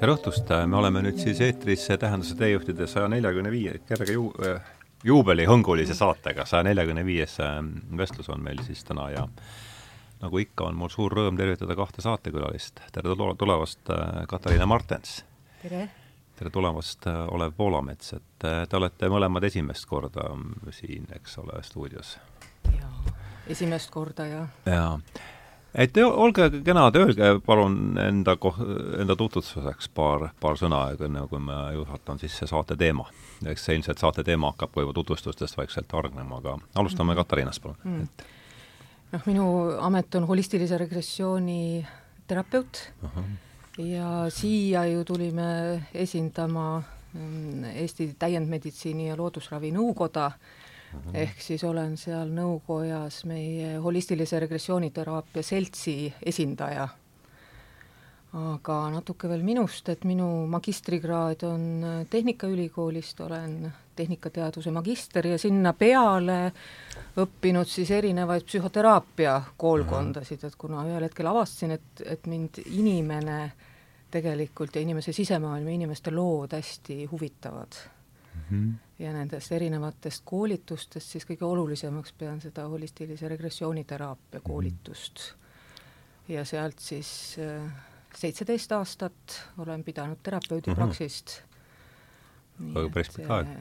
tere õhtust, me oleme nüüd siis eetris Tähenduse teejuhtide saja neljakümne viie kerge ju-, juubelihõngulise saatega, saja neljakümne viies vestlus on meil siis täna ja nagu ikka, on mul suur rõõm tervitada kahte saatekülalist. tere tulemast, Katariina Martens! tere! tere tulemast, Olev Poolamets, et te olete mõlemad esimest korda siin, eks ole, stuudios. jaa, esimest korda, jah. jaa et olge kenad, öelge palun enda koh-, enda tutvustuseks paar, paar sõna, enne kui ma juhatan sisse saate teema. eks see ilmselt saate teema hakkab ka juba tutvustustest vaikselt hargnema, aga alustame mm. Katariinast, palun mm.. et noh, minu amet on holistilise regressiooni terapeut uh -huh. ja siia ju tulime esindama mm, Eesti Täiendmeditsiini ja Loodusravi Nõukoda, Mhm. ehk siis olen seal nõukojas meie holistilise regressiooniteraapia seltsi esindaja. aga natuke veel minust, et minu magistrikraad on Tehnikaülikoolist, olen tehnikateaduse magister ja sinna peale õppinud siis erinevaid psühhoteraapia koolkondasid, et kuna ühel hetkel avastasin, et, et mind inimene tegelikult ja inimese sisemaailm ja inimeste lood hästi huvitavad mm. -hmm ja nendest erinevatest koolitustest siis kõige olulisemaks pean seda holistilise regressiooniteraapia mhm. koolitust ja sealt siis äh, seitseteist aastat olen pidanud terapeudi praksist mm. -hmm. aga päris pikk aeg.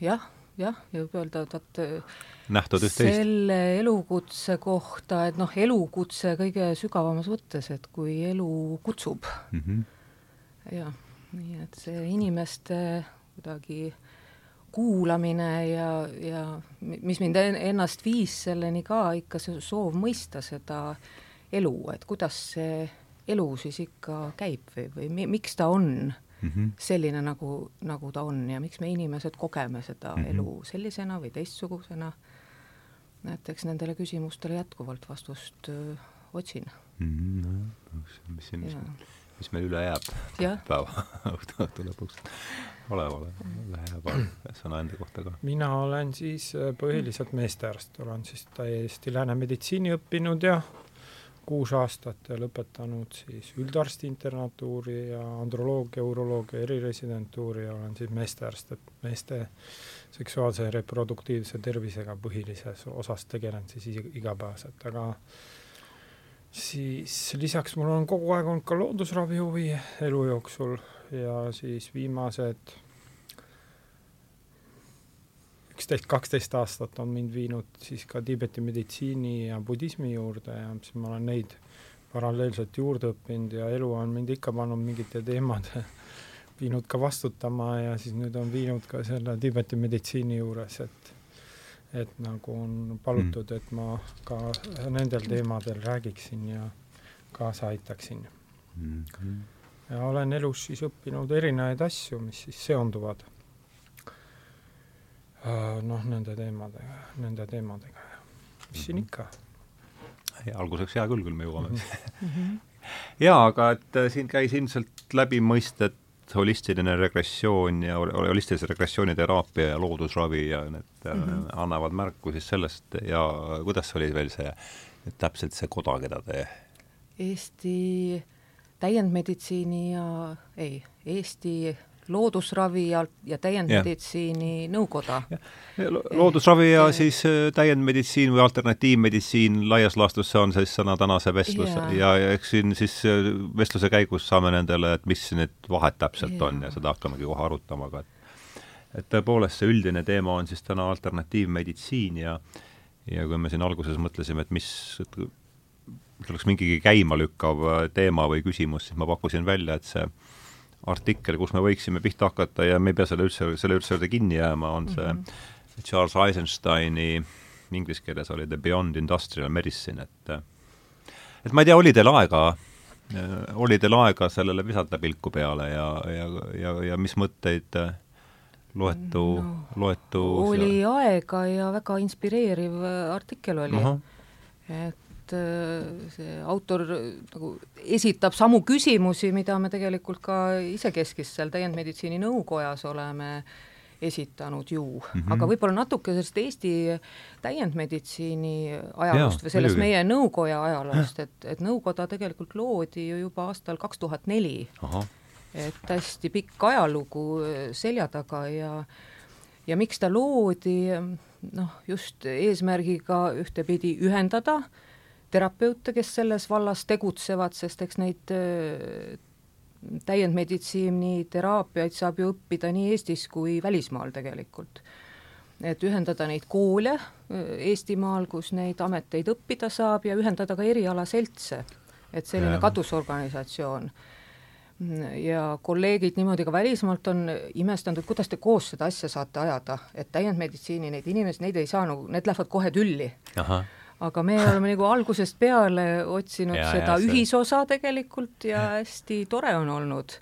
jah, jah, ja võib öelda, et vaat äh, selle elukutse kohta, et noh, elukutse kõige sügavamas mõttes, et kui elu kutsub mm. -hmm. jah, nii et see inimeste kuidagi äh, kuulamine ja, ja mis mind ennast viis selleni ka, ikka see soov mõista seda elu, et kuidas see elu siis ikka käib või, või mi, miks ta on mm -hmm. selline, nagu, nagu ta on ja miks me inimesed kogeme seda mm -hmm. elu sellisena või teistsugusena. et eks nendele küsimustele jätkuvalt vastust öö, otsin mm. -hmm. No, mis siin, mis, mis meil üle jääb. Päeva õhtu lõpuks. Ole, ole, lähe paar sõna enda kohta ka. mina olen siis äh, põhiliselt meestearst, olen siis täiesti lääne meditsiini õppinud ja kuus aastat ja lõpetanud siis üldarsti internatuuri ja androloogia, uroloogia eriresidentuuri ja olen siis meestearst, et meeste seksuaalse ja reproduktiivse tervisega põhilises osas tegelen siis igapäevaselt, aga siis lisaks mul on kogu aeg olnud ka loodusravi huvi elu jooksul ja siis viimased üksteist, kaksteist aastat on mind viinud siis ka Tiibeti meditsiini ja budismi juurde ja siis ma olen neid paralleelselt juurde õppinud ja elu on mind ikka pannud mingite teemade viinud ka vastutama ja siis nüüd on viinud ka selle Tiibeti meditsiini juures, et et nagu on palutud, et ma ka nendel teemadel räägiksin ja kaasa aitaksin mm. -hmm ja olen elus siis õppinud erinevaid asju, mis siis seonduvad äh, noh, nende teemadega, nende teemadega ja mis mm siin mhm. ikka. alguseks hea küll, küll me jõuame mm. -hmm. jaa, aga et äh, siin käis ilmselt läbi mõisted holistiline regressioon ja holistilise regressiooniteraapia ja loodusravi ja need mm -hmm. annavad märku siis sellest ja kuidas oli veel see, täpselt see koda, keda te Eesti täiendmeditsiini ja ei, Eesti loodusravi ja, ja täiendmeditsiini nõukoda. loodusravi ja et, siis äh, täiendmeditsiin või alternatiivmeditsiin laias laastus, see on siis sõna tänase vestluse yeah. ja, ja eks siin siis äh, vestluse käigus saame nendele, et mis need vahed täpselt yeah. on ja seda hakkamegi kohe arutama, aga et et tõepoolest see üldine teema on siis täna alternatiivmeditsiin ja ja kui me siin alguses mõtlesime, et mis, et oleks mingigi käimalükkav äh, teema või küsimus, siis ma pakkusin välja, et see artikkel, kus me võiksime pihta hakata ja me ei pea selle üldse, selle üldse juurde kinni jääma, on see mm -hmm. Charles Eisensteini, inglise keeles oli The Beyond Industrial Medicine, et et ma ei tea, oli teil aega, äh, oli teil aega sellele visata pilku peale ja, ja, ja, ja mis mõtteid äh, loetu no,, loetu oli seal... aega ja väga inspireeriv artikkel oli uh. -huh. et et äh, see autor nagu esitab samu küsimusi, mida me tegelikult ka isekeskis seal täiendmeditsiini nõukojas oleme esitanud ju. Mm, -hmm. aga võib-olla natuke sellest Eesti täiendmeditsiini ajaloost või sellest meie nõukoja ajaloost, et, et nõukoda tegelikult loodi ju juba aastal kaks tuhat neli. Et hästi pikk ajalugu selja taga ja ja miks ta loodi, noh, just eesmärgiga ühtepidi ühendada terapeute, kes selles vallas tegutsevad, sest eks neid täiendmeditsiini teraapiaid saab ju õppida nii Eestis kui välismaal tegelikult. et ühendada neid koole Eestimaal, kus neid ameteid õppida saab ja ühendada ka erialaseltse, et selline katusorganisatsioon ja kolleegid niimoodi ka välismaalt on imestanud, et kuidas te koos seda asja saate ajada, et täiendmeditsiini neid inimesi, neid ei saa nagu, need lähevad kohe tülli. Aga me oleme nagu algusest peale otsinud ja, seda ja, ühisosa tegelikult ja hästi tore on olnud.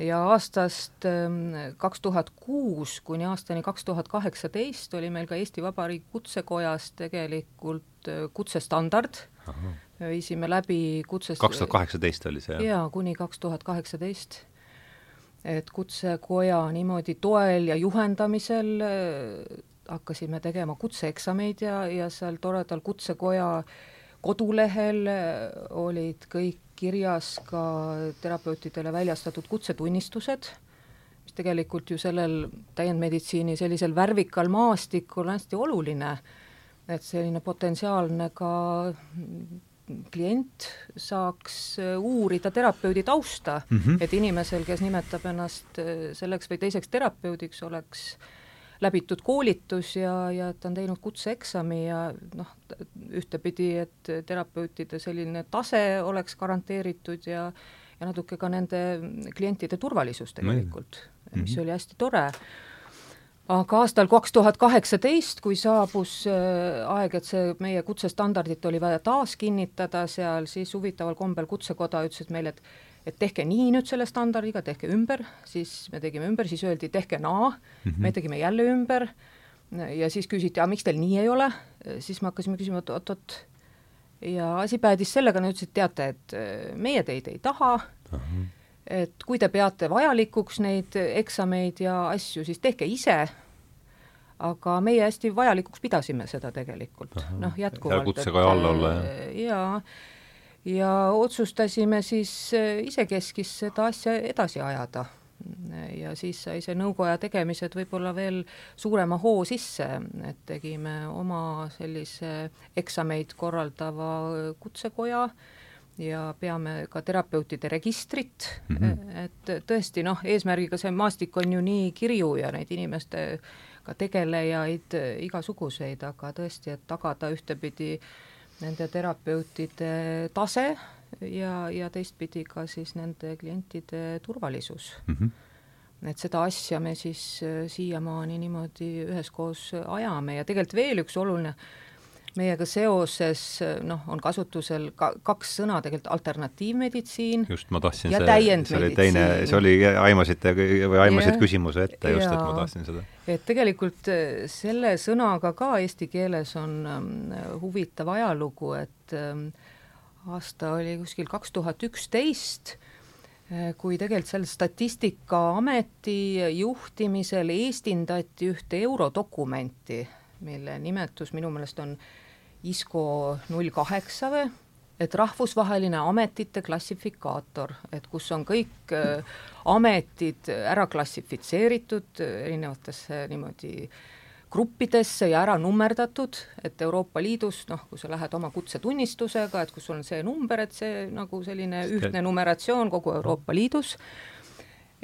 ja aastast ähm, kaks tuhat kuus kuni aastani kaks tuhat kaheksateist oli meil ka Eesti Vabariigi Kutsekojas tegelikult äh, kutsestandard Aha viisime läbi kutsest kaks tuhat kaheksateist oli see, jah? jaa, kuni kaks tuhat kaheksateist. et Kutsekoja niimoodi toel ja juhendamisel äh, hakkasime tegema kutseeksameid ja, ja seal toredal Kutsekoja kodulehel äh, olid kõik kirjas ka terapeutidele väljastatud kutsetunnistused, mis tegelikult ju sellel täiendmeditsiini sellisel värvikal maastikul on hästi oluline, et selline potentsiaalne ka klient saaks äh, uurida terapeudi tausta mm, -hmm. et inimesel, kes nimetab ennast äh, selleks või teiseks terapeudiks, oleks läbitud koolitus ja, ja ta on teinud kutseeksami ja noh, ühtepidi, et terapeutide selline tase oleks garanteeritud ja ja natuke ka nende klientide turvalisus tegelikult mm, -hmm. mis oli hästi tore aga aastal kaks tuhat kaheksateist, kui saabus äh, aeg, et see meie kutsestandardit oli vaja taas kinnitada seal, siis huvitaval kombel Kutsekoda ütles, meile, et et tehke nii nüüd selle standardiga, tehke ümber, siis me tegime ümber, siis öeldi, tehke naa. Mm, -hmm. me tegime jälle ümber. Ja siis küsiti, aga miks teil nii ei ole, siis me hakkasime küsima, et oot-oot, ja asi päädis sellega, nad ütlesid, teate, et äh, meie teid ei taha. Uh, -huh et kui te peate vajalikuks neid eksameid ja asju, siis tehke ise, aga meie hästi vajalikuks pidasime seda tegelikult, noh jätkuvalt. kutsekoja all olla, jah? jaa, ja otsustasime siis äh, isekeskis seda asja edasi ajada. ja siis sai see nõukoja tegemised võib-olla veel suurema hoo sisse, et tegime oma sellise eksameid korraldava kutsekoja äh, ja peame ka terapeutide registrit mm, -hmm. et tõesti noh, eesmärgiga see maastik on ju nii kirju ja neid inimestega tegelejaid igasuguseid, aga tõesti, et tagada ühtepidi nende terapeutide tase ja, ja teistpidi ka siis nende klientide turvalisus mm. -hmm et seda asja me siis siiamaani niimoodi üheskoos ajame ja tegelikult veel üks oluline äh, meiega seoses noh, on kasutusel ka kaks sõna tegelikult alternatiivmeditsiin just, ma tahtsin ja see, see oli teine, see oli, aimasite või aimasid küsimuse ette just, et ma tahtsin seda. et tegelikult äh, selle sõnaga ka eesti keeles on ähm, huvitav ajalugu, et ähm, aasta oli kuskil kaks tuhat üksteist, äh, kui tegelikult seal Statistikaameti juhtimisel eestindati ühte eurodokumenti, mille nimetus minu meelest on ISCO null kaheksa või, et rahvusvaheline ametite klassifikaator, et kus on kõik äh, ametid ära klassifitseeritud äh, erinevatesse niimoodi gruppidesse ja ära nummerdatud, et Euroopa Liidus noh, kui sa lähed oma kutsetunnistusega, et kus on see number, et see nagu selline ühtne numeratsioon kogu Euroopa Liidus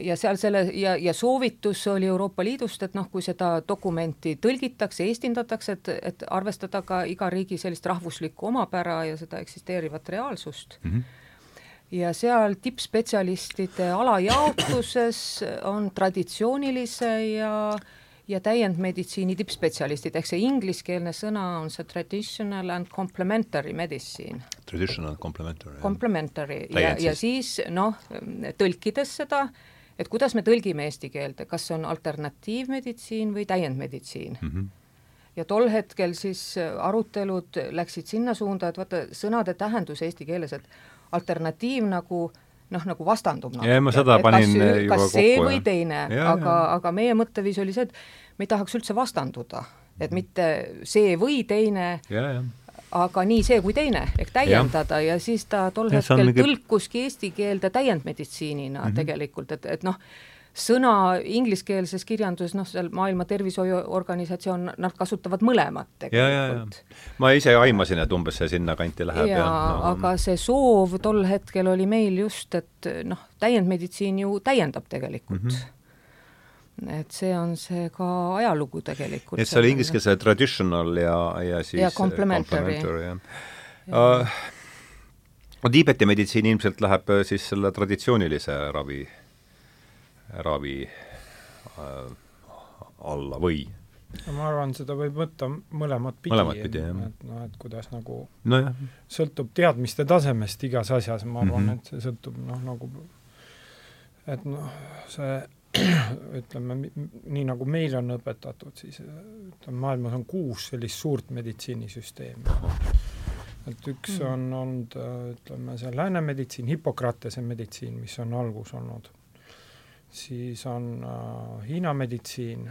ja seal selle ja, ja soovitus oli Euroopa Liidust, et noh, kui seda dokumenti tõlgitakse, eestindatakse, et, et arvestada ka iga riigi sellist rahvuslikku omapära ja seda eksisteerivat reaalsust mm. -hmm ja seal tippspetsialistide alajaotuses on traditsioonilise ja ja täiendmeditsiini tippspetsialistid, ehk see ingliskeelne sõna on see traditional and complementary medicine. Traditional complementary. Complementary ja, ja siis noh, tõlkides seda äh, et kuidas me tõlgime eesti keelde, kas see on alternatiivmeditsiin või täiendmeditsiin? Mm. -hmm ja tol hetkel siis arutelud läksid sinna suunda, et vaata, sõnade tähendus eesti keeles, et alternatiiv nagu noh, nagu vastandub natuke. ja ma seda panin kas, juba kas see kokku, või teine, aga, aga meie mõtteviis oli see, et me ei tahaks üldse vastanduda, et mitte see või teine, aga nii see kui teine, ehk täiendada ja, ja siis ta tol Ja hetkel mingi- tõlkuski eesti keelde täiendmeditsiinina mm. -hmm. tegelikult, et, et noh, sõna ingliskeelses kirjanduses, noh, seal Maailma Tervishoiuorganisatsioon, nad kasutavad mõlemat tegelikult. ma ise aimasin, et umbes see sinnakanti läheb ja, ja, ja aga see soov tol hetkel oli meil just, et noh, täiendmeditsiin ju täiendab tegelikult mm. -hmm. Et see on see ka ajalugu tegelikult. et see oli inglise keeles traditional ja, ja siis Ja complementary. jah uh, no Tiibeti meditsiin ilmselt läheb äh, siis selle traditsioonilise ravi, ravi uh, alla või? ma arvan, seda võib võtta mõlemat pidi. Mõlemat pidi, jah. et noh, et kuidas nagu nojah, sõltub teadmiste tasemest igas asjas, ma arvan mm. -hmm. et see sõltub noh, nagu et noh, see ütleme, nii nagu meil on õpetatud, siis ütleme, maailmas on kuus sellist suurt meditsiinisüsteemi. et üks Mm. on olnud, ütleme, see lääne meditsiin, Hippokratese meditsiin, mis on algus olnud. siis on äh, Hiina meditsiin,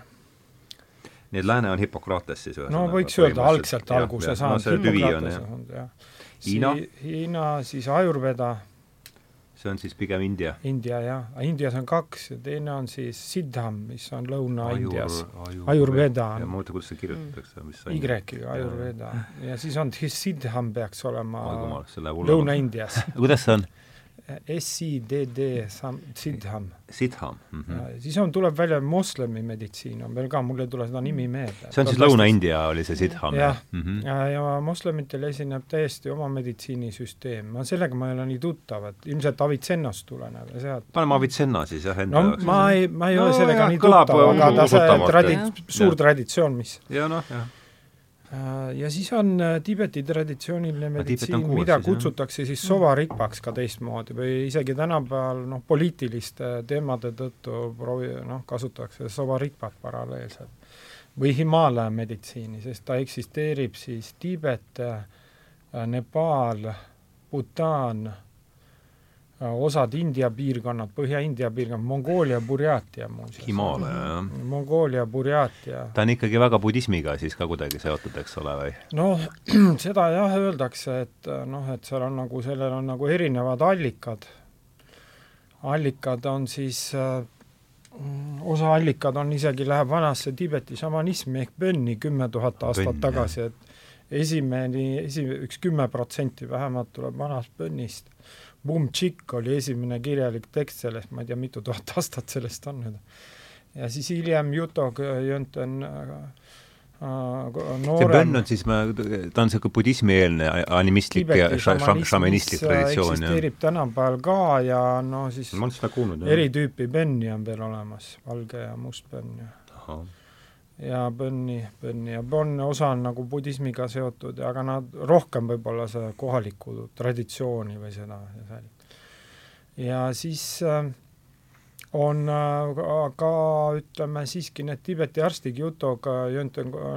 nii et lääne on Hippokrates siis no võiks öelda algselt alguse no saanud, see tüvi on jah. Hiina? Si- Hiina, siis Ayurveda see on siis pigem India. India jah, Indias on kaks ja teine on siis Siddham, mis on Lõuna-Indias. ajur, Ayurveda ja on ma mõtlen, kuidas see kirjutatakse, mis see Y-ga Ayurveda ja siis on siis Siddham peaks olema. Lõuna-Indias. kuidas see on? S-I-D-D, Siddham Siddham mm. ja -hmm. siis on, tuleb välja moslemi meditsiin on veel ka, mul ei tule seda nimi meelde. see on siis Lõuna-India oli see Siddham Jah. mm -hmm. ja, ja moslemitel esineb täiesti oma meditsiinisüsteem, ma sellega ma ei ole nii tuttav, et ilmselt Avitsennast tuleneb ja sealt paneme Avicenna siis jah enda no jaoks. ma ei, ma ei No ole sellega jah, nii tuttav, aga ta see tradi- suur Jah. traditsioon, mis ja noh, jah. Äh, ja siis on äh, Tiibeti traditsiooniline on meditsiin, mida siis, jah. kutsutakse siis sovaripaks ka teistmoodi või isegi tänapäeval noh, poliitiliste teemade tõttu proovi-, noh, kasutatakse sovaripat paralleelselt. või Himalaia meditsiini, sest ta eksisteerib siis Tiibet, Nepaal, Bhutan, osad India piirkonnad, Põhja-India piirkond, Mongoolia, Burjaatia muuseas. Himaalaja, jah. Mongoolia, Burjaatia ta on ikkagi väga budismiga siis ka kuidagi seotud, eks ole, või? noh, seda jah öeldakse, et äh, noh, et seal on nagu, sellel on nagu erinevad allikad. allikad on siis äh,, osa allikad on isegi, läheb vanasse Tiibeti šamanismi ehk bönni kümme tuhat aastat Bönn, tagasi, et esimene, esi-, üks kümme protsenti vähemalt tuleb vanast bönnist. Bum-Tšikk oli esimene kirjalik tekst sellest, ma ei tea, mitu tuhat aastat sellest on nüüd. ja siis hiljem Juto Jönten äh, see noorem bönn on siis, ma, ta on niisugune budismieelne animistlik ja šamanistlik traditsioon, eksisteerib tänapäeval ka ja no siis ma olen seda kuulnud, jah. eri tüüpi bönni on veel olemas, valge ja must bönn ja ja bönni, bönni ja bönn osa on nagu budismiga seotud, aga nad rohkem võib-olla see kohalikku traditsiooni või seda säilitab. ja siis äh, on äh, ka- ütleme siiski need Tiibeti arstid, Jutoga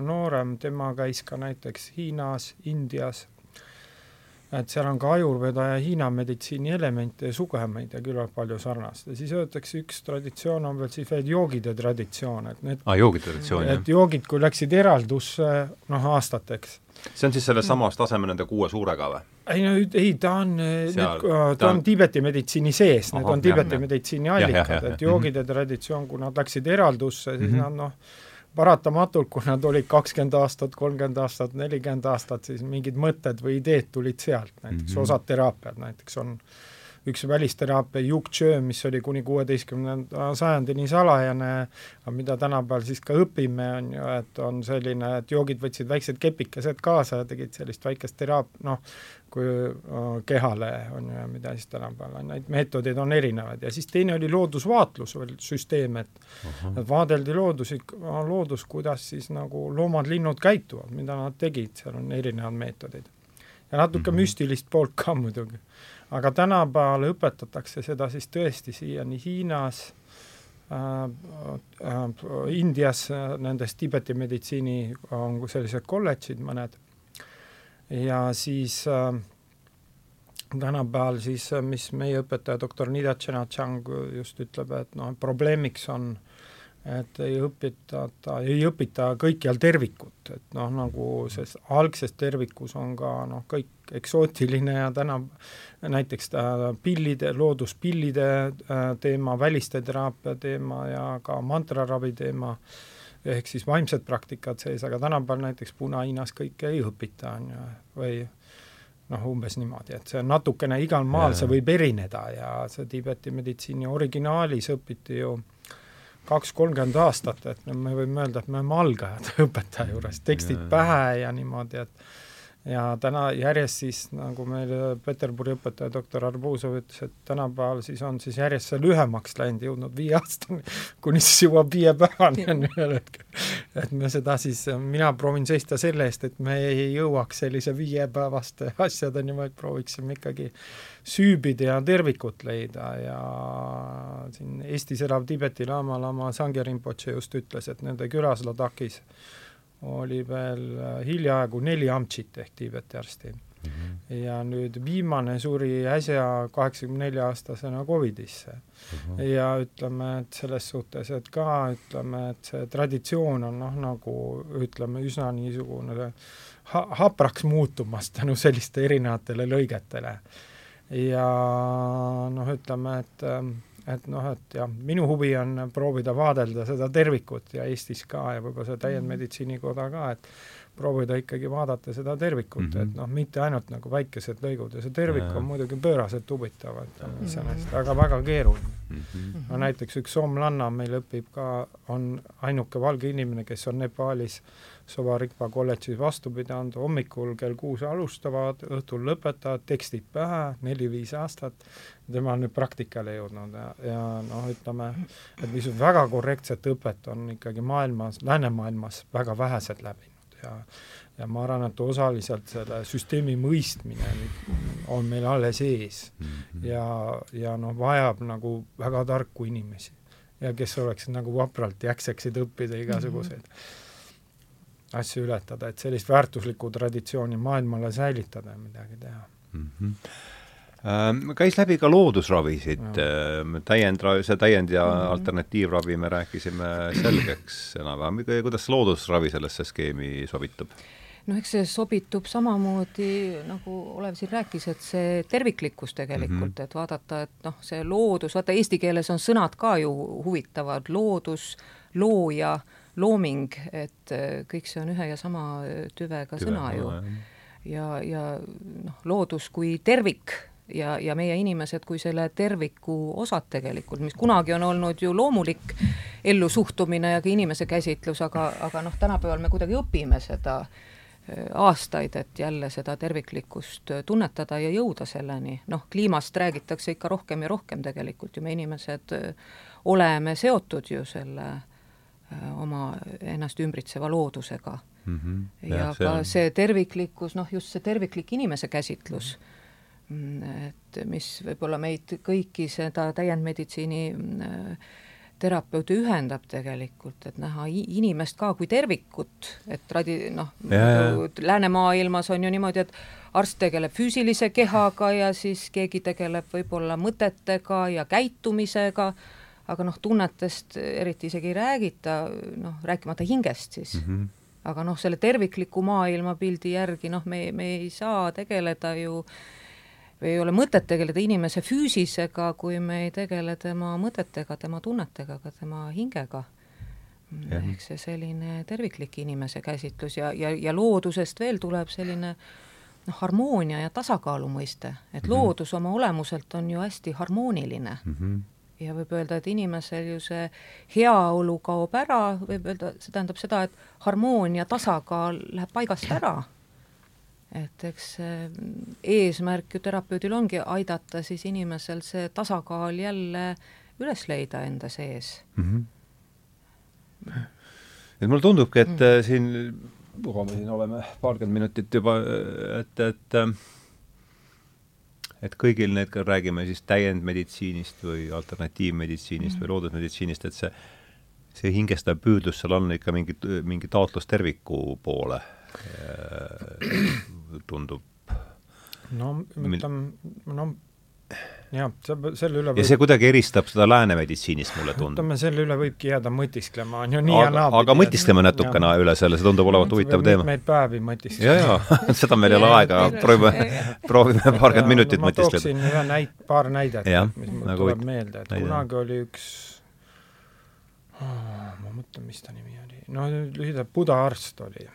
noorem, tema käis ka näiteks Hiinas, Indias, et seal on ka ajurveda ja Hiina meditsiini elemente ja sugemeid ja küllalt palju sarnast ja siis öeldakse, üks traditsioon on veel siis veel joogide traditsioon, et need aa, joogitraditsioon, jah et. joogid, kui läksid eraldusse noh, aastateks. see on siis sellest samast taseme nende kuue suurega või? ei no ei, ta on, Seal- ta on Tiibeti meditsiini sees, need Ahah, on Tiibeti meditsiini allikad, et joogide traditsioon, kui nad läksid eraldusse, siis Mhm. nad noh, paratamatult, kui nad olid kakskümmend aastat, kolmkümmend aastat, nelikümmend aastat, siis mingid mõtted või ideed tulid sealt, näiteks mm. -hmm. osad teraapiad näiteks on üks välisteraapia Yuk Chö, mis oli kuni kuueteistkümnenda sajandini salajane, mida tänapäeval siis ka õpime, on ju, et on selline, et joogid võtsid väiksed kepikesed kaasa ja tegid sellist väikest teraap-, noh, kui kehale on ju, mida siis tänapäeval on, neid meetodeid on erinevaid ja siis teine oli loodusvaatlus veel süsteem, et et vaadeldi loodusi, loodus, kuidas siis nagu loomad-linnud käituvad, mida nad tegid, seal on erinevad meetodid. ja natuke mm -hmm. müstilist poolt ka muidugi. Aga tänapäeval õpetatakse seda siis tõesti siiani Hiinas äh,, äh, Indias äh, nendes Tiibeti meditsiini on sellised kolledžid mõned. Ja siis äh, tänapäeval siis, mis meie õpetaja doktor Nida Tšenatšang just ütleb, et noh, probleemiks on et ei õpitata, ei õpita kõikjal tervikut, et noh, nagu ses algses tervikus on ka noh, kõik eksootiline ja täna näiteks pillide, looduspillide äh, teema, väliste teraapia teema ja ka mantraravi teema, ehk siis vaimsed praktikad sees, aga tänapäeval näiteks Puna-Hiinas kõike ei õpita, on ju, või noh, umbes niimoodi, et see on natukene, igal maal see võib erineda ja see Tiibeti meditsiini originaalis õpiti ju kaks-kolmkümmend aastat, et me võime öelda, et me oleme algajad õpetaja juures, tekstid ja, pähe ja niimoodi, et ja täna järjest siis, nagu meil Peterburi õpetaja doktor Arbuzov ütles, et tänapäeval siis on siis järjest see lühemaks läinud, jõudnud viie aastani, kuni siis jõuab viie päevani on ühel hetkel. et me seda siis, mina proovin seista selle eest, et me ei jõuaks sellise viiepäevaste asjadeni, vaid prooviksime ikkagi süübida ja tervikut leida ja siin Eestis elav Tiibeti laama, lama Sangye Rinpoche just ütles, et nende külas Ladakis oli veel äh, hiljaaegu neli amtšit ehk Tiibeti arsti mm. -hmm. ja nüüd viimane suri äsja kaheksakümne nelja aastasena Covidisse mm. -hmm. ja ütleme, et selles suhtes, et ka ütleme, et see traditsioon on noh, nagu ütleme, üsna niisugune ha hapraks muutumas tänu selliste erinevatele lõigetele. ja noh, ütleme, et ähm, et noh, et jah, minu huvi on proovida vaadelda seda tervikut ja Eestis ka ja võib-olla see täiendmeditsiinikoda ka, et proovida ikkagi vaadata seda tervikut mm, -hmm. et noh, mitte ainult nagu väikesed lõigud ja see tervik ja. on muidugi pööraselt huvitav, et on iseenesest väga-väga keeruline mm. -hmm. no näiteks üks soomlanna meil õpib ka, on ainuke valge inimene, kes on Nepaalis Sovarikpa kolledžis vastu pidanud, hommikul kell kuus alustavad, õhtul lõpetavad, tekstid pähe, neli-viis aastat, tema on nüüd praktikale jõudnud ja, ja noh, ütleme, et niisugust väga korrektset õpet on ikkagi maailmas, läänemaailmas väga vähesed läbinud ja ja ma arvan, et osaliselt selle süsteemi mõistmine on meil alles ees -hmm. ja, ja noh, vajab nagu väga tarku inimesi ja kes oleksid nagu vapralt jakseksid õppida igasuguseid mm -hmm. Asju ületada, et sellist väärtuslikku traditsiooni maailmale säilitada ja midagi teha mm. -hmm käis läbi ka loodusravisid, täiend, see täiend- ja mm -hmm. alternatiivravi me rääkisime selgeks enam-vähem, kuidas loodusravi sellesse skeemi sobitub? noh, eks see sobitub samamoodi, nagu Olev siin rääkis, et see terviklikkus tegelikult mm, -hmm. et vaadata, et noh, see loodus, vaata eesti keeles on sõnad ka ju huvitavad, loodus, looja, looming, et kõik see on ühe ja sama tüvega Tüve, sõna ju. ja, ja noh, loodus kui tervik ja, ja meie inimesed kui selle terviku osad tegelikult, mis kunagi on olnud ju loomulik ellusuhtumine ja ka inimese käsitlus, aga, aga noh, tänapäeval me kuidagi õpime seda äh, aastaid, et jälle seda terviklikkust äh, tunnetada ja jõuda selleni. noh, kliimast räägitakse ikka rohkem ja rohkem tegelikult ju, me inimesed äh, oleme seotud ju selle oma ennast ümbritseva loodusega mm. -hmm. ja, ja see ka on... see terviklikkus, noh just see terviklik inimese käsitlus mm, -hmm Mm, et mis võib-olla meid kõiki seda täiendmeditsiini mm, terapeuti ühendab tegelikult, et näha inimest ka kui tervikut, et tradi-, noh, läänemaailmas on ju niimoodi, et arst tegeleb füüsilise kehaga ja siis keegi tegeleb võib-olla mõtetega ja käitumisega, aga noh, tunnetest eriti isegi ei räägita, noh, rääkimata hingest siis mm. -hmm. aga noh, selle tervikliku maailmapildi järgi noh, me, me ei saa tegeleda ju või ei ole mõtet tegeleda inimese füüsisega, kui me ei tegele tema mõtetega, tema tunnetega, ka tema hingega. ehk see selline terviklik inimese käsitlus ja, ja, ja loodusest veel tuleb selline noh, harmoonia ja tasakaalu mõiste, et mm -hmm. loodus oma olemuselt on ju hästi harmooniline mm. -hmm ja võib öelda, et inimesel ju see heaolu kaob ära, võib öelda, see tähendab seda, et harmoonia, tasakaal läheb paigast ära et eks eesmärk ju terapeudil ongi aidata siis inimesel see tasakaal jälle üles leida enda sees mm. -hmm. et mulle tundubki, et mm -hmm. siin, kuhu me siin oleme, paarkümmend minutit juba, et, et et kõigil need, räägime siis täiendmeditsiinist või alternatiivmeditsiinist mm -hmm. või loodusmeditsiinist, et see, see hingestav püüdlus seal on ikka mingi, mingi taotlus terviku poole tundub. no ütleme, no jah, selle üle võib... ja see kuidagi eristab seda lääne meditsiinist, mulle tundub. ütleme, selle üle võibki jääda mõtisklema, on ju nii aga, ja naapidi. aga mõtiskleme natukene üle selle, see tundub olevat huvitav teema. mitmeid päevi mõtisklema. ja, ja seda meil ei ole aega, proovime, proovime paarkümmend minutit ma mõtiskleda. tooksin ühe näit-, paar näidet, mis mul nagu tuleb meelde, et kunagi oli üks oh, ma mõtlen, mis ta nimi oli, no lühidalt Buda arst oli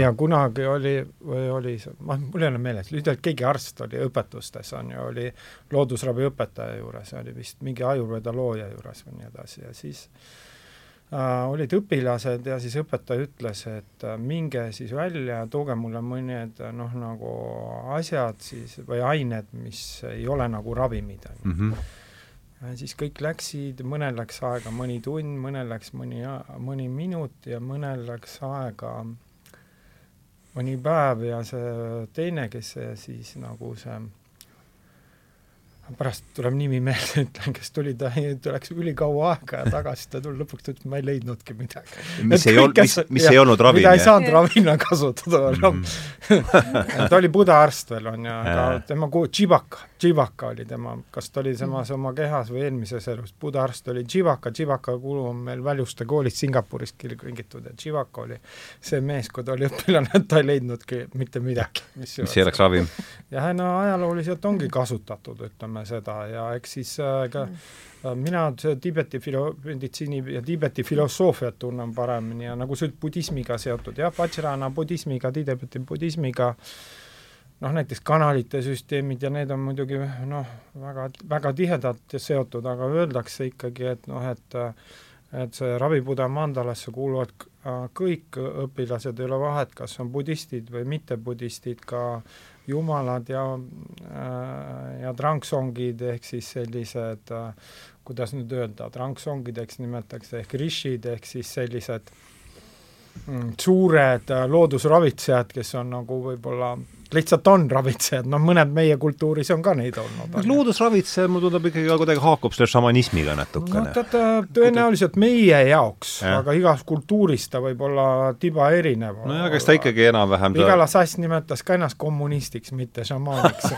ja kunagi oli, või oli ma, mul ei ole meeles, lühidalt keegi arst oli õpetustes, on ju, oli loodusravi õpetaja juures, oli vist mingi ajurveda looja juures või nii edasi ja siis äh, olid õpilased ja siis õpetaja ütles, et äh, minge siis välja ja tooge mulle mõned noh, nagu asjad siis või ained, mis ei ole nagu ravimid, on ju. -hmm ja siis kõik läksid, mõnel läks aega mõni tund, mõnel läks mõni, mõni minut ja mõnel läks aega mõni päev ja see teine, kes see siis nagu see pärast tuleb nimi meelde, ütlen, kes tuli, ta, ta läks ülikaua aega ja tagasi ta tuli lõpuks, ta ütles, ma ei leidnudki midagi. mis ei olnud, mis, mis ja, ei olnud ravim? mida ei saanud ravina kasutada mm. -hmm. ta oli buda arst veel, on ju, aga tema ku-, Tšibaka, Tšibaka oli tema, kas ta oli temas oma kehas või eelmises elus, buda arst oli Tšibaka, Tšibaka kulu on meil Väljuste koolist Singapurist kingitud ja Tšibaka oli see mees, kui ta oli õpilane, et ta ei leidnudki mitte midagi. mis ei oleks ravim? jah, no ajalooliselt ongi kasutatud, ütleme, arutame seda ja eks siis äh, ka mm. mina Tiibeti filo-, meditsiini ja Tiibeti filosoofiat tunnen paremini ja nagu sa ütled, budismiga seotud, jah, Vajrana budismiga, Tiibeti budismiga, noh, näiteks kanalite süsteemid ja need on muidugi noh, väga, väga tihedalt seotud, aga öeldakse ikkagi, et noh, et et see Ravibuda mandalasse kuuluvad kõik õpilased, ei ole vahet, kas on budistid või mittebudistid, ka jumalad ja äh, ja tranksongid ehk siis sellised äh, kuidas nüüd öelda, tranksongideks nimetatakse ehk rishid ehk siis sellised mm, suured äh, loodusravitsejad, kes on nagu võib-olla lihtsalt on ravitsejad, noh mõned meie kultuuris on ka neid olnud. loodusravitseja, mulle tundub ikkagi ka kuidagi haakub selle šamanismiga natukene. no ta, tõenäoliselt meie jaoks ja., aga igas kultuuris ta võib olla tiba erinev. nojah, aga eks ta ikkagi enam-vähem Vigala Sass nimetas ka ennast kommunistiks, mitte šamaaniks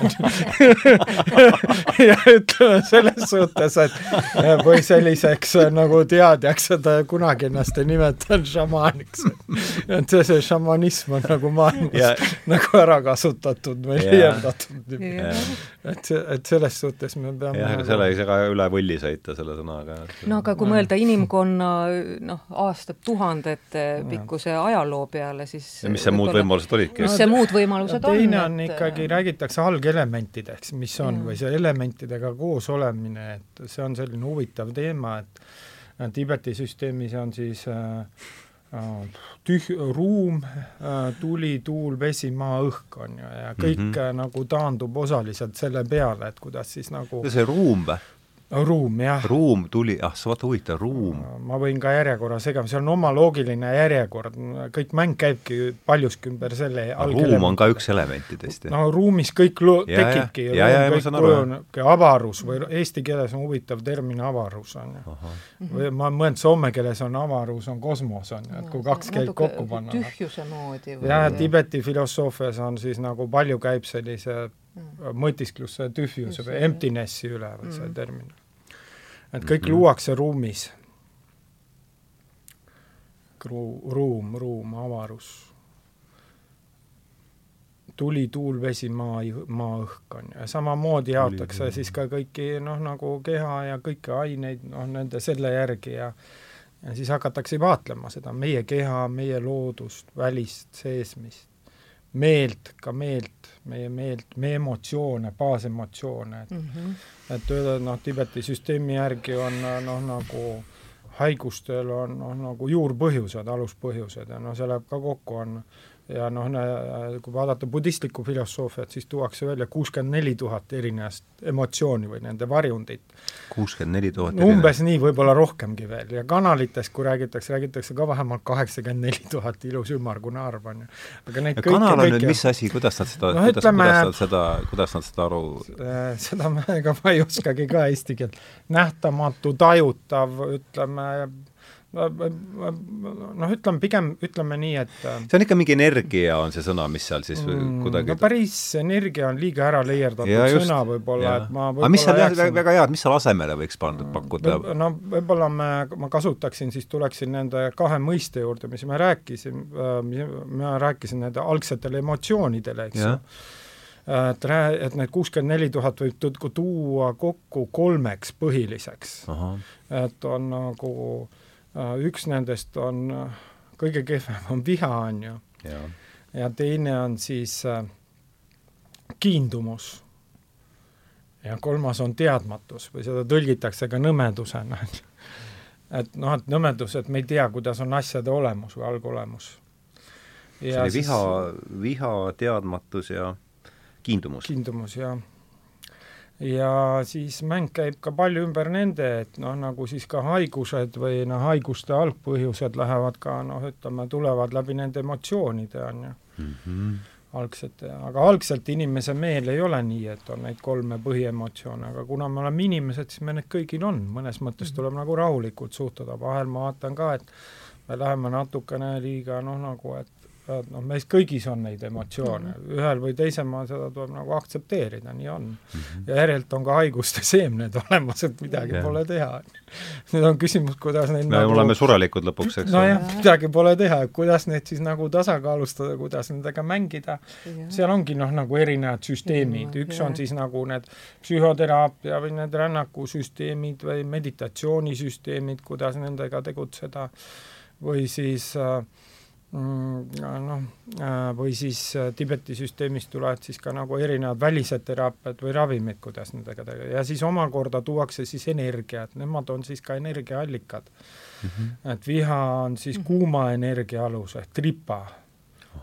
ja ütleme selles suhtes, et või selliseks nagu teadjaks, et ta kunagi ennast ei nimetanud šamaaniks. et see, see šamanism on nagu maailmas ja. nagu ära kasutatud kasutatud või liialdatud yeah.. et, et selles suhtes me peame jah, aga selle ei saa ka üle võlli sõita, selle sõnaga. no aga kui mõelda inimkonna noh, aastatuhandete pikkuse ajaloo peale, siis ja mis see muud võimalused olidki? mis see muud võimalused on? teine on ikkagi, räägitakse algelementideks, mis on, või see elementidega koos olemine, et see on selline huvitav teema, et Tiibeti süsteemis on siis äh, tüh-, ruum, äh, tuli, tuul, vesi, maa, õhk on ju, ja kõik mm -hmm. nagu taandub osaliselt selle peale, et kuidas siis nagu see ruum või? Ruum, jah. ruum tuli, ah, see vaata huvitav, ruum. ma võin ka järjekorra segama, seal on oma loogiline järjekord, kõik mäng käibki paljuski ümber selle ruum on ka üks elementidest, jah? no ruumis kõik lo-, tekibki, ruum kõik kujunebki, avarus või eesti keeles on huvitav termin avarus, on ju. või ma mõtlen, soome keeles on avarus, on kosmos, on ju, et kui kaks keelt kokku panna. tühjuse moodi või? jah, Tiibeti filosoofias on siis nagu palju käib sellise. Mõtiskluse tühjuse või emptiness'i üle või see mm. termin. et kõik mm -hmm. luuakse ruumis. Ru-, ruum, ruum, avarus. tuli, tuul, vesi, maa, maa, õhk on ju, ja samamoodi jaotakse siis ka kõiki noh, nagu keha ja kõiki aineid, noh, nende selle järgi ja ja siis hakatakse vaatlema seda meie keha, meie loodust, välist, seesmist meelt, ka meelt, meie meelt, meie emotsioone, baasemotsioone, et mm -hmm. et öelda, noh, Tiibeti süsteemi järgi on noh, nagu haigustel on noh, nagu juurpõhjused, aluspõhjused ja noh, see läheb ka kokku, on ja noh, kui vaadata budistlikku filosoofiat, siis tuuakse välja kuuskümmend neli tuhat erinevast emotsiooni või nende varjundit. kuuskümmend neli tuhat umbes nii, võib-olla rohkemgi veel, ja kanalitest, kui räägitakse, räägitakse ka vähemalt kaheksakümmend neli tuhat, ilus ümmargune arv on ju. aga neid ja kõike, kanal on kõike... nüüd mis asi, kuidas nad seda no,, kuidas, ütleme, kuidas nad seda, kuidas nad seda aru äh, seda ma, ega ma ei oskagi ka eesti keelt, nähtamatu, tajutav, ütleme, noh, ütleme pigem, ütleme nii, et äh, see on ikka mingi energia, on see sõna, mis seal siis mm, kuidagi no päris energia on liiga ära leierdatud ja, just, sõna võib-olla, et ma aga mis seal jääksin... väga hea, et mis seal asemele võiks pandud pakkuda? no võib-olla me, ma kasutaksin, siis tuleksin nende kahe mõiste juurde, mis me rääkisime, äh, ma rääkisin nende algsetele emotsioonidele, eks ju. Et rää-, et need kuuskümmend neli tuhat võib tuua kokku kolmeks põhiliseks. et on nagu äh, üks nendest on, äh, kõige kehvem on viha, on ju. ja teine on siis äh, kiindumus. ja kolmas on teadmatus või seda tõlgitakse ka nõmedusena, on ju. et noh, et nõmedus, et me ei tea, kuidas on asjade olemus või algolemus. see oli viha, viha, teadmatus ja kiindumus. kiindumus, jah. Ja siis mäng käib ka palju ümber nende, et noh, nagu siis ka haigused või noh, haiguste algpõhjused lähevad ka noh, ütleme, tulevad läbi nende emotsioonide, on ju. Mm. -hmm algsete, aga algselt inimese meel ei ole nii, et on neid kolme põhiemotsioone, aga kuna me oleme inimesed, siis me need kõigil on, mõnes mõttes tuleb nagu rahulikult suhtuda, vahel ma vaatan ka, et me läheme natukene liiga noh, nagu et noh, meis kõigis on neid emotsioone -hmm. ühel või teisel moel seda tuleb nagu aktsepteerida, nii on. -hmm. ja järjelt on ka haiguste seemned olemas, et midagi yeah. pole teha. nüüd on küsimus, kuidas neid me nagu... oleme surelikud lõpuks, eks nojah, midagi pole teha, kuidas neid siis nagu tasakaalustada, kuidas nendega mängida seal ongi noh, nagu erinevad süsteemid üks yeah. on siis nagu need psühhoteraapia või need rännakusüsteemid või meditatsioonisüsteemid, kuidas nendega tegutseda, või siis äh, noh, äh, või siis äh, Tiibeti süsteemist tulevad siis ka nagu erinevad välised teraapiad või ravimid, kuidas nendega tegeleda ja siis omakorda tuuakse siis energia, et nemad on siis ka energiaallikad mm. -hmm. et viha on siis mhm. kuuma energia alus ehk tripa,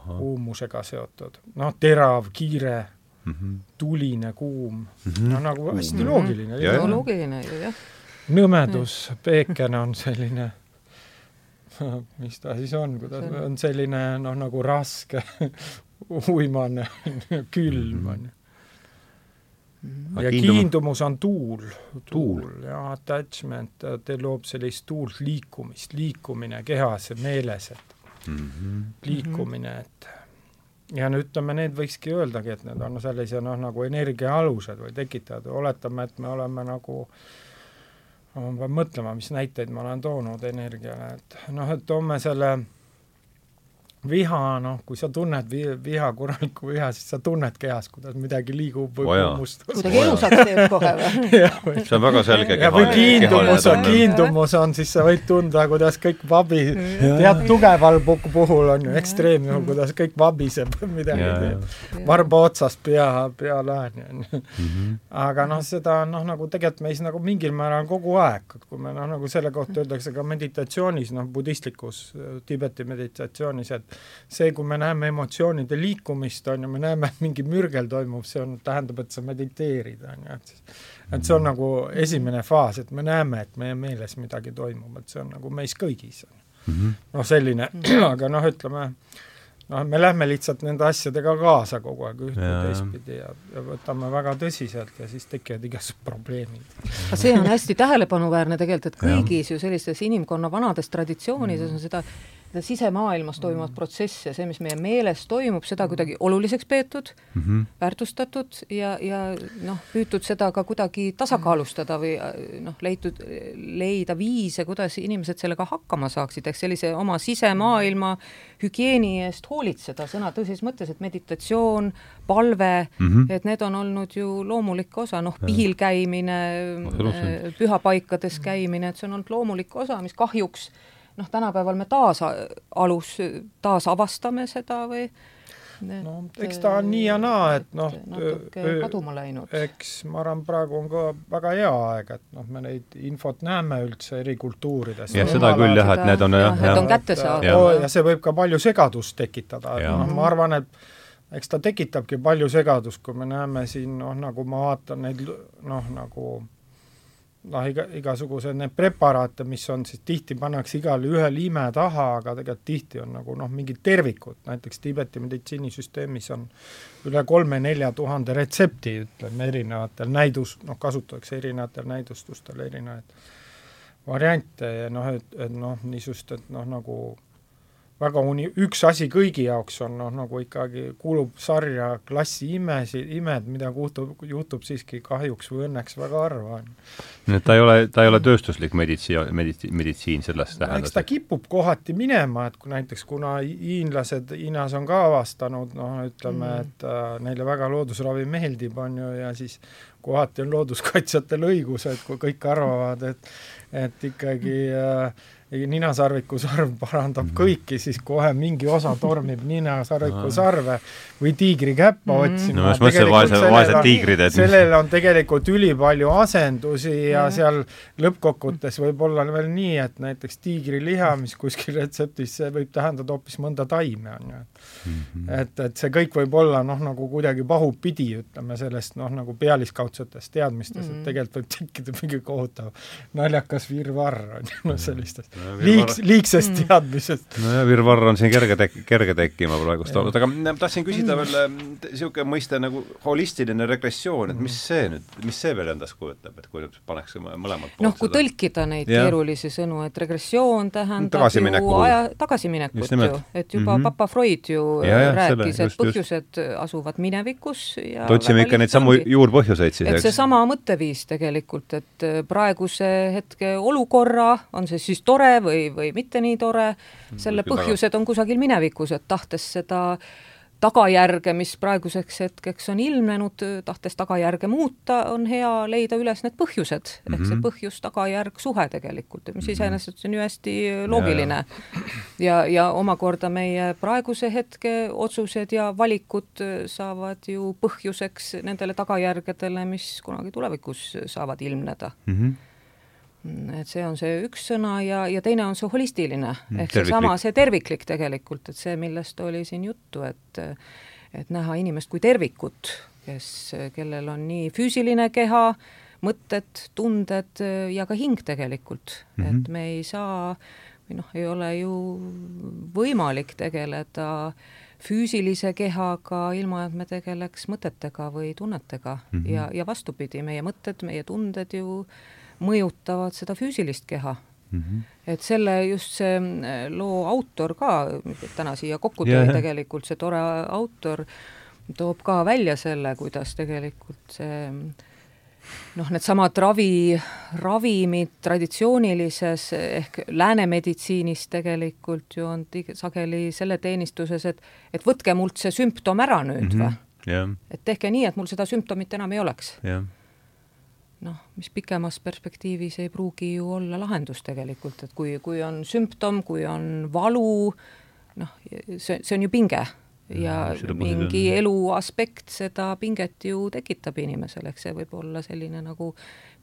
kuumusega seotud, noh, terav, kiire mm, -hmm. tuline, kuum mm, -hmm. no nagu hästi loogiline. loogiline ju jah. nõmedus, peeken on selline mis ta siis on, kuidas see on selline noh, nagu raske uimane külm mhm. on ju. Mhm. ja kiindumus on tuul, tuul, tuul ja attachment, ta loob sellist tuult liikumist, liikumine kehas ja meeles, et mm -hmm. liikumine, et ja no ütleme, need võikski öeldagi, et need on sellise noh, nagu energia alused või tekitajad, oletame, et me oleme nagu äh, ma pean mõtlema, mis näiteid ma olen toonud energiale, et noh, et toome selle viha, noh, kui sa tunned vi-, viha, korralikku viha, siis sa tunned kehas, kuidas midagi liigub või kummustub. kuidagi elusaks teeb kohe või? see on väga selge keha, või kiindumus on, kiindumus on, siis sa võid tunda, kuidas kõik vabi, tead, tugeval puhul on ju ekstreemjuhul, kuidas kõik vabiseb, midagi teeb. varba otsast pea, pea laeni, on ju. Mhm. aga noh, seda noh, nagu tegelikult meis nagu mingil määral kogu aeg, kui me noh, nagu selle kohta öeldakse ka meditatsioonis, noh, budistlikus Tiibeti meditatsioonis, et see, kui me näeme emotsioonide liikumist, on ju, me näeme, et mingi mürgel toimub, see on, tähendab, et sa mediteerid, on ju, et siis et see on nagu esimene faas, et me näeme, et meie meeles midagi toimub, et see on nagu meis kõigis. Mhm. noh, selline, aga noh, ütleme, noh, me lähme lihtsalt nende asjadega kaasa kogu aeg ühte ja teistpidi ja, ja võtame väga tõsiselt ja siis tekivad igasugused probleemid. aga see on hästi tähelepanuväärne tegelikult, et kõigis ja. ju sellistes inimkonna vanades traditsioonides on seda sisemaailmas toimuvat mm. protsessi ja see, mis meie meeles toimub, seda kuidagi oluliseks peetud mm, -hmm. väärtustatud ja, ja noh, püütud seda ka kuidagi tasakaalustada või noh, leitud, leida viise, kuidas inimesed sellega hakkama saaksid, ehk sellise oma sisemaailma hügieeni eest hoolitseda sõna tõsises mõttes, et meditatsioon, palve mm, -hmm. et need on olnud ju loomulik osa, noh, pihil käimine, pühapaikades käimine, et see on olnud loomulik osa, mis kahjuks noh, tänapäeval me taas alus, taasavastame seda või no eks ta on nii ja naa, et noh, kaduma läinud. eks ma arvan, praegu on ka väga hea aeg, et noh, me neid infot näeme üldse eri kultuurides. jah, seda küll jah, et need on jah, jah. on kättesaadav. Ja. ja see võib ka palju segadust tekitada, et noh, ma arvan, et eks ta tekitabki palju segadust, kui me näeme siin noh, nagu ma vaatan neid noh, nagu noh, iga, igasugused need preparaate, mis on siis tihti pannakse igale ühele ime taha, aga tegelikult tihti on nagu noh, mingid tervikud, näiteks Tiibeti meditsiinisüsteemis on üle kolme-nelja tuhande retsepti, ütleme, erinevatel näidus, noh, kasutatakse erinevatel näidustustel erinevaid variante ja noh, et, et noh, niisugust, et noh, nagu väga uni-, üks asi kõigi jaoks on noh, nagu ikkagi kuulub sarja klassi imesid, imed, mida juhtub, juhtub siiski kahjuks või õnneks väga harva, on ju. nii et ta ei ole, ta ei ole tööstuslik meditsiin, meditsi-, meditsiin selles tähenduses? eks ta kipub kohati minema, et kui näiteks, kuna hiinlased Hiinas on ka avastanud, noh, ütleme mm., et äh, neile väga loodusravi meeldib, on ju, ja siis kohati on looduskaitsjatel õigus, et kui kõik arvavad, et et ikkagi äh, ninasarviku sarv parandab mhm. kõiki, siis kohe mingi osa tormib ninasarviku sarve või tiigrikäppa mm. otsima. no just mõtlesin vaese, vaesed tiigrid, et sellel on tegelikult ülipalju asendusi ja mm. seal lõppkokkuvõttes võib olla veel nii, et näiteks tiigriliha, mis kuskil retseptis, see võib tähendada hoopis mõnda taime, on ju. Mhm. et, et see kõik võib olla noh, nagu kuidagi pahupidi, ütleme sellest noh, nagu pealiskaudsetest teadmistest mm., et tegelikult võib tekkida mingi kohutav naljakas virvarr, on ju, noh sellistest liigs, liigsest mm. teadmisest. nojah, virvarr on siin kerge tek-, kerge tekkima praegust olnud, aga ma tahtsin küsida mm. veel niisugune mõiste nagu holistiline regressioon, et mis see nüüd, mis see veel endast kujutab, et kui nüüd paneks mõlemalt noh, kui seda. tõlkida neid ja. keerulisi sõnu, et regressioon tähendab Tagasimineku. ju aja, tagasiminekut ju, et juba mm -hmm. papa Freud ju ja, ja, rääkis, et põhjused just. asuvad minevikus ja otsime ikka neid samu juurpõhjuseid siis, eks? et seesama mõtteviis tegelikult, et praeguse hetke olukorra, on see siis tore tore või, või mitte nii tore, mm, selle põhjused on kusagil minevikus, et tahtes seda tagajärge, mis praeguseks hetkeks on ilmnenud, tahtes tagajärge muuta, on hea leida üles need põhjused mm, -hmm. ehk see mhm. põhjus-tagajärg suhe tegelikult, mis mhm. iseenesest on ju hästi loogiline. ja, ja omakorda meie praeguse hetke otsused ja valikud saavad ju põhjuseks nendele tagajärgedele, mis kunagi tulevikus saavad ilmneda mm. -hmm et see on see üks sõna ja, ja teine on see holistiline mm, ehk seesama, see terviklik tegelikult, et see, millest oli siin juttu, et et näha inimest kui tervikut, kes, kellel on nii füüsiline keha, mõtted, tunded ja ka hing tegelikult mm, -hmm. et me ei saa või noh, ei ole ju võimalik tegeleda füüsilise kehaga, ilma et me tegeleks mõtetega või tunnetega mm -hmm. ja, ja vastupidi, meie mõtted, meie tunded ju äh, mõjutavad seda füüsilist keha mm. -hmm. et selle just see äh, loo autor ka, täna siia kokku tuli yeah. tegelikult see tore autor, toob ka välja selle, kuidas tegelikult see noh, needsamad ravi, ravimid traditsioonilises ehk lääne meditsiinis tegelikult ju on sageli selle teenistuses, et et võtke mult see sümptom ära nüüd mm -hmm. või yeah.. et tehke nii, et mul seda sümptomit enam ei oleks yeah noh, mis pikemas perspektiivis ei pruugi ju olla lahendus tegelikult, et kui, kui on sümptom, kui on valu, noh, see, see on ju pinge ja no, mingi elu aspekt seda pinget ju tekitab inimesele, eks see võib olla selline nagu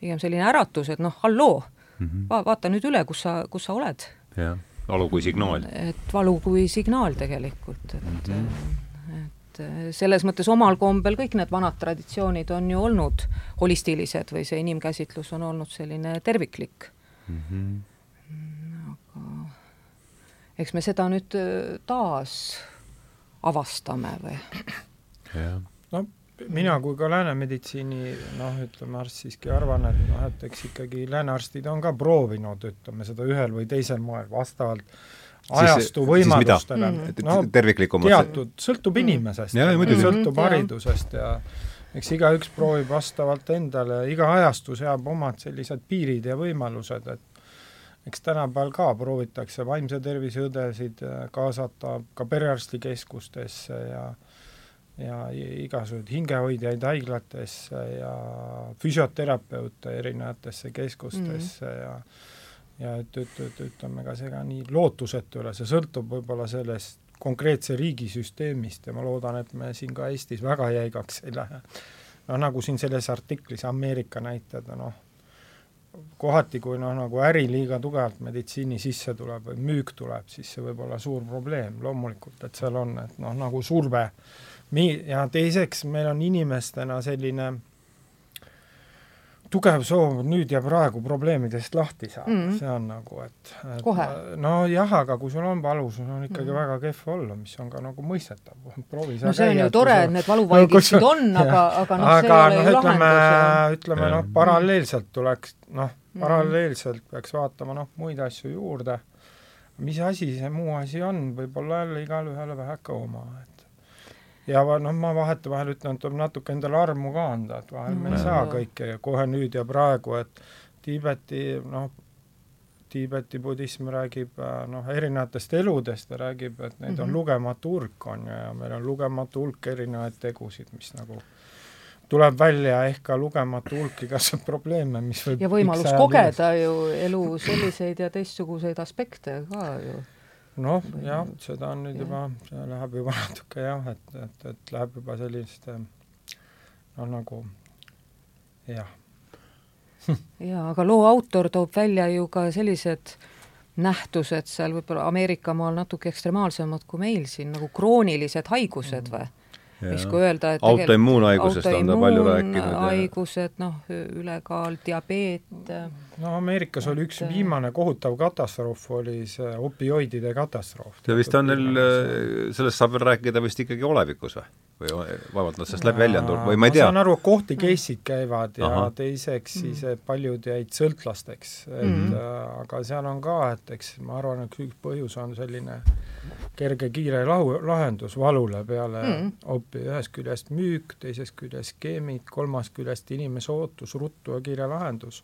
pigem selline äratus, et noh, halloo mm, -hmm. va-, vaata nüüd üle, kus sa, kus sa oled. jah, valu kui signaal. et valu kui signaal tegelikult, et mm -hmm et eh, selles mõttes omal kombel kõik need vanad traditsioonid on ju olnud holistilised või see inimkäsitlus on olnud selline terviklik mhm. mm. -hmm. aga eks me seda nüüd eh, taas avastame või? no mina kui ka lääne meditsiini noh, ütleme arst siiski arvan, et noh, et eks ikkagi läänearstid on ka proovinud, ütleme seda ühel või teisel moel vastavalt äh, ajastu võimalustele. Mm. no terviklikumalt? teatud, sõltub mm. inimesest, sõltub mm, haridusest ja eks igaüks proovib vastavalt endale, iga ajastu seab omad sellised piirid ja võimalused, et eks tänapäeval ka proovitakse vaimse tervise õdesid äh, kaasata ka perearstikeskustesse ja ja igasuguseid hingehoidjaid haiglatesse ja füsioterapeute erinevatesse keskustesse mm. ja ja et, et, et ütleme ka see ka nii lootusetu ei ole, see sõltub võib-olla sellest konkreetse riigisüsteemist ja ma loodan, et me siin ka Eestis väga jäigaks ei lähe. noh, nagu siin selles artiklis Ameerika näited, noh, kohati, kui noh, nagu äri liiga tugevalt meditsiini sisse tuleb või müük tuleb, siis see võib olla suur probleem loomulikult, et seal on, et noh, nagu surve. ja teiseks, meil on inimestena selline tugev soov nüüd ja praegu probleemidest lahti saada mm, -hmm. see on nagu, et, et nojah, aga kui sul on valu, sul on ikkagi mm -hmm. väga kehv olla, mis on ka nagu mõistetav, proovi no see on ju tore, et need valuvaigistid no, on, aga, aga noh, see ei ole no, ju ütleme, lahendus. ütleme noh, paralleelselt tuleks noh, paralleelselt peaks vaatama noh, muid asju juurde. mis asi see muu asi on, võib-olla jälle igalühele väheke oma, et ja noh, ma vahetevahel ütlen, et tuleb natuke endale armu ka anda, et vahel mm. me ei mm. saa kõike kohe nüüd ja praegu, et Tiibeti noh, Tiibeti budism räägib noh, erinevatest eludest, ta räägib, et neid mm -hmm. on mhm. lugematu hulk, on ju, ja meil on lugematu hulk erinevaid tegusid, mis nagu tuleb välja ehk ka lugematu hulk igasuguseid probleeme, mis võib ja võimalus kogeda ju elu selliseid ja teistsuguseid aspekte ka ju. Noh, jah, seda on nüüd ja. juba, see läheb juba natuke jah, et, et, et läheb juba selliste noh, nagu jah jaa, aga loo autor toob välja ju ka sellised nähtused seal võib-olla Ameerika maal natuke ekstremaalsemad kui meil siin, nagu kroonilised haigused või? Mis kui öelda, et autoimmuunhaigusest on ta palju rääkinud. haigused, noh, ülekaal, diabeet. no Ameerikas oli üks viimane kohutav katastroof, oli see opioidide katastroof. see vist on neil, sellest saab veel rääkida vist ikkagi olevikus või? või vaevalt nad sellest läbi välja on tulnud või ma ei tea. ma saan aru, kohti case'id käivad ja Aha. teiseks siis mm. paljud jäid sõltlasteks, et mm -hmm. äh, aga seal on ka, et eks ma arvan, et üks põhjus on selline kerge kiire lahu, lahendus valule peale mm. opi, ühest küljest müük, teisest küljest skeemid, kolmast küljest inimese ootus, ruttu ja kiire lahendus.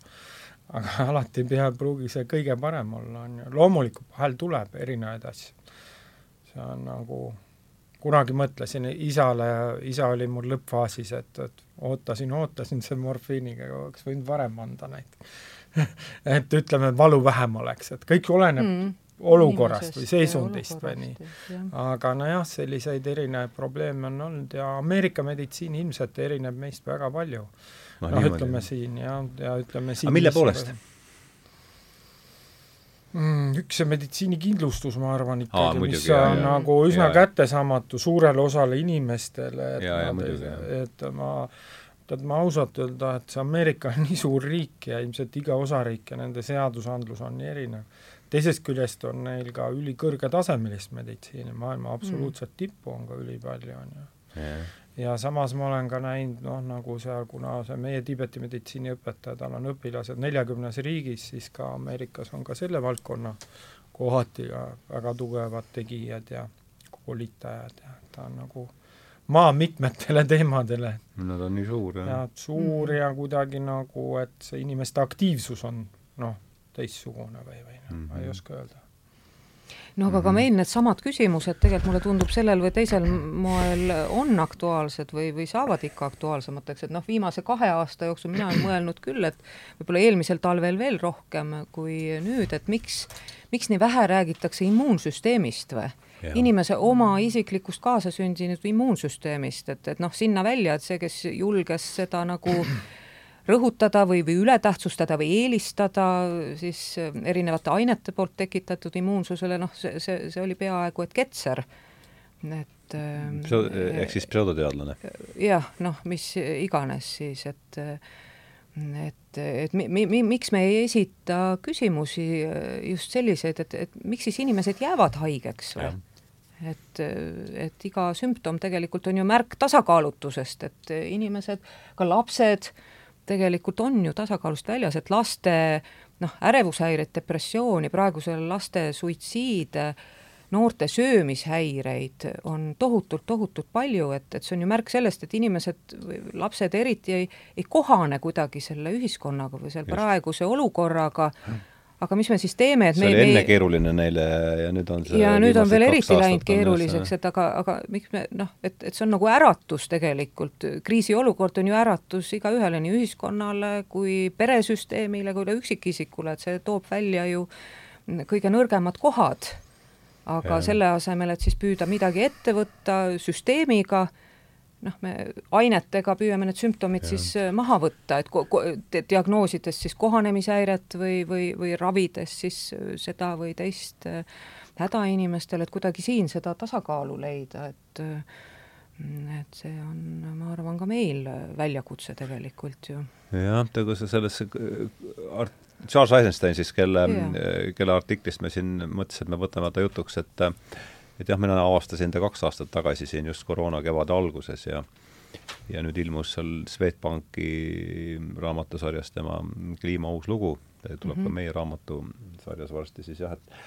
aga alati ei pea, pruugi see kõige parem olla, on ju, loomulikult vahel tuleb erinevaid asju. see on nagu kunagi mõtlesin isale, isa oli mul lõppfaasis, et, et ootasin, ootasin selle morfiiniga, oleks võinud varem anda näiteks et ütleme, et valu vähem oleks, et kõik oleneb mm, olukorrast või seisundist või nii. aga nojah, selliseid erinevaid probleeme on olnud ja Ameerika meditsiin ilmselt erineb meist väga palju. noh no, no, ütleme siin ja, ja ütleme siin aga mille poolest? mm,? Üks see meditsiinikindlustus, ma arvan ikkagi, mis on ja, nagu üsna ja, kättesaamatu suurele osale inimestele, et ja, nad, et ma tead, ma ausalt öelda, et see Ameerika on nii suur riik ja ilmselt iga osariik ja nende seadusandlus on nii erinev. Teisest küljest on neil ka ülikõrgetasemelist meditsiini, maailma absoluutset mm. tippu on ka ülipalju, on ju ja samas ma olen ka näinud noh, nagu seal, kuna see meie Tiibeti meditsiiniõpetaja, tal on õpilased neljakümnes riigis, siis ka Ameerikas on ka selle valdkonna kohati ka väga tugevad tegijad ja koolitajad ja ta on nagu maa mitmetele teemadele. Nad on nii suur, jah? jah, suur ja kuidagi nagu, et see inimeste aktiivsus on noh, teistsugune või, või noh mm -hmm., ma ei mhm. oska öelda no aga ka mhm. meil needsamad küsimused tegelikult mulle tundub sellel või teisel moel on aktuaalsed või, või saavad ikka aktuaalsemateks, et noh, viimase kahe aasta jooksul mina olen mõelnud küll, et võib-olla eelmisel talvel veel rohkem kui nüüd, et miks, miks nii vähe räägitakse immuunsüsteemist või? inimese oma isiklikust kaasasündinud immuunsüsteemist, et, et noh, sinna välja, et see, kes julges seda nagu rõhutada või, või ületähtsustada või eelistada siis äh, erinevate ainete poolt tekitatud immuunsusele, noh, see, see, see oli peaaegu et Ketser, et ähm, Pseu-, ehk siis pseudoteadlane? jah, noh, mis iganes siis, et et, et mi, mi, miks me ei esita küsimusi äh, just selliseid, et, et miks siis inimesed jäävad haigeks või? et, et iga sümptom tegelikult on ju märk tasakaalutusest, et inimesed, ka lapsed äh, tegelikult on ju tasakaalust väljas, et laste noh, ärevushäired, depressiooni, praegusel laste suitsiide, noorte söömishäireid on tohutult-tohutult palju, et, et see on ju märk sellest, et inimesed, lapsed eriti ei, ei kohane kuidagi selle ühiskonnaga või seal praeguse olukorraga. Mm aga mis me siis teeme, et see oli enne me... keeruline neile ja nüüd on see ja nüüd on veel eriti läinud keeruliseks, et aga, aga miks me noh, et, et see on nagu äratus tegelikult, kriisiolukord on ju äratus igaühele, nii ühiskonnale kui peresüsteemile kui ka üksikisikule, et see toob välja ju kõige nõrgemad kohad. aga ja. selle asemel, et siis püüda midagi ette võtta süsteemiga, noh, me ainetega püüame need sümptomid ja. siis äh, maha võtta, et diagnoosides siis kohanemishäiret või, või, või ravides siis äh, seda või teist äh, häda inimestel, et kuidagi siin seda tasakaalu leida, et et see on, ma arvan, ka meil väljakutse tegelikult ju. jah, ega sa sellesse art-, Charles Eisenstein siis, kelle, kelle artiklist me siin mõtlesime, võtame ta jutuks, et et jah, mina avastasin ta kaks aastat tagasi siin just koroona kevade alguses ja ja nüüd ilmus seal Swedbanki raamatusarjas tema kliima uus lugu, tuleb mm -hmm. ka mhm. meie raamatusarjas varsti siis jah, et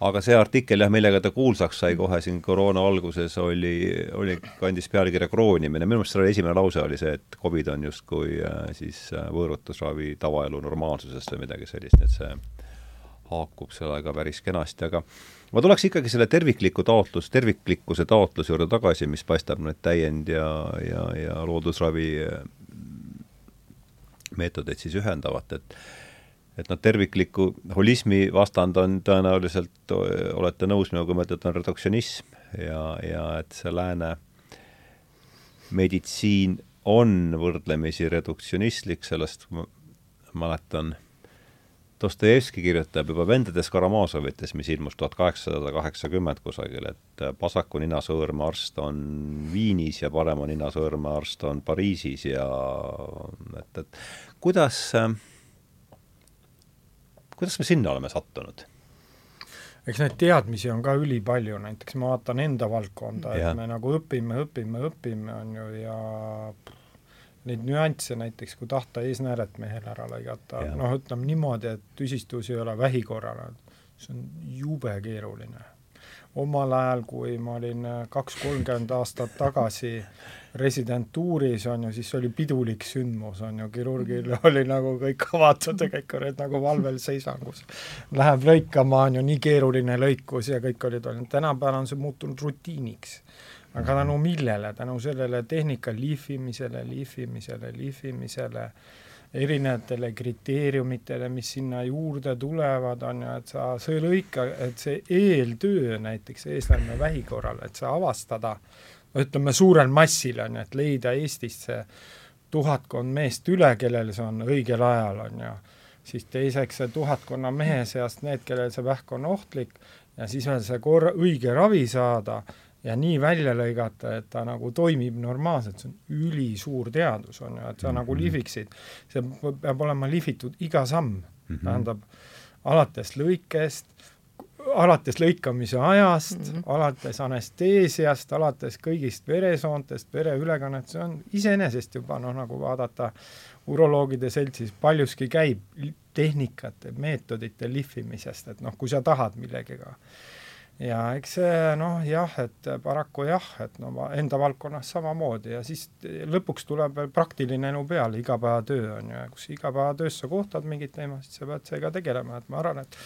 aga see artikkel jah, millega ta kuulsaks sai kohe siin koroona alguses, oli, oli, kandis pealkirja kroonimine, minu meelest selle esimene lause oli see, et Covid on justkui äh, siis äh, võõrutusravi tavaelu normaalsusest või midagi sellist, et see haakub sellega päris kenasti, aga ma tuleks ikkagi selle tervikliku taotlus, terviklikkuse taotluse juurde tagasi, mis paistab need täiend- ja, ja, ja loodusravi äh, meetodeid siis ühendavat, et et noh, tervikliku holismi vastand on tõenäoliselt, olete nõus minuga, ma ütlen, et on reduktsionism ja, ja et see lääne meditsiin on võrdlemisi reduktsionistlik, sellest ma mäletan, Dostojevski kirjutab juba Vendades Karamazovites, mis ilmus tuhat kaheksasada kaheksakümmend kusagil, et vasaku ninasõõrme arst on Viinis ja parema ninasõõrme arst on Pariisis ja et, et kuidas äh, kuidas me sinna oleme sattunud? eks neid teadmisi on ka ülipalju, näiteks ma vaatan enda valdkonda, et me nagu õpime, õpime, õpime, on ju, ja neid nüansse näiteks, kui tahta eesnääret mehel ära lõigata, noh, ütleme niimoodi, et tüsistus ei ole vähikorral, see on jube keeruline. omal ajal, kui ma olin kaks, kolmkümmend aastat tagasi residentuuris, on ju, siis oli pidulik sündmus, on ju, kirurgil mhm. oli nagu kõik avatud ja kõik olid nagu valvel seisangus. Läheb lõikama, on ju, nii keeruline lõikus ja kõik olid, tänapäeval on see muutunud rutiiniks. Aga tänu millele, tänu sellele tehnika lihvimisele, lihvimisele, lihvimisele, erinevatele kriteeriumitele, mis sinna juurde tulevad, on ju, et sa, see lõika, et see eeltöö näiteks eestlane vähi korral, et sa avastada ütleme, suurel massil, on ju, et leida Eestist see tuhatkond meest üle, kellel see on õigel ajal, on ju, siis teiseks see tuhatkonna mehe seast need, kellel see vähk on ohtlik, ja siis veel see korra, õige ravi saada ja nii välja lõigata, et ta nagu toimib normaalselt, see on ülisuur teadus, on ju, et sa mm -hmm. nagu lihviksid, see peab olema lihvitud iga samm mm, -hmm. tähendab alates lõikest, alates lõikamise ajast mm, -hmm. alates anesteesiast, alates kõigist veresoontest, vereülekannet, see on iseenesest juba noh, nagu vaadata uroloogide seltsis, paljuski käib tehnikate, meetodite lihvimisest, et noh, kui sa tahad millegagi. Ja eks see noh, jah, et paraku jah, et no enda valdkonnas samamoodi ja siis lõpuks tuleb veel praktiline elu peale, igapäevatöö on ju, kus igapäevatöös sa kohtad mingit teemat, siis sa pead seega tegelema, et ma arvan, et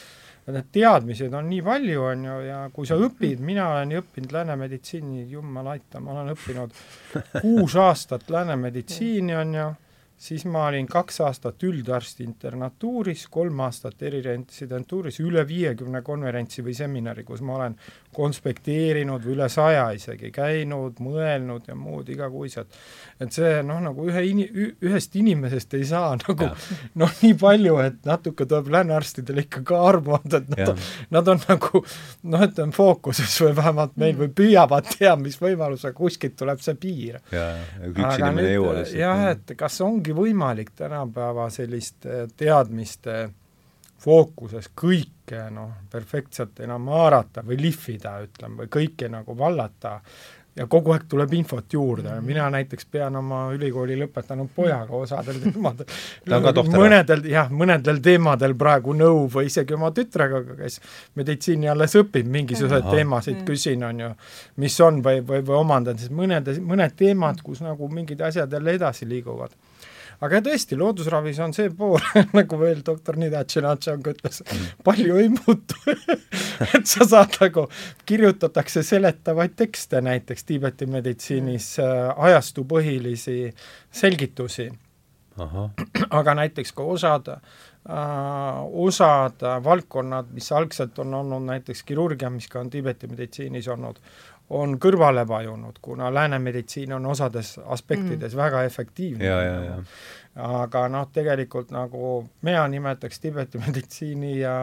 need teadmised on nii palju, on ju, ja kui sa õpid, mina olen õppinud lääne meditsiini, jumal aita, ma olen õppinud kuus aastat lääne meditsiini, on ju siis ma olin kaks aastat üldarsti internatuuris, kolm aastat eriresidentuuris, üle viiekümne konverentsi või seminari, kus ma olen konspekteerinud või üle saja isegi käinud, mõelnud ja muud igakuiselt. et see noh, nagu ühe ini-, ühest inimesest ei saa nagu noh, nii palju, et natuke tuleb läänearstidel ikka ka armu anda, et nad, nad on nagu noh, ütleme fookuses või vähemalt meil või püüavad teha, mis võimalusega kuskilt tuleb see piir. aga nüüd jah, et kas ongi võimalik tänapäeva selliste teadmiste fookuses kõike noh, perfektselt enam haarata või lihvida, ütleme, või kõike nagu vallata. Ja kogu aeg tuleb infot juurde. Mm, -hmm. mina näiteks pean oma ülikooli lõpetanud pojaga osadel teemadel. Mõnedel, jah, mõnedel teemadel praegu nõu või isegi oma tütrega, kes meditsiini alles õpib, mingisuguseid teemasid mm. küsin, on ju, mis on või, või, või omandan, siis mõned, mõned teemad, kus nagu mingid asjad jälle edasi liiguvad aga tõesti, loodusravis on see pool nagu veel doktor Nidatšinatšang ütles mm., palju ei muutu et sa saad nagu, kirjutatakse seletavaid tekste näiteks Tiibeti meditsiinis äh, ajastupõhilisi selgitusi. aga näiteks ka osad äh, osad valdkonnad, mis algselt on olnud näiteks kirurgia, mis ka on Tiibeti meditsiinis olnud, on kõrvale vajunud, kuna lääne meditsiin on osades aspektides mm. väga efektiivne. aga noh, tegelikult nagu mina nimetaks Tiibeti meditsiini ja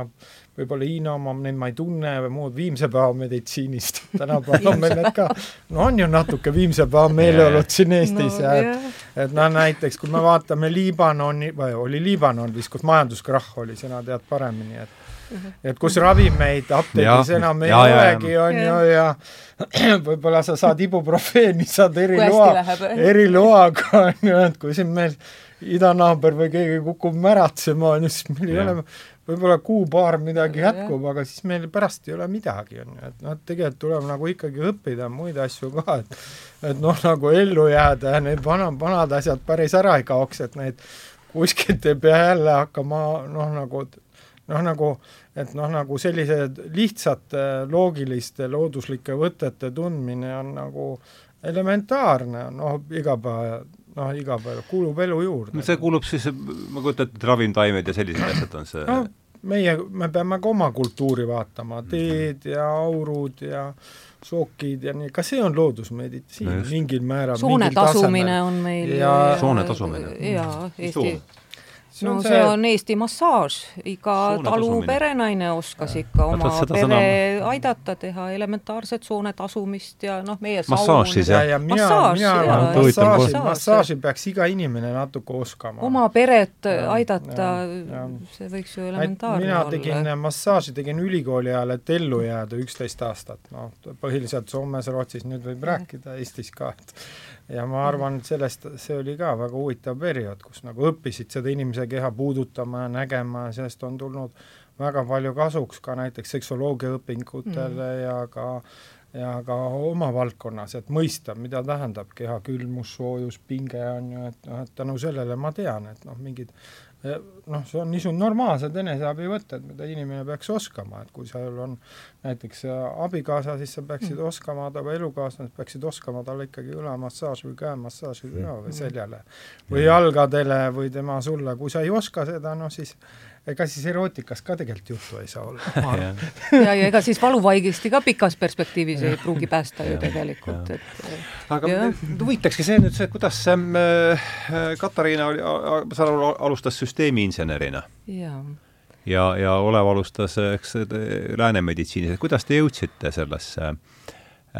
võib-olla Hiina oma, neid ma ei tunne või muud Viimse päeva meditsiinist, tänapäeval on meil need ka, no on ju natuke Viimse päeva meeleolud siin Eestis no, ja et, et noh, näiteks kui me vaatame Liibanoni, või oli Liibanon vist, kus majanduskrahh oli, sina tead paremini, et et kus ravimeid apteegis Ja. enam ei Ja, ja, ja. olegi, on ju, ja võib-olla sa saad ibuprofeeni, saad eriloa, eriloaga, on ju, et kui siin meil idanaaber või keegi kukub märatsema, on ju, siis meil ei ole võib-olla kuu-paar midagi jätkub, aga siis meil pärast ei ole midagi, on ju, et noh, tegelikult tuleb nagu ikkagi õppida muid asju ka, et et noh, nagu ellu jääda ja need vana, vanad asjad päris ära ei kaoks, et neid kuskilt ei pea jälle hakkama noh, nagu noh, nagu et noh, nagu sellised lihtsate loogiliste looduslike võtete tundmine on nagu elementaarne, noh, igapäeva, noh, igapäev kuulub elu juurde. see kuulub siis, ma kujutan ette, et ravimtaimed ja sellised asjad on see noh, meie, me peame ka oma kultuuri vaatama, teed ja aurud ja sookid ja nii, ka see on loodusmeditsiin No no mingil määral. soone tasumine on meil Ja- Soone tasumine. jaa, Eesti too? no see on Eesti massaaž, iga talu perenaine oskas ikka oma Vaata, seda pere sõna- aidata, teha elementaarset soone tasumist ja noh, meie Massaaž saun- siis, ja, jah? ja mina, Massaaž, mina massaaži, massaaži peaks iga inimene natuke oskama. oma peret Ja, aidata ja, ja., see võiks ju elementaarne mina olla. tegin massaaži, tegin ülikooli ajal, et ellu jääda üksteist aastat, noh, põhiliselt Soomes, Rootsis, nüüd võib rääkida Eestis ka, et ja ma arvan, et sellest, see oli ka väga huvitav periood, kus nagu õppisid seda inimese keha puudutama ja nägema ja sellest on tulnud väga palju kasuks ka näiteks seksoloogia õpingutele mm. ja ka ja ka oma valdkonnas, et mõista, mida tähendab keha külmus, soojus, pinge on ju, et noh, et tänu sellele ma tean, et noh, mingid noh, see on niisugune normaalsed eneseabivõtted, mida inimene peaks oskama, et kui sul on näiteks abikaasa, siis sa peaksid mm. oskama, või elukaaslased peaksid oskama talle ikkagi õlamassaaži või käemassaaži teha või seljale või jalgadele või tema sulle, kui sa ei oska seda, noh siis ega siis erootikast ka tegelikult juttu ei saa olla, arvan. ja, ja ega siis valuvaigesti ka pikas perspektiivis ei pruugi päästa ju tegelikult, et aga huvitakski see nüüd see, kuidas see äh, Katariina oli, ma saan aru, alustas süsteemiinsenerina jaa. Ja, ja Olev alustas, eks, lääne meditsiinis, et kuidas te jõudsite sellesse?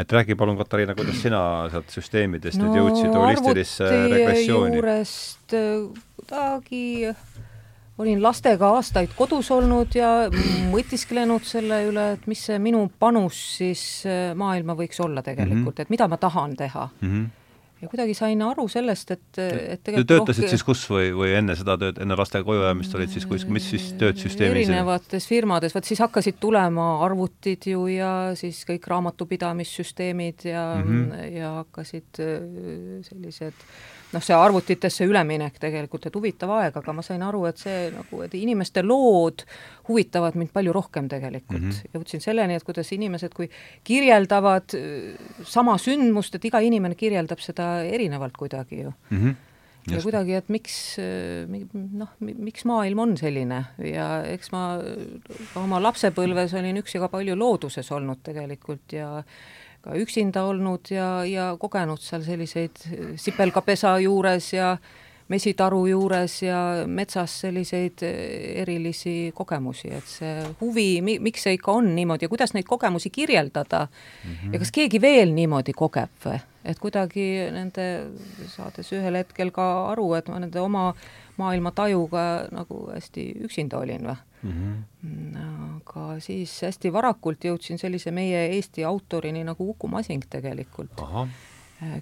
Et räägi palun, Katariina, kuidas sina sealt süsteemidest no, nüüd jõudsid holistilisse regressiooni? juurest äh, kuidagi olin lastega aastaid kodus olnud ja mõtisklenud selle üle, et mis see minu panus siis äh, maailma võiks olla tegelikult mm. -hmm. et mida ma tahan teha mm. -hmm. ja kuidagi sain aru sellest, et, et Te töötasid siis kus või, või enne seda tööd, enne laste kojujäämist olid siis kus, mis siis tööd süsteemis erinevates firmades, vot siis hakkasid tulema arvutid ju ja siis kõik raamatupidamissüsteemid ja mm. -hmm. ja hakkasid äh, sellised noh, see arvutitesse üleminek tegelikult, et huvitav aeg, aga ma sain aru, et see nagu, et inimeste lood huvitavad mind palju rohkem tegelikult mm. -hmm. jõudsin selleni, et kuidas inimesed, kui kirjeldavad äh, sama sündmust, et iga inimene kirjeldab seda erinevalt kuidagi ju mm? -hmm. ja Just. kuidagi, et miks noh, miks maailm on selline ja eks ma ka oma lapsepõlves olin üksi ka palju looduses olnud tegelikult ja ka üksinda olnud ja, ja kogenud seal selliseid sipelgapesa juures ja mesitaru juures ja metsas selliseid erilisi kogemusi, et see huvi, miks see ikka on niimoodi ja kuidas neid kogemusi kirjeldada mm -hmm. ja kas keegi veel niimoodi kogeb või? et kuidagi nende, saades ühel hetkel ka aru, et ma nende oma maailmatajuga nagu hästi üksinda olin või mm. -hmm. aga siis hästi varakult jõudsin sellise meie Eesti autorini nagu Uku Masing tegelikult.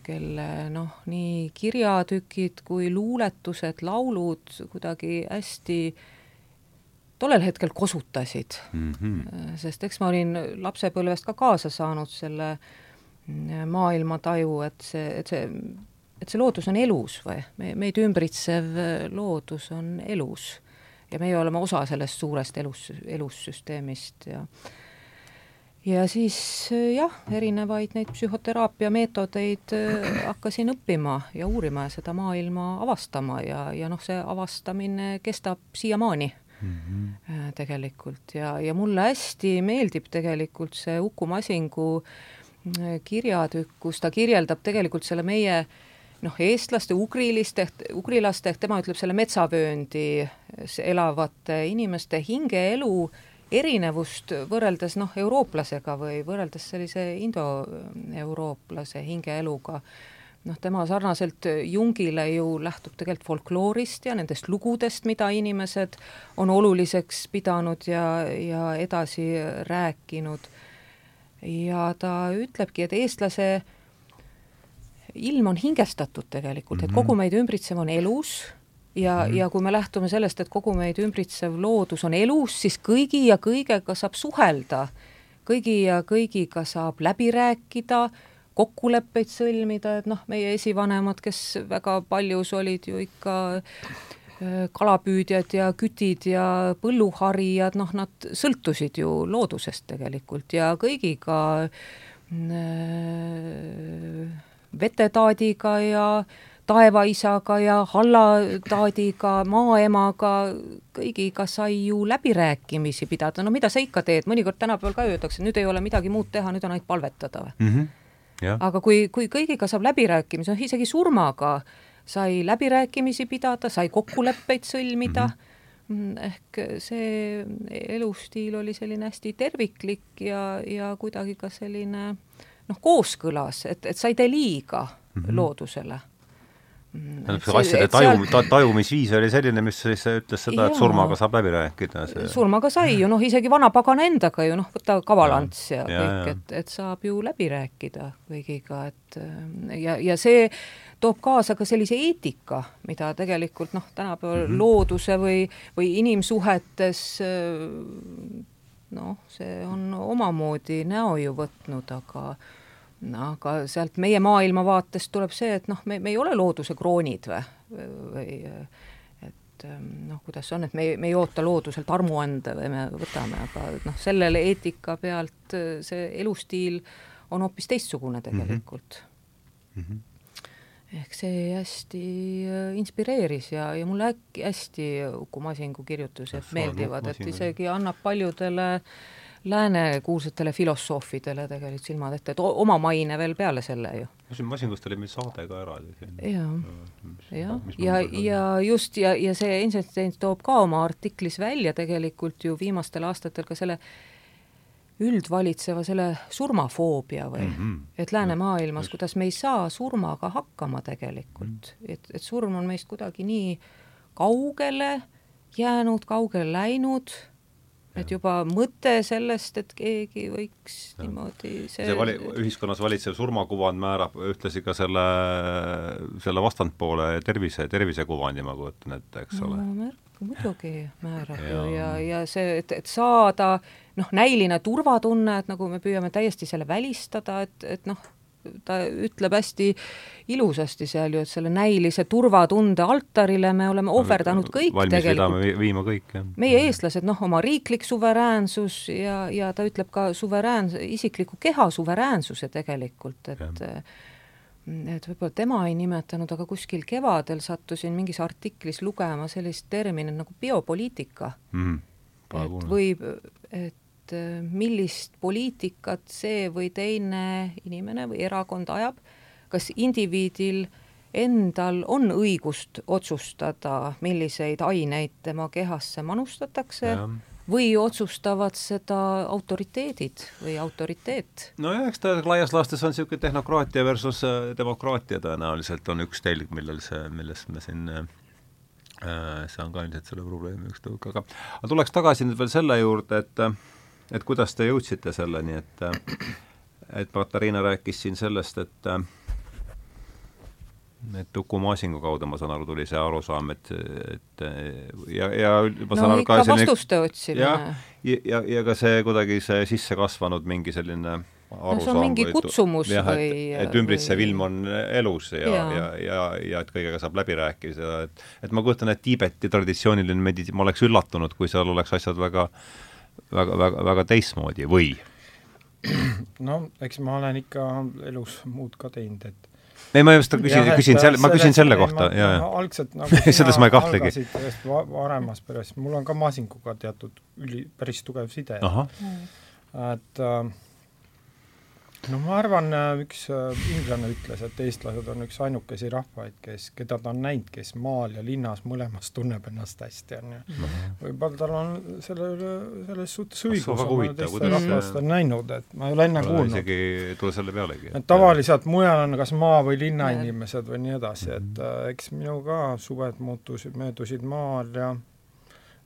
kelle noh, nii kirjatükid kui luuletused, laulud kuidagi hästi tollel hetkel kosutasid mm. -hmm. sest eks ma olin lapsepõlvest ka kaasa saanud selle maailmataju, et see, et see, et see loodus on elus või me, meid ümbritsev loodus on elus ja meie oleme osa sellest suurest elus, elussüsteemist ja ja siis jah, erinevaid neid psühhoteraapia meetodeid hakkasin õppima ja uurima ja seda maailma avastama ja, ja noh, see avastamine kestab siiamaani mm -hmm. tegelikult ja, ja mulle hästi meeldib tegelikult see Uku Masingu kirjatükk, kus ta kirjeldab tegelikult selle meie noh, eestlaste, ugriliste, ugrilaste tema ütleb selle metsavööndis elavate inimeste hingeelu erinevust võrreldes noh, eurooplasega või võrreldes sellise indoeurooplase hingeeluga, noh, tema sarnaselt Jungile ju lähtub tegelikult folkloorist ja nendest lugudest, mida inimesed on oluliseks pidanud ja, ja edasi rääkinud. ja ta ütlebki, et eestlase ilm on hingestatud tegelikult, et kogu mhm. meid ümbritsev on elus ja mm, -hmm. ja kui me lähtume sellest, et kogu meid ümbritsev loodus on elus, siis kõigi ja kõigega saab suhelda, kõigi ja kõigiga saab läbi rääkida, kokkuleppeid sõlmida, et noh, meie esivanemad, kes väga paljus olid ju ikka äh, kalapüüdjad ja kütid ja põlluharijad, noh, nad sõltusid ju loodusest tegelikult ja kõigiga äh, vetetaadiga ja taevaisaga ja hallataadiga, maaemaga, kõigiga sai ju läbirääkimisi pidada, no mida sa ikka teed, mõnikord tänapäeval ka öeldakse, nüüd ei ole midagi muud teha, nüüd on ainult palvetada või? Mm. -hmm aga kui, kui kõigiga saab läbirääkimisi, noh isegi surmaga sai läbirääkimisi pidada, sai kokkuleppeid sõlmida. Mhm. mm, -hmm ehk see elustiil oli selline hästi terviklik ja, ja kuidagi ka selline noh, kooskõlas, et, et sa ei tee liiga mm -hmm. loodusele tähendab, see asjade taju ta,, tajumisviis oli selline, mis siis ütles seda, et surmaga saab läbi rääkida surmaga sai ju, noh, isegi vanapagana endaga ju, noh, võta Kaval-Ants ja, ja kõik, et, et saab ju läbi rääkida kõigiga, et ja, ja see toob kaasa ka sellise eetika, mida tegelikult noh, tänapäeval mm -hmm. looduse või, või inimsuhetes noh, see on omamoodi näo ju võtnud, aga no aga sealt meie maailmavaatest tuleb see, et noh, me, me ei ole looduse kroonid või, või et noh, kuidas on, et me me ei oota looduselt armuande või me võtame, aga noh, sellele eetika pealt see elustiil on hoopis teistsugune tegelikult mm. -hmm. ehk see hästi inspireeris ja, ja mulle äkki hästi Uku Masingu kirjutused meeldivad, et isegi annab paljudele äh, lääne kuulsatele filosoofidele tegelikult silmad ette, et oma maine veel peale selle ju. Masingust oli meil saade ka jah, jah, ja, ja, ja just, ja, ja see Einstein toob ka oma artiklis välja tegelikult ju viimastel aastatel ka selle üldvalitseva selle surmafoobia või mm, -hmm. et läänemaailmas, kuidas me ei saa surmaga hakkama tegelikult mm, -hmm. et, et surm on meist kuidagi nii kaugele jäänud, kaugele läinud et juba mõte sellest, et keegi võiks ja. niimoodi see, see vali-, ühiskonnas valitsev surmakuvand määrab ühtlasi ka selle, selle vastandpoole tervise, tervisekuvandi, ma kujutan ette, eks ole no,. muidugi määrab ja. ja, ja see, et, et saada noh, näiline turvatunne, et nagu me püüame täiesti selle välistada, et, et noh, ta ütleb hästi ilusasti seal ju, et selle näilise turvatunde altarile me oleme ohverdanud kõik valmis tegelikult. viima kõik, jah. meie eestlased, noh, oma riiklik suveräänsus ja, ja ta ütleb ka suverään-, isikliku keha suveräänsuse tegelikult, et ja et võib-olla tema ei nimetanud, aga kuskil kevadel sattusin mingis artiklis lugema sellist terminit nagu biopoliitika mm,. et võib, et et äh, millist poliitikat see või teine inimene või erakond ajab, kas indiviidil endal on õigust otsustada, milliseid aineid tema kehasse manustatakse ja. või otsustavad seda autoriteedid või autoriteet? nojah, eks ta laias laastus on niisugune tehnokraatia versus äh, demokraatia tõenäoliselt on üks telg, millel see, millest me siin äh, see on ka ilmselt selle probleemi üks tõuk, aga aga tuleks tagasi nüüd veel selle juurde, et et kuidas te jõudsite selleni, et et Katariina rääkis siin sellest, et et Uku Masingu kaudu, ma saan aru, tuli see arusaam, et, et ja, ja ma saan no, aru ka selline vastuste otsimine. ja, ja, ja, ka see kuidagi see sisse kasvanud mingi selline no see on mingi kutsumus jah, või et, et ümbritsev või... ilm on elus ja, ja, ja, ja, ja et kõigega saab läbi rääkida, et et ma kujutan, et Tiibeti traditsiooniline medits-, ma oleks üllatunud, kui seal oleks asjad väga väga, väga, väga teistmoodi või? no eks ma olen ikka elus muud ka teinud, et ei, ma just küsin, küsin selle, ma küsin selle kohta, jaa, jaa. algselt nagu selles ma ei kahtlegi. ühest varemas peres, mul on ka Masinguga teatud üli, päris tugev side. et äh, no ma arvan, äh, üks äh, inglane ütles, et eestlased on üks ainukesi rahvaid, kes, keda ta on näinud, kes maal ja linnas mõlemas tunneb ennast hästi, on ju. Mhm. võib-olla tal on selle üle, selles suhtes õigus, oma teiste rahvast on näinud, et ma ei ole enne kuulnud. isegi ei tule selle pealegi. et tavaliselt mujal on kas maa- või linnainimesed või nii edasi, et mhm. äh, eks minu ka suved muutusid, möödusid maal ja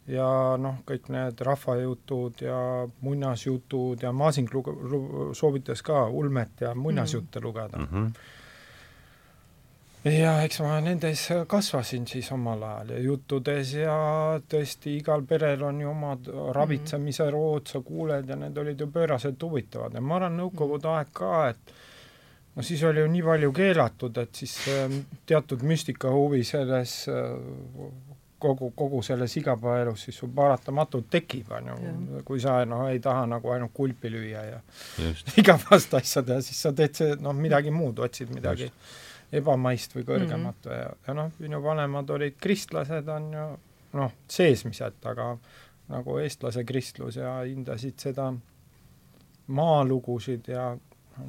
ja noh, kõik need rahvajutud ja muinasjutud ja Masing soovitas ka ulmet ja muinasjutte mm. lugeda mm. -hmm. ja eks ma nendes kasvasin siis omal ajal ja juttudes ja tõesti igal perel on ju omad ravitsemise rood, sa kuuled ja need olid ju pööraselt huvitavad ja ma arvan, nõukogude aeg ka, et no siis oli ju nii palju keelatud, et siis äh, teatud müstikahuvi selles kogu, kogu selles igapäevaelus siis sul paratamatult tekib, on ju, kui sa noh, ei taha nagu ainult kulpi lüüa ja igapäevast asja teha, siis sa teed see, noh, midagi muud, otsid midagi Just. ebamaist või kõrgemat mm -hmm. ja, ja noh, minu vanemad olid kristlased, on ju, noh, seesmised, aga nagu eestlase kristlus ja hindasid seda maalugusid ja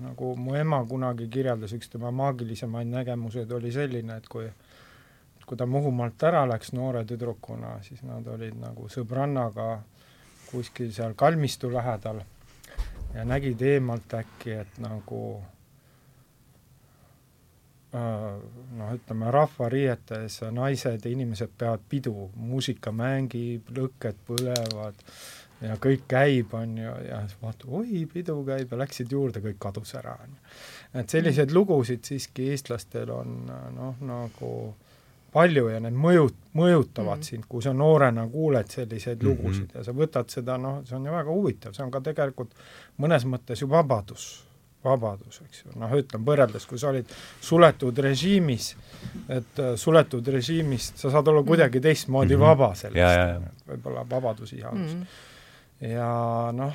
nagu mu ema kunagi kirjeldas, üks tema maagilisemaid nägemuseid oli selline, et kui kui ta Muhumaalt ära läks noore tüdrukuna, siis nad olid nagu sõbrannaga kuskil seal kalmistu lähedal ja nägid eemalt äkki, et nagu äh, noh, ütleme rahvariietes naised ja inimesed peavad pidu, muusika mängib, lõkked põlevad ja kõik käib, on ju, ja siis vaatad, oi, pidu käib ja läksid juurde, kõik kadus ära, on ju. et selliseid lugusid siiski eestlastel on noh, nagu palju ja need mõjut-, mõjutavad mm -hmm. sind, kui sa noorena kuuled selliseid mm -hmm. lugusid ja sa võtad seda, noh, see on ju väga huvitav, see on ka tegelikult mõnes mõttes ju vabadus, vabadus, eks ju, noh, ütlen võrreldes, kui sa olid suletud režiimis, et uh, suletud režiimist sa saad olla mhm. kuidagi teistmoodi mm -hmm. vaba sellest, võib-olla vabadusihaldus mm. -hmm. ja noh,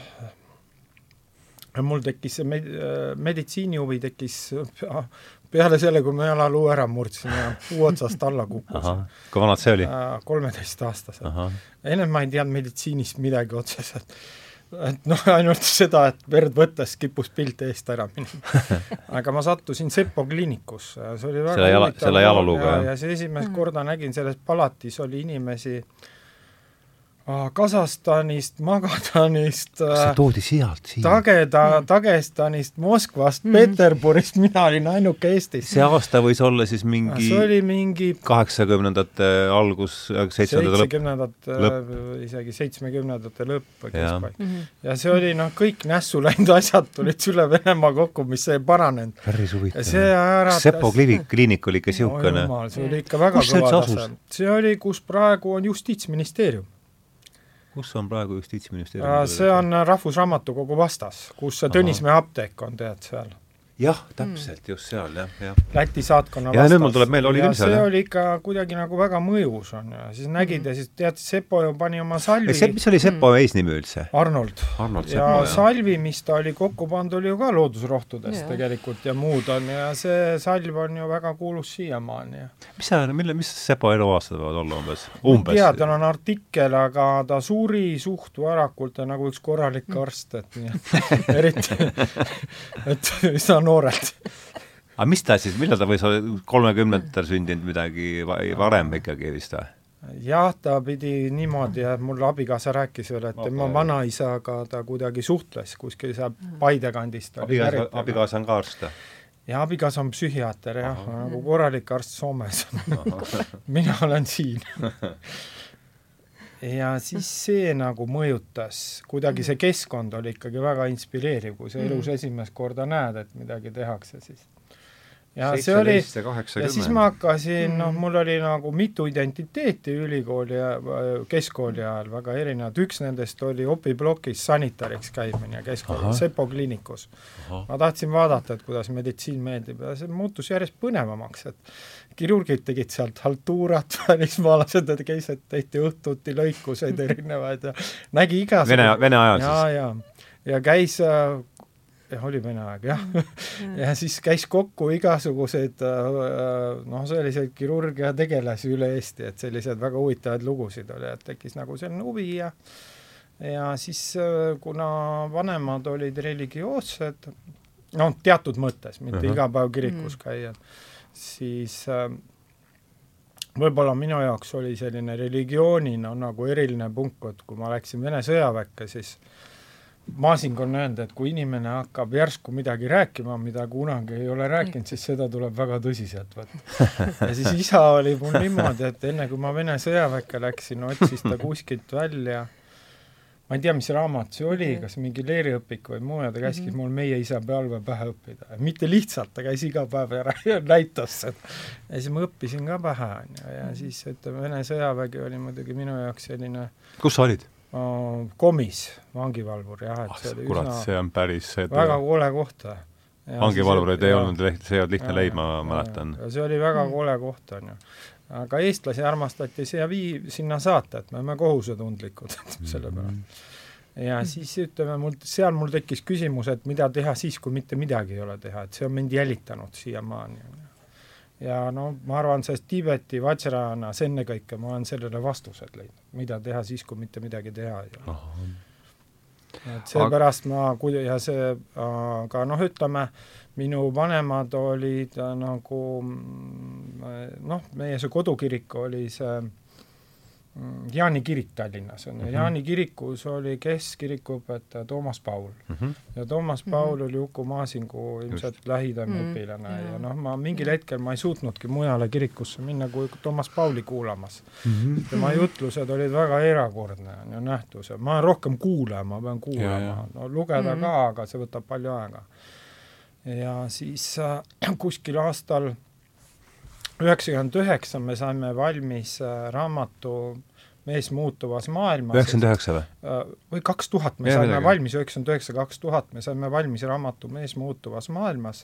mul tekkis see med-, meditsiinihuvi tekkis peale selle, kui ma jalaluu ära murdsin ja puu otsast alla kukkusin. kui vanad see oli? Äh, kolmeteistaastased. ennem ma ei teadnud meditsiinist midagi otseselt. et noh, ainult seda, et verd võttes kippus pilt eest ära minema. aga ma sattusin Seppo kliinikusse, see oli väga selle jala, selle jalaluuga, jah? ja see esimest korda nägin, selles palatis oli inimesi äh, Kasahstanist, Magadanist, kas see toodi sealt siia? Tageda mm., Dagestanist, Moskvast mm., Peterburist, mina olin ainuke Eestis. see aasta võis olla siis mingi see oli mingi kaheksakümnendate algus, seitsmekümnendate lõpp, isegi seitsmekümnendate lõpp või keskpaik. Mm -hmm. ja see oli noh, kõik nässu läinud asjad tulid üle Venemaa kokku, mis ei paranenud. päris huvitav. kas Sepo kliinik oli ikka niisugune no,? see oli ikka väga kõva tase. see oli, kus praegu on Justiitsministeerium kus on praegu Justiitsministeerium? see on Rahvusraamatukogu vastas, kus see Tõnismäe apteek on, tead, seal jah, täpselt mm., just seal, jah, jah. Läti saatkonna ja nüüd mul tuleb meelde, oli küll seal, jah. see oli ikka kuidagi nagu väga mõjus, on ju, siis nägid mm. ja siis tead, Sepo ju pani oma salvi see, mis oli Sepo mm. eesnimi üldse? Arnold. Arnold Sepo, ja jah. salvi, mis ta oli kokku pandud, oli ju ka loodusrohtudest ja. tegelikult ja muud on ja see salv on ju väga kuulus siiamaani. mis sa, mille, mis Sepo eluaastad võivad olla umbes? umbes? ei tea, tal on artikkel, aga ta suri suht varakult ja nagu üks korralik arst, et nii, eriti, et üsna noorelt aga mis ta siis, millal ta võis olla, kolmekümnendatel sündinud midagi varem ikkagi vist või? jah, ta pidi niimoodi, et mul abikaasa rääkis veel, et okay. tema vanaisaga ta kuidagi suhtles kuskil seal Paide kandist. abikaasa, abikaasa on ka arst või? ja abikaasa on psühhiaater jah, nagu korralik arst Soomes mina olen siin ja siis see nagu mõjutas, kuidagi see keskkond oli ikkagi väga inspireeriv, kui sa elus mm. esimest korda näed, et midagi tehakse, siis ja see oli, ja siis ma hakkasin, noh, mul oli nagu mitu identiteeti ülikooli ja keskkooli ajal väga erinevad, üks nendest oli opiplokis sanitariks käimine keskkooli, Sepo kliinikus. ma tahtsin vaadata, et kuidas meditsiin meeldib ja see muutus järjest põnevamaks, et kirurgid tegid sealt haltuurat, välismaalased käisid, tehti õhtuti lõikuseid erinevaid ja nägi igasugu Vene, Vene ajal ja, siis? ja, ja käis äh, jah, oli Vene aeg, jah mm. ja siis käis kokku igasuguseid äh, noh, selliseid kirurgia tegelasi üle Eesti, et selliseid väga huvitavaid lugusid oli, et tekkis nagu selline huvi ja ja siis, äh, kuna vanemad olid religioossed, noh, teatud mõttes, mitte uh. -huh. iga päev kirikus Mm. käia, siis äh, võib-olla minu jaoks oli selline religioonina nagu eriline punkt, et kui ma läksin Vene sõjaväkke, siis Masing on öelnud, et kui inimene hakkab järsku midagi rääkima, mida kunagi ei ole rääkinud, siis seda tuleb väga tõsiselt võtta. ja siis isa oli mul niimoodi, et enne kui ma Vene sõjaväkke läksin, otsis ta kuskilt välja ma ei tea, mis raamat see oli, kas mingi leeriõpik või muu ja ta käskis mm -hmm. mul Meie isa pealve pähe õppida. mitte lihtsalt, ta käis iga päev ja näitas seda. ja siis ma õppisin ka pähe, on ju, ja siis ütleme, Vene sõjavägi oli muidugi minu jaoks selline kus sa olid? komis, vangivalvur, jah, et see oli kurat, üsna see on päris see väga kole koht. vangivalvureid ei olnud liht-, see ei olnud lihtne leida, ma mäletan. see oli väga Mm. kole koht, on ju. Aga eestlasi armastati siia vii-, sinna saata, et me oleme kohusetundlikud selle peale. ja siis ütleme, mul, seal mul tekkis küsimus, et mida teha siis, kui mitte midagi ei ole teha, et see on mind jälitanud siiamaani, ja no ma arvan, sellest Tiibeti Vajrayanas ennekõike ma olen sellele vastused leidnud, mida teha siis, kui mitte midagi teha ei ole. Et seepärast ma, kui- ja see, aga noh, ütleme, minu vanemad olid äh, nagu mm, noh, meie see kodukirik oli see mm, Jaani kirik Tallinnas on ju mm. -hmm. Jaani kirikus oli keskkirikuõpetaja Toomas Paul mm. -hmm. ja Toomas. Paul oli Uku Maasingu ilmselt lähim Mhm. õpilane ja Jaa. noh, ma mingil hetkel ma ei suutnudki mujale kirikusse minna kui Toomas Pauli kuulamas tema jutlused olid väga erakordne on ju nähtus ja ma olen rohkem kuulaja, ma pean Ja, kuulama ja., no lugeda Mhm. ka, aga see võtab palju aega. Ja siis äh, kuskil aastal üheksakümmend üheksa me saime valmis äh, raamatu Mees muutuvas maailmas üheksakümmend üheksa või? äh, või kaks tuhat me Jah, saime midagi. valmis, üheksakümmend üheksa, kaks tuhat me saime valmis raamatu Mees muutuvas maailmas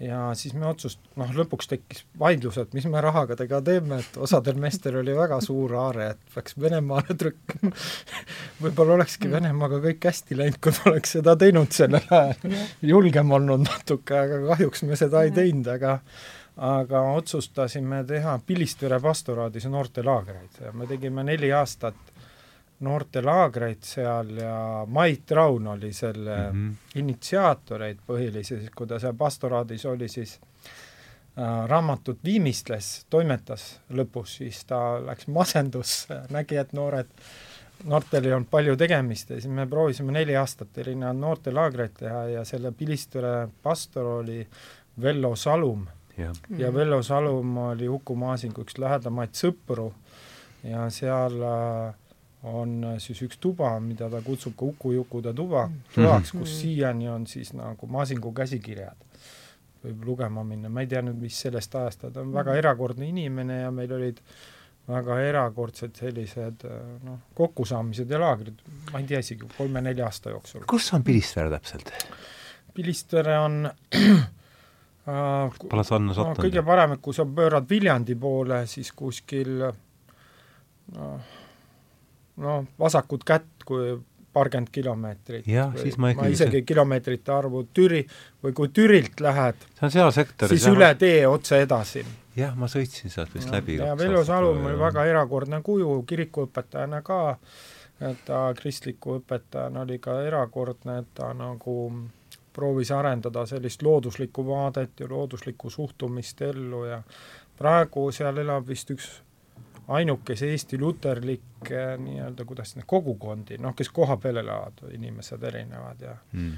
ja siis me otsust-, noh lõpuks tekkis vaidlus, et mis me rahaga tega teeme, et osadel meestel oli väga suur aare, et peaks Venemaale trükkima. võib-olla olekski Venemaaga kõik hästi läinud, kui me oleks seda teinud sellel ajal. julgem olnud natuke, aga kahjuks me seda ei teinud, aga aga otsustasime teha Pilistvere pastoraadis noortelaagreid ja me tegime neli aastat noortelaagreid seal ja Mait Raun oli selle mm Mhm. -hmm. initsiaatoreid põhiliselt, kui ta seal pastoraadis oli, siis äh, raamatut viimistles, toimetas lõpus, siis ta läks masendusse, nägi, et noored, noortel ei olnud palju tegemist ja siis me proovisime neli aastat erinevaid noortelaagreid teha ja selle Pilistvere pastor oli Vello Salum jah. ja Vello Salum oli Uku Maasingu üks lähedamaid sõpru ja seal äh, on äh, siis üks tuba, mida ta kutsub ka Uku-Jukude tuba, toaks, kus Mhm. siiani on siis nagu Maasingu käsikirjad. võib lugema minna, ma ei tea nüüd, mis sellest ajast, ta on väga erakordne inimene ja meil olid väga erakordsed sellised äh, noh, kokkusaamised ja laagrid, ma ei tea isegi, kolme-nelja aasta jooksul. kus on Pilistvere täpselt? Pilistvere on äh, Pole sa Anna no sattunud? kõige parem, kui sa pöörad Viljandi poole, siis kuskil noh, no vasakut kätt, kui paarkümmend kilomeetrit. Jah, siis ma ikkagi- ma isegi kilomeetrite arvu Türi või kui Türilt lähed, siis üle tee otse edasi. jah, ma sõitsin sealt vist läbi. ja Vello Salum oli väga erakordne kuju, kirikuõpetajana ka, et ta kristliku õpetajana oli ka erakordne, et ta nagu proovis arendada sellist looduslikku vaadet ja looduslikku suhtumist ellu ja praegu seal elab vist üks ainukese Eesti luterlik eh, nii-öelda, kuidas need kogukondi, noh, kes kohapeal elavad, inimesed erinevad ja mm.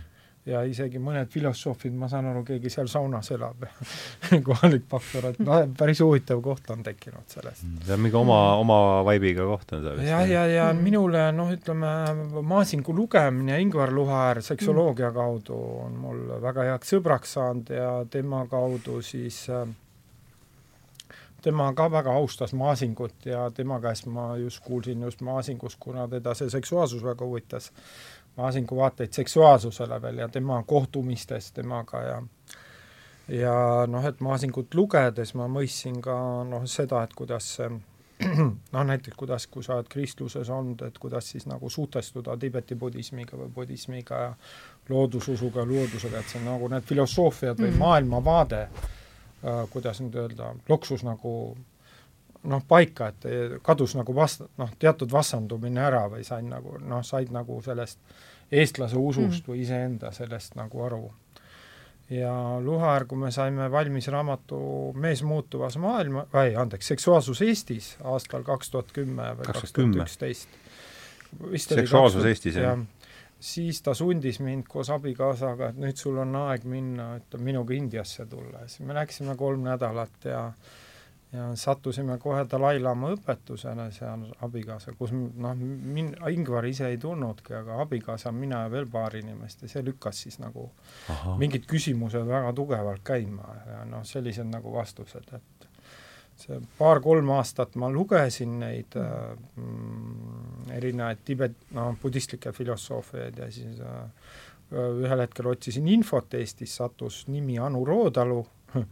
ja isegi mõned filosoofid, ma saan aru, keegi seal saunas elab kohalik pastor, et noh, päris huvitav koht on tekkinud sellest. see on mingi oma, oma vaibiga koht on see vist. ja, ja, ja Mm. minule noh, ütleme Maasingu lugemine Ingvar Luhaäär seksoloogia kaudu on mul väga heaks sõbraks saanud ja tema kaudu siis äh, tema ka väga austas Maasingut ja tema käest ma just kuulsin just Maasingust, kuna teda see seksuaalsus väga huvitas, Maasingu vaateid seksuaalsusele veel ja tema kohtumistes temaga ja ja noh, et Maasingut lugedes ma mõistsin ka noh, seda, et kuidas see noh, näiteks kuidas, kui sa oled kristluses olnud, et kuidas siis nagu suhtestuda Tiibeti budismiga või budismiga ja loodususuga, loodusega, et see on nagu need filosoofiad või Mhm. maailmavaade äh, kuidas nüüd öelda, loksus nagu noh, paika, et kadus nagu vast-, noh, teatud vastandumine ära või sain nagu noh, said nagu sellest eestlase usust mm. või iseenda sellest nagu aru. ja Luhar, kui me saime valmis raamatu Mees muutuvas maailma, ei anteeks, Seksuaalsus Eestis aastal kaks tuhat kümme või kaks tuhat üksteist. seksuaalsus Eestis, jah? Siis ta sundis mind koos abikaasaga, et nüüd sul on aeg minna, et minuga Indiasse tulla ja siis me läksime kolm nädalat ja ja sattusime kohe Dalai-laama õpetusele seal abikaasa, kus noh, min-, Ingvar ise ei tulnudki, aga abikaasa, mina ja veel paar inimest ja see lükkas siis nagu Aha. mingid küsimused väga tugevalt käima ja noh, sellised nagu vastused, et see paar-kolm aastat ma lugesin neid äh, mm, erinevaid Tibet, noh, budistlikke filosoofiaid ja siis äh, ühel hetkel otsisin infot Eestis, sattus nimi Anu Roodalu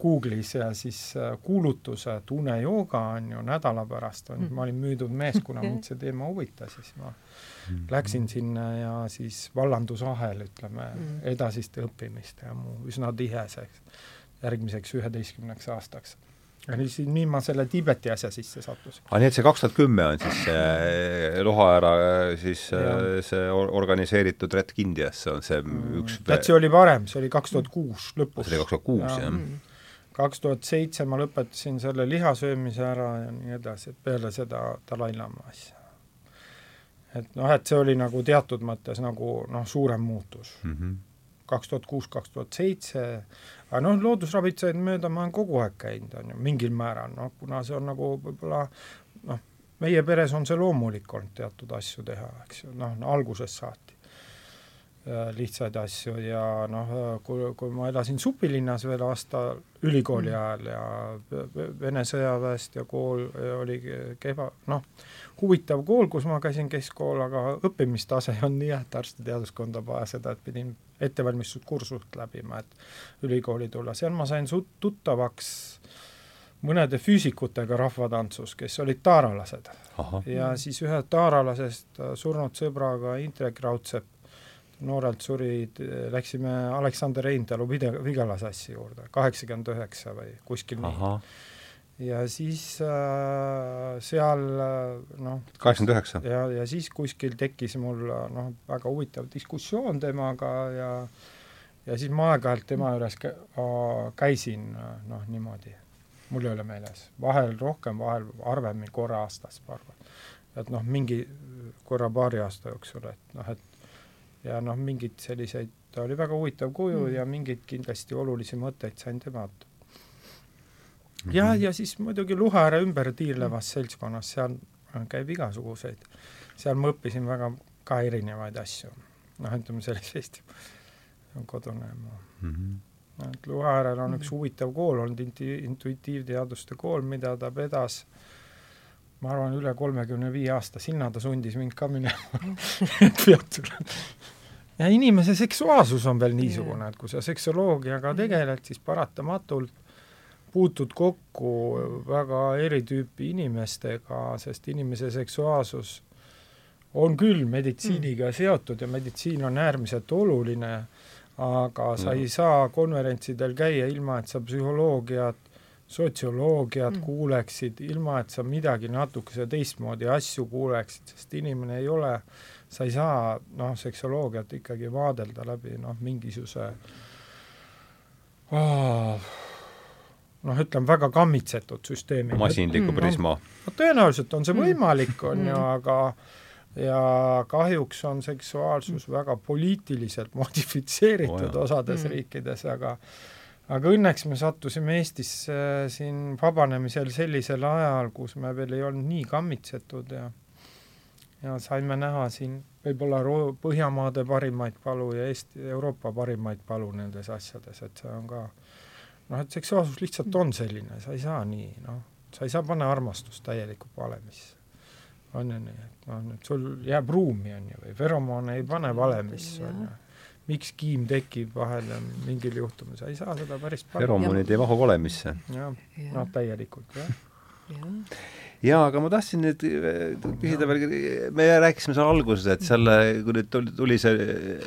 Google'is ja siis äh, kuulutuse Tune jooga on ju nädala pärast on mm., ma olin müüdud mees, kuna mind see teema huvitas, siis ma mm. läksin sinna ja siis vallandus ahel, ütleme mm., edasiste õppimiste ja muu üsna tiheseks järgmiseks üheteistkümneks aastaks ja nüüd siin, nii ma selle Tiibeti asja sisse sattusin. aa, nii et see kaks tuhat kümme on siis see Lohaäära siis ja. see organiseeritud retk Indiasse on see mm. üks tead, see oli varem, see oli kaks tuhat kuus lõpus. see oli kaks tuhat kuus, jah? Kaks tuhat seitse ma lõpetasin selle lihasöömise ära ja nii edasi, et peale seda Dalai-laama asja. et noh, et see oli nagu teatud mõttes nagu noh, suurem muutus mm. -hmm kaks tuhat kuus, kaks tuhat seitse, aga noh, loodusravitsejaid mööda ma olen kogu aeg käinud, on ju, mingil määral, noh, kuna see on nagu võib-olla noh, meie peres on see loomulik olnud teatud asju teha, eks ju, noh, algusest saati lihtsaid asju ja noh, kui, kui ma elasin Supilinnas veel aasta ülikooli mm. ajal ja Vene sõjaväest ja kool oli kehva, noh, huvitav kool, kus ma käisin keskkool, aga õppimistase olnud nii hea, et arstiteaduskonda vaja seda, et pidin ettevalmistuskursust läbima, et ülikooli tulla, seal ma sain su-, tuttavaks mõnede füüsikutega rahvatantsus, kes olid taaralased. ja siis ühe taaralasest surnud sõbraga Indrek Raudsepp noorelt suri, läksime Aleksander Reintalu Vigala sassi juurde, kaheksakümmend üheksa või kuskil nii. Ja siis äh, seal noh kaheksakümmend üheksa? ja, ja siis kuskil tekkis mul noh, väga huvitav diskussioon temaga ja ja siis ma aeg-ajalt tema juures käisin noh, niimoodi, mul ei ole meeles, vahel rohkem, vahel harvemini, korra aastas, ma arvan. et noh, mingi korra paari aasta jooksul, et noh, et ja noh, mingeid selliseid, ta oli väga huvitav kuju mm. ja mingeid kindlasti olulisi mõtteid sain temalt. Mm -hmm. ja, ja siis muidugi Luhaääre ümber tiirlevas seltskonnas, seal käib igasuguseid, seal ma õppisin väga ka erinevaid asju, noh, ütleme sellist Eesti kodune mm. -hmm et Luhaäärel on üks huvitav kool olnud, intuitiivteaduste kool, mida ta vedas ma arvan, üle kolmekümne viie aasta, sinna ta sundis mind ka minema. Et pead tulema ja inimese seksuaalsus on veel niisugune, et kui sa seksoloogiaga tegeled, siis paratamatult puutud kokku väga eri tüüpi inimestega, sest inimese seksuaalsus on küll meditsiiniga mm. seotud ja meditsiin on äärmiselt oluline, aga sa mm. ei saa konverentsidel käia ilma, et sa psühholoogiat, sotsioloogiat mm. kuuleksid, ilma et sa midagi natukese teistmoodi asju kuuleksid, sest inimene ei ole sa ei saa noh, seksoloogiat ikkagi vaadelda läbi noh, mingisuguse oh, noh, ütleme väga kammitsetud süsteemi. masinliku mm, prisma no,. no tõenäoliselt on see mm. võimalik, on mm. ju, aga ja kahjuks on seksuaalsus mm. väga poliitiliselt modifitseeritud oh, osades mm. riikides, aga aga õnneks me sattusime Eestis äh, siin vabanemisel sellisel ajal, kus me veel ei olnud nii kammitsetud ja ja saime näha siin võib-olla Põhjamaade parimaid palu ja Eesti, Euroopa parimaid palu nendes asjades, et see on ka noh, et seksuaalsus lihtsalt on selline, sa ei saa nii, noh, sa ei saa panna armastust täielikku valemisse. on ju nii, et noh, et sul jääb ruumi, on ju, või feromoone ei pane valemisse, on ju. Miks kiim tekib vahel mingil juhtumil, sa ei saa seda päris feromoonid ei mahu valemisse. jah, noh, täielikult, jah. Ja jaa, aga ma tahtsin nüüd äh, küsida veel, me rääkisime seal alguses, et selle, kui nüüd tuli, tuli see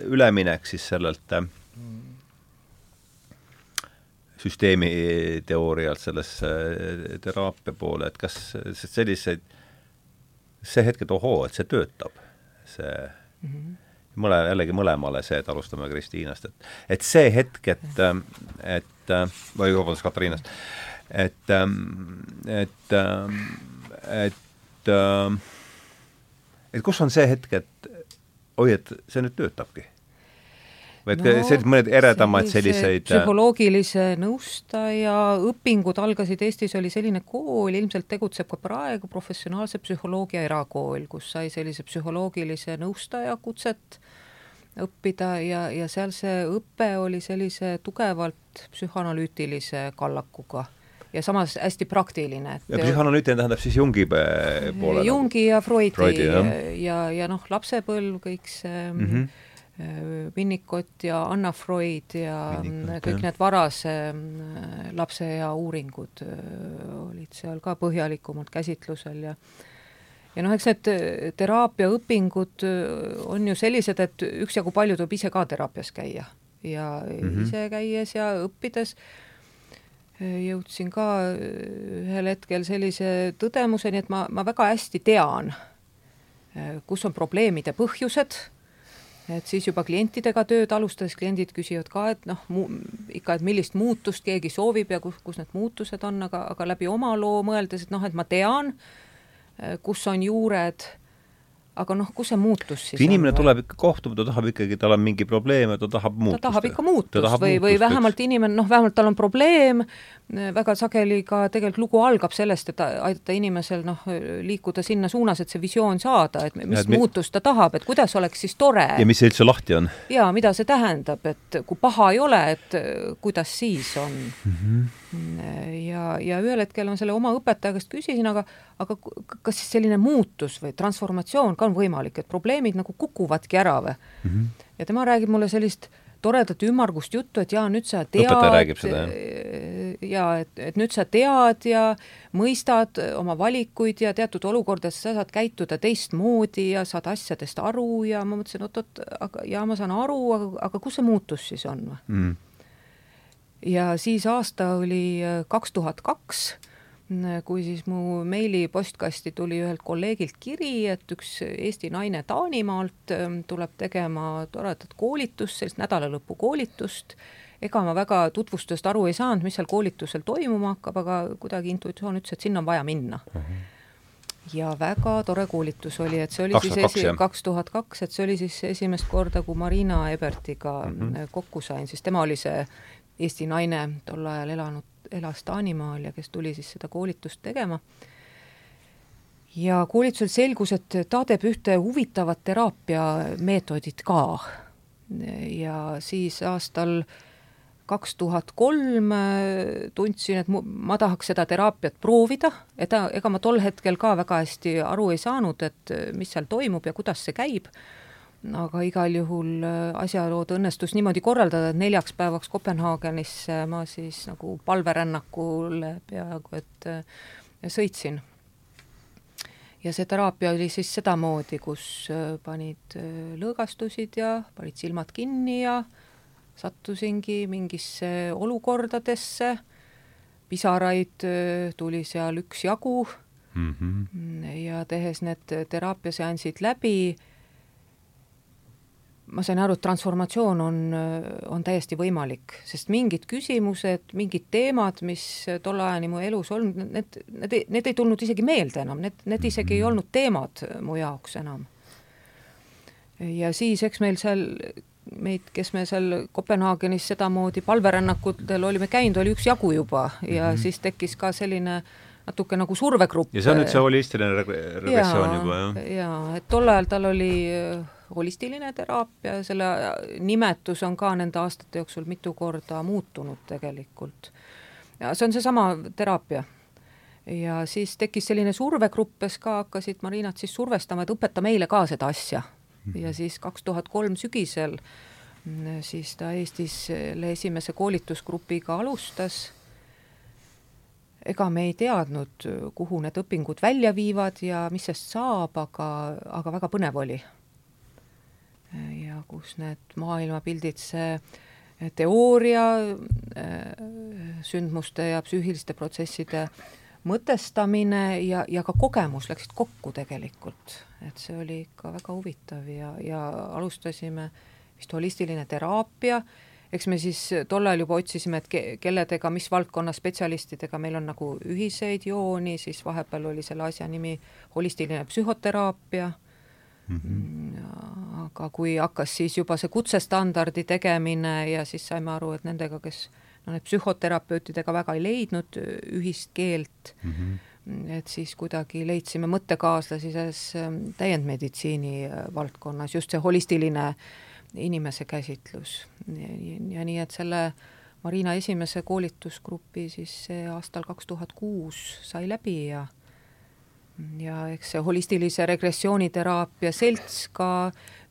üleminek siis sellelt äh, süsteemi teoorialt sellesse äh, teraapia poole, et kas selliseid, see hetk, et ohoo, et see töötab, see mm -hmm. mõle, jällegi mõlemale see, et alustame Kristiinast, et et see hetk, et, et või vabandust, Katariinast, et, et, et, et kus on see hetk, et oi, et see nüüd töötabki et no, sellised mõned eredamad selliseid äh, psühholoogilise nõustaja õpingud algasid Eestis, oli selline kool, ilmselt tegutseb ka praegu, professionaalse psühholoogia erakool, kus sai sellise psühholoogilise nõustaja kutset õppida ja, ja seal see õpe oli sellise tugevalt psühhanalüütilise kallakuga ja samas hästi praktiline. ja psühhanalüütiline tähendab siis Jungi poole? Jungi ja Freudi, Freudi ja, ja, ja noh, lapsepõlv, kõik see mm -hmm Winnicott ja Anna Freud ja Winnicott, kõik jah. need varase mm, lapseea uuringud äh, olid seal ka põhjalikumalt käsitlusel ja ja noh, eks need äh, teraapiaõpingud äh, on ju sellised, et üksjagu palju tuleb ise ka teraapias käia ja mm -hmm. ise käies ja õppides jõudsin ka ühel hetkel sellise tõdemuseni, et ma, ma väga hästi tean, kus on probleemide põhjused et siis juba klientidega tööd alustades kliendid küsivad ka, et noh, ikka, et millist muutust keegi soovib ja kus, kus need muutused on, aga, aga läbi oma loo mõeldes, et noh, et ma tean, kus on juured aga noh, kus see muutus siis kui inimene on, tuleb ikka kohtuma, ta tahab ikkagi, tal on mingi probleem ja ta tahab muutust. ta tahab ikka muutust tahab või, või vähemalt inimene, noh, vähemalt tal on probleem, väga sageli ka tegelikult lugu algab sellest, et aidata inimesel noh, liikuda sinna suunas, et see visioon saada, et mis ja, et muutust ta tahab, et kuidas oleks siis tore. ja mis see üldse lahti on. jaa, mida see tähendab, et kui paha ei ole, et kuidas siis on mm. -hmm ja, ja ühel hetkel ma selle oma õpetaja käest küsisin, aga aga kas siis selline muutus või transformatsioon ka on võimalik, et probleemid nagu kukuvadki ära või mm? -hmm. ja tema räägib mulle sellist toredat ümmargust juttu, et jaa, nüüd sa tead, ja et, et nüüd sa tead ja mõistad oma valikuid ja teatud olukordades sa saad käituda teistmoodi ja saad asjadest aru ja ma mõtlesin, oot-oot, aga jaa, ma saan aru, aga, aga kus see muutus siis on või mm.? ja siis aasta oli äh, kaks tuhat kaks, äh, kui siis mu meilipostkasti tuli ühelt kolleegilt kiri, et üks Eesti naine Taanimaalt ähm, tuleb tegema toredat koolitust, sellist nädalalõpu koolitust, ega ma väga tutvustusest aru ei saanud, mis seal koolitusel toimuma hakkab, aga kuidagi intuitsioon ütles, et sinna on vaja minna uh. -huh ja väga tore koolitus oli, et see oli 2002, siis esi-, kaks tuhat kaks, et see oli siis esimest korda, kui Marina Ebertiga mm -hmm. kokku sain, siis tema oli see Eesti naine tol ajal elanud, elas Taanimaal ja kes tuli siis seda koolitust tegema. ja koolitusel selgus, et ta teeb ühte huvitavat teraapiameetodit ka. ja siis aastal kaks tuhat kolm tundsin, et mu, ma tahaks seda teraapiat proovida, et ega ma tol hetkel ka väga hästi aru ei saanud, et mis seal toimub ja kuidas see käib aga igal juhul äh, asjalood õnnestus niimoodi korraldada, et neljaks päevaks Kopenhaagenisse ma siis nagu palverännakule peaaegu et äh, sõitsin. ja see teraapia oli siis sedamoodi, kus äh, panid lõõgastusid ja panid silmad kinni ja sattusingi mingisse olukordadesse, pisaraid tuli seal üksjagu mm -hmm. ja tehes need teraapiaseansid läbi ma sain aru, et transformatsioon on, on täiesti võimalik, sest mingid küsimused, mingid teemad, mis tol ajani mu elus olnud, need, need, need ei tulnud isegi meelde enam, need, need isegi ei olnud teemad mu jaoks enam. ja siis, eks meil seal, meid, kes me seal Kopenhaagenis sedamoodi palverännakutel olime käinud, oli üksjagu juba ja mm -hmm. siis tekkis ka selline natuke nagu survegrupp. ja see on nüüd see holistiline regressioon juba, jah? jaa, et tol ajal tal oli holistiline teraapia, selle nimetus on ka nende aastate jooksul mitu korda muutunud tegelikult. ja see on seesama teraapia. ja siis tekkis selline survegrupp, kes ka hakkasid Marinat siis survestama, et õpeta meile ka seda asja. ja siis kaks tuhat kolm sügisel siis ta Eestis selle esimese koolitusgrupiga alustas ega me ei teadnud, kuhu need õpingud välja viivad ja mis sest saab, aga, aga väga põnev oli. Ja kus need maailmapildid, see teooria äh, sündmuste ja psüühiliste protsesside mõtestamine ja, ja ka kogemus läksid kokku tegelikult, et see oli ikka väga huvitav ja, ja alustasime vist holistiline teraapia, eks me siis tol ajal juba otsisime, et ke-, kelledega, mis valdkonna spetsialistidega meil on nagu ühiseid jooni, siis vahepeal oli selle asja nimi holistiline psühhoteraapia mm, -hmm. aga kui hakkas siis juba see kutsestandardi tegemine ja siis saime aru, et nendega, kes no need psühhoterapeutidega väga ei leidnud ühist keelt mm, -hmm. et siis kuidagi leidsime mõttekaaslasi selles ähm, täiendmeditsiini äh, valdkonnas, just see holistiline inimese käsitlus. ja nii, et selle Marina esimese koolitusgrupi siis aastal kaks tuhat kuus sai läbi ja ja eks see holistilise regressiooniteraapia selts ka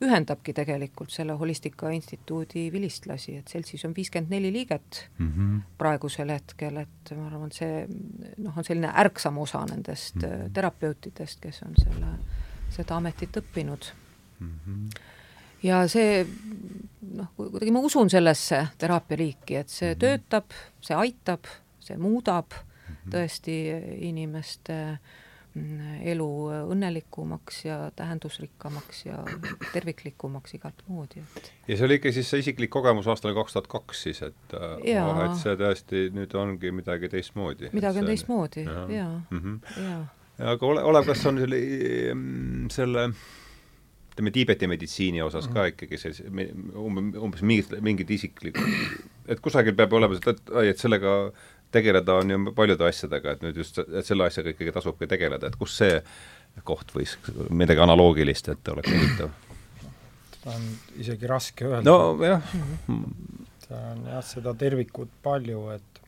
ühendabki tegelikult selle Holistika Instituudi vilistlasi, et seltsis on viiskümmend neli liiget mm -hmm. praegusel hetkel, et ma arvan, see noh, on selline ärksam osa nendest mm -hmm. terapeutidest, kes on selle, seda ametit õppinud mm. -hmm. Ja see noh, kuidagi ma usun sellesse teraapialiiki, et see mm -hmm. töötab, see aitab, see muudab mm -hmm. tõesti inimeste äh, elu õnnelikumaks ja tähendusrikkamaks ja terviklikumaks igat moodi, et ja see oli ikka siis see isiklik kogemus aastal kaks tuhat kaks siis, et ja. oh, et see tõesti nüüd ongi midagi teistmoodi. midagi on teistmoodi, jaa, jaa mm -hmm.. ja, ja aga ole, Olev, kas on selle, mm, selle ütleme, Tiibeti meditsiini osas ka mhm. ikkagi see umbes, mingid, mingid isiklikud, et kusagil peab olema, et, et sellega tegeleda on ju paljude asjadega, et nüüd just, et selle asjaga ikkagi tasubki tegeleda, et kus see koht võis midagi analoogilist, et oleks huvitav? seda on isegi raske öelda. nojah. see on jah, seda tervikut palju, et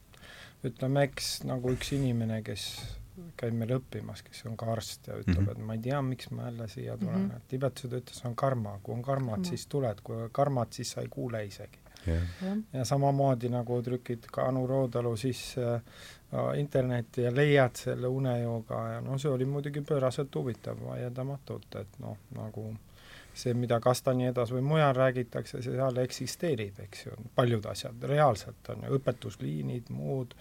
ütleme, eks nagu üks inimene, kes käib meil õppimas, kes on ka arst ja ütleb mm, -hmm. et ma ei tea, miks ma jälle siia tulen. Mm, -hmm. et tibetused ütles, on karma, kui on karmat mm, -hmm. siis tuled, kui karmat, siis sa ei kuule isegi. Yeah.. ja samamoodi nagu trükid ka Anu Roodalu sisse äh, internetti ja leiad selle unejooga ja no see oli muidugi pööraselt huvitav vaieldamatult, et noh, nagu see, mida Kastaniedas või mujal räägitakse, see seal eksisteerib, eks ju, paljud asjad reaalselt on ju, õpetusliinid, muud,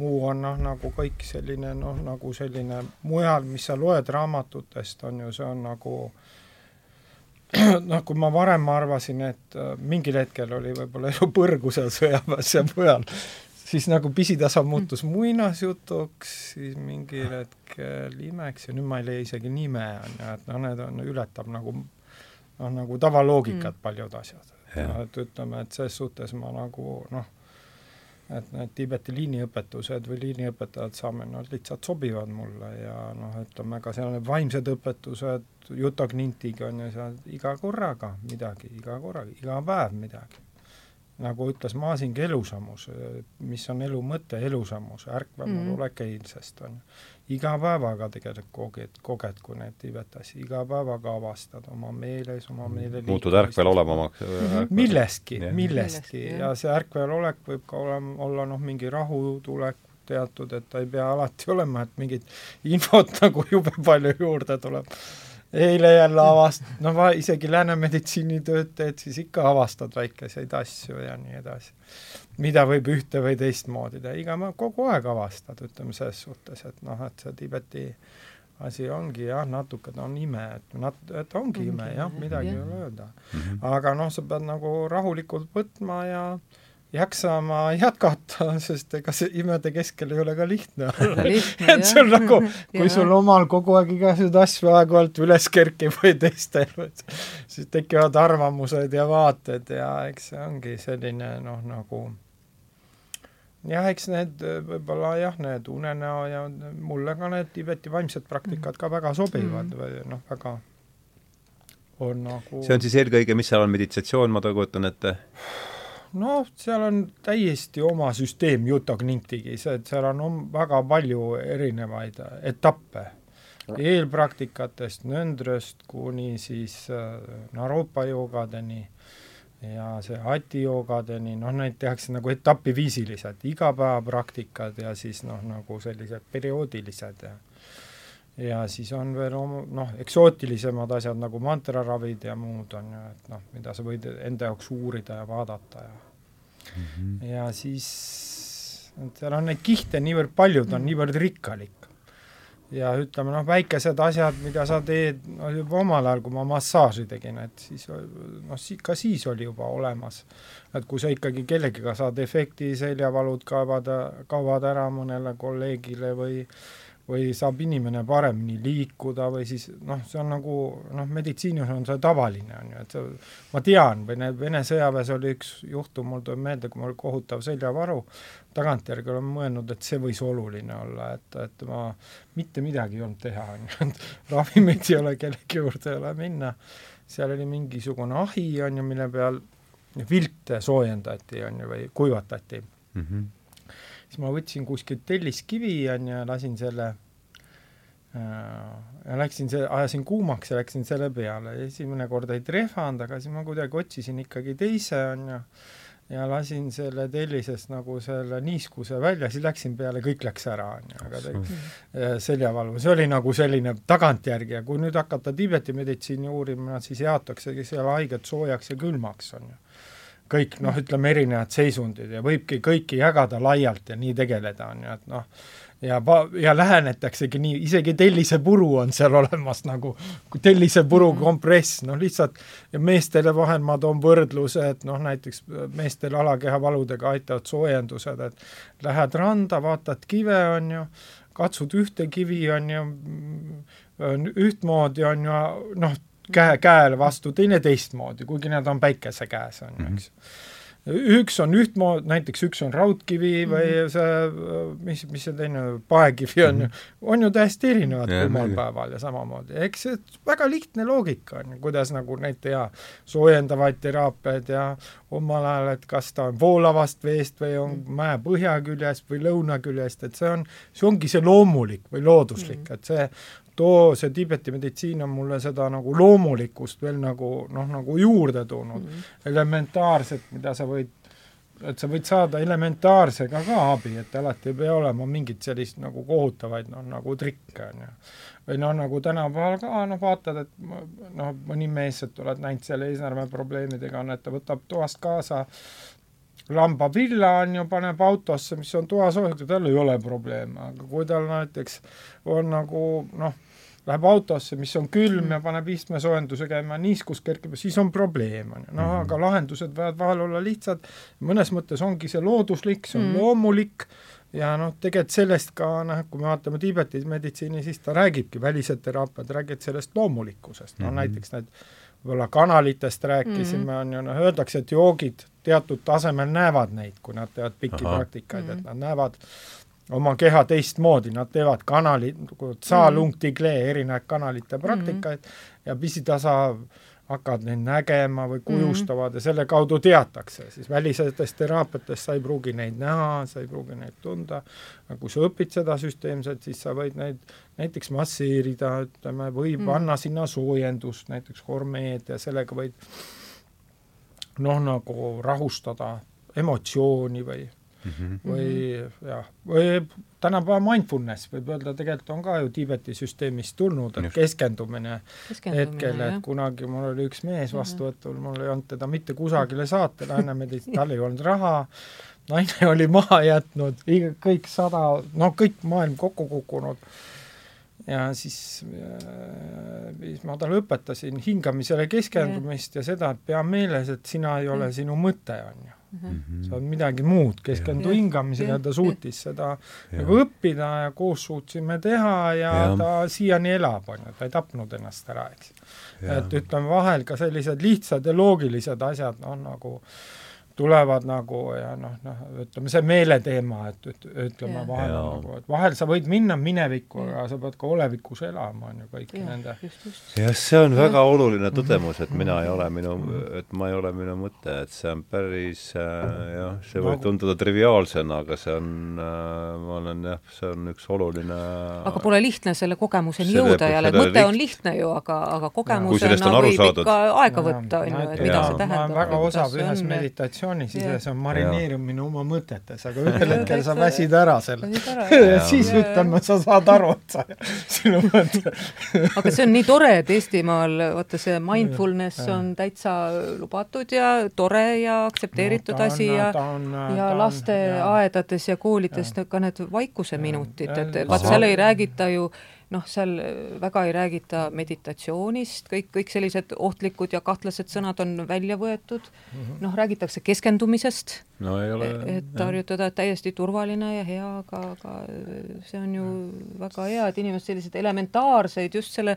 muu on noh, nagu kõik selline noh, nagu selline mujal, mis sa loed raamatutest, on ju, see on nagu noh, kui ma varem arvasin, et äh, mingil hetkel oli võib-olla elu põrgusel sõjaväes ja mujal, siis nagu pisitasa muutus muinasjutuks, siis mingil hetkel imeks ja nüüd ma ei leia isegi nime, on ju, et noh, need on, ületab nagu noh, nagu tavaloogikat mm. paljud asjad. et ütleme, et ses suhtes ma nagu noh et need Tiibeti liiniõpetused või liiniõpetajad saame, nad lihtsalt sobivad mulle ja noh, ütleme ka seal need vaimsed õpetused, Juta Knintiga on ju seal iga korraga midagi, iga korraga, iga päev midagi. nagu ütles Masing, elusamus, mis on elu mõte, elusamus, ärkvel mm -hmm. olek eilsest, on ju iga päevaga tegelikult koged, koged, kui neid tibetasi, iga päevaga avastad oma meeles, oma mm. meele muutud ärkvel olevamaks millestki, millestki. Ja see ärkvel olek võib ka olema, olla noh, mingi rahutulek teatud, et ta ei pea alati olema, et mingit infot nagu jube palju juurde tuleb. eile jälle avast-, noh, isegi lääne meditsiinitööd teed, siis ikka avastad väikeseid asju ja nii edasi mida võib ühte või teistmoodi teha, iga, kogu aeg avastad, ütleme selles suhtes, et noh, et see Tiibeti asi ongi jah, natuke ta on ime, et nat-, et ongi ime jah, midagi ei ole öelda. -hmm. aga noh, sa pead nagu rahulikult võtma ja jaksama jätkata, sest ega see imede keskel ei ole ka lihtne olla et sul nagu, kui sul omal kogu aeg igasuguseid asju aeg-ajalt üles kerkib või teistel, siis tekivad arvamused ja vaated ja eks see ongi selline noh, nagu jah, eks need võib-olla jah, need unenäo ja mulle ka need Tiibeti vaimsed praktikad ka väga sobivad mm. või noh, väga on nagu see on siis eelkõige, mis seal on, meditatsioon, ma kujutan ette? Noh, seal on täiesti oma süsteem Jutagnintigis, et seal on väga palju erinevaid etappe. Eelpraktikatest, nöndröst kuni siis äh, Naropa joogadeni ja see Ati joogadeni, noh, neid tehakse nagu etapiviisiliselt, igapäevapraktikad ja siis noh, nagu sellised perioodilised ja ja siis on veel noh, eksootilisemad asjad nagu mantraravid ja muud on ju, et noh, mida sa võid enda jaoks uurida ja vaadata ja mm -hmm. ja siis seal on neid kihte niivõrd palju, ta on niivõrd rikkalik ja ütleme noh, väikesed asjad, mida sa teed, no juba omal ajal, kui ma massaaži tegin, et siis noh, si-, ka siis oli juba olemas. et kui sa ikkagi kellegiga saad efekti, seljavalud kaovad, kaovad ära mõnele kolleegile või või saab inimene paremini liikuda või siis noh, see on nagu noh, meditsiinis on see tavaline, on ju, et see, ma tean, Vene, Vene sõjaväes oli üks juhtum, mul tuleb meelde, kui mul oli kohutav seljavaru, tagantjärgi olen mõelnud, et see võis oluline olla, et, et ma mitte midagi ei olnud teha, on ju, et ravimeid ei ole, kellegi juurde ei ole minna, seal oli mingisugune ahi, on ju, mille peal vilte soojendati, on ju, või kuivatati mm. -hmm siis ma võtsin kuskilt telliskivi, on ju, lasin selle äh, ja läksin see, ajasin kuumaks ja läksin selle peale, esimene kord ei trehvanud, aga siis ma kuidagi otsisin ikkagi teise, on ju, ja lasin selle tellisest nagu selle niiskuse välja, siis läksin peale, kõik läks ära, on ju, aga te, seljavalvu, see oli nagu selline tagantjärgi ja kui nüüd hakata Tiibeti meditsiini uurima, siis jaotaksegi seal haiget soojaks ja külmaks, on ju kõik noh, ütleme erinevad seisundid ja võibki kõiki jagada laialt ja nii tegeleda, on ju, et noh, ja pa-, ja lähenetaksegi nii, isegi tellisepuru on seal olemas nagu, tellisepuru mm. kompress, noh lihtsalt ja meestele vahel ma toon võrdluse, et noh, näiteks meestel alakehavaludega aitavad soojendused, et lähed randa, vaatad kive, on ju, katsud ühte kivi, on ju, ühtmoodi, on ju, noh, käe, käele vastu, teine teistmoodi, kuigi nad on päikese käes, on ju, mhm. eks üks on ühtmoodi, näiteks üks on raudkivi mm -hmm. või see, mis, mis see teine, paekivi on mm -hmm. ju, on ju täiesti erinevad kummal päeval ja samamoodi, eks see väga lihtne loogika on ju, kuidas nagu neid teha, soojendavaid teraapiaid ja omal ajal, et kas ta on voolavast veest või on mhm. mäe põhjaküljest või lõunaküljest, et see on, see ongi see loomulik või looduslik mm, -hmm. et see too, see Tiibeti meditsiin on mulle seda nagu loomulikkust veel nagu noh, nagu juurde toonud mm. -hmm. elementaarset, mida sa võid, et sa võid saada elementaarsega ka abi, et alati ei pea olema mingit sellist nagu kohutavaid noh, nagu trikke, on ju. või noh, nagu tänapäeval ka noh, vaatad, et noh, mõni mees, et oled näinud seal eesnärve probleemidega on, et ta võtab toast kaasa lambavilla on ju, paneb autosse, mis on toasoojustatud, tal ei ole probleeme, aga kui tal näiteks on nagu noh, läheb autosse, mis on külm mm. ja paneb istmesoojenduse käima, niiskus kerkib, siis on probleem, on ju. noh, aga lahendused võivad vahel olla lihtsad, mõnes mõttes ongi see looduslik, see on mm. loomulik ja noh, tegelikult sellest ka noh, kui me vaatame Tiibeti meditsiini, siis ta räägibki, välised teraapiad räägivad sellest loomulikkusest, no mm -hmm. näiteks need võib-olla kanalitest rääkisime mm, -hmm. on ju, noh, öeldakse, et joogid teatud tasemel näevad neid, kui nad teevad pikki Aha. praktikaid mm, -hmm. et nad näevad oma keha teistmoodi, nad teevad kanali, nagu mm erinevaid kanalite praktikaid mm -hmm. ja pisitasa hakkavad neid nägema või kujustavad mm -hmm. ja selle kaudu teatakse, siis välisetest teraapiatest sa ei pruugi neid näha, sa ei pruugi neid tunda, aga kui sa õpid seda süsteemselt, siis sa võid neid näiteks masseerida, ütleme, või mm -hmm. panna sinna soojendust, näiteks hormeed ja sellega võid noh, nagu rahustada emotsiooni või mm -hmm. või jah, või tänapäeva mindfulness võib öelda, tegelikult on ka ju Tiibeti süsteemist tulnud, et keskendumine, keskendumine hetkel, et kunagi mul oli üks mees mhm. vastuvõtul, mul ei olnud teda mitte kusagile saata, naine medits-, tal ei olnud raha, naine oli maha jätnud, kõik sada, no kõik maailm kokku kukkunud ja siis, äh, siis ma talle õpetasin hingamisele keskendumist ja, ja seda, et pea meeles, et sina ei ole mm. sinu mõte, on ju mm. -hmm. sa oled midagi muud, keskendu hingamisele ja ta suutis seda ja. nagu õppida ja koos suutsime teha ja, ja. ta siiani elab, on ju, ta ei tapnud ennast ära, eks. et ütleme, vahel ka sellised lihtsad ja loogilised asjad, noh nagu äh, tulevad nagu ja noh, noh, ütleme see meeleteema, et, et ütleme vahel ja. nagu, et vahel sa võid minna minevikku, aga sa pead ka olevikus elama, on ju, kõiki nende jah, see on väga oluline tõdemus, et mina ei ole minu, et ma ei ole minu mõte, et see on päris äh, jah, see võib nagu... tunduda triviaalsena, aga see on äh,, ma olen jah, see on üks oluline aga pole lihtne selle kogemuseni jõuda jälle, mõte liht... on lihtne ju, aga, aga kogemusena võib ikka aega võtta, on ju, et mida see tähendab. väga osav ühes meditatsioonis meditatsiooni Jah. sises on marineerumine oma mõtetes, aga ühel hetkel sa väsid ära selle. Ja siis ütleme, sa saad aru, et sa, sinu mõte. aga see on nii tore, et Eestimaal vaata see mindfulness on täitsa lubatud ja tore ja aktsepteeritud no, asi ja ja lasteaedades ja koolides ka need vaikuseminutid, et vaat seal ei räägita ju noh, seal väga ei räägita meditatsioonist, kõik, kõik sellised ohtlikud ja kahtlased sõnad on välja võetud, noh, räägitakse keskendumisest, no ole et harjutada, et täiesti turvaline ja hea, aga, aga see on ju väga hea, et inimesed selliseid elementaarseid just selle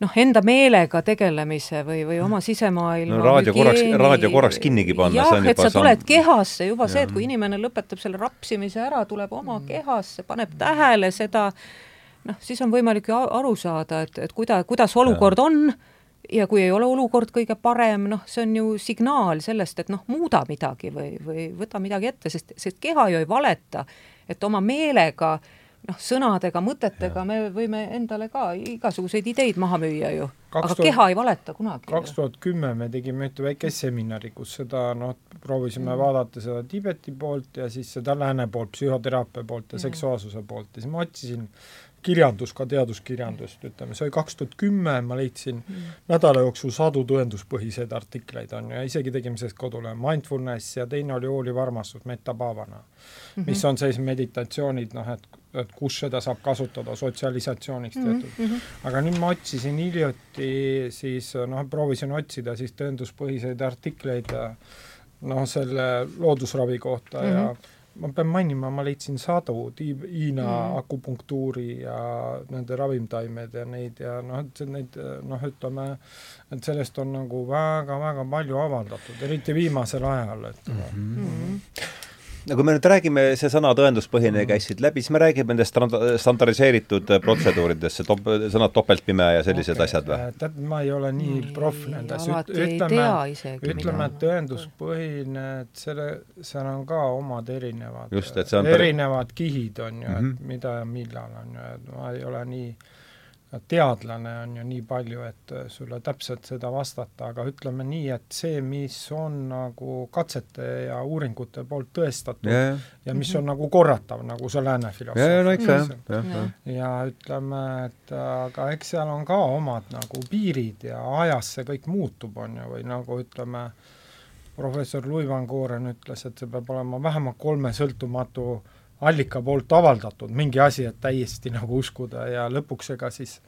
noh, enda meelega tegelemise või, või oma sisemaailma No raadio korraks- raadio korraks kinnigi panna, see on, et juba sa tuled samm- kehasse juba see, et kui inimene lõpetab selle rapsimise ära, tuleb oma kehasse, paneb tähele seda, noh, siis on võimalik ju aru saada, et, et kuida-, kuidas olukord on ja kui ei ole olukord kõige parem, noh, see on ju signaal sellest, et noh, muuda midagi või, või võta midagi ette, sest, sest keha ju ei valeta, et oma meelega noh, sõnadega, mõtetega me võime endale ka igasuguseid ideid maha müüa ju, aga keha ei valeta kunagi. kaks tuhat kümme me tegime ühte väikest seminari, kus seda noh, proovisime vaadata seda Tiibeti poolt ja siis seda lääne poolt, psühhoteraapia poolt ja Jah. seksuaalsuse poolt ja siis ma otsisin kirjandus, ka teaduskirjandust, ütleme, see oli kaks tuhat kümme, ma leidsin nädala jooksul sadu tõenduspõhiseid artikleid on ju ja isegi tegime sellest kodule Mindfulness ja teine oli hooliv armastus Metta Pavana, mis on sellised meditatsioonid noh, et, et kus seda saab kasutada sotsialisatsiooniks tehtud mm. -hmm. aga nüüd ma otsisin hiljuti siis noh, proovisin otsida siis tõenduspõhiseid artikleid noh, selle loodusravi kohta mm -hmm. ja ma pean mainima, ma leidsin sadu Hiina mm. akupunktuuri ja nende ravimtaimed ja neid ja noh, et neid noh, ütleme, et sellest on nagu väga-väga palju avaldatud, eriti viimasel ajal, et mm -hmm. Mhm. No kui me nüüd räägime, see sõna tõenduspõhine käis siit läbi, siis me räägime nendest standardiseeritud protseduuridest, see top-, sõnad topeltpime ja sellised okay. asjad või? tead, ma ei ole nii Ei, proff nendes, ütleme ütleme, et tõenduspõhine, et selle, seal on ka omad erinevad Just, et see on päri- erinevad kihid on ju mm, -hmm. Mhm. et mida ja millal on ju, et ma ei ole nii teadlane on ju nii palju, et sulle täpselt seda vastata, aga ütleme nii, et see, mis on nagu katsete ja uuringute poolt tõestatud ja, ja, mis on nagu korratav, nagu see lääne ja, ja no filosoofia, jah, jah. ja ütleme, et aga eks seal on ka omad nagu piirid ja ajas see kõik muutub, on ju, või nagu ütleme, professor Louis Van Goren ütles, et see peab olema vähemalt kolme sõltumatu allika poolt avaldatud mingi asi, et täiesti nagu uskuda ja lõpuks ega siis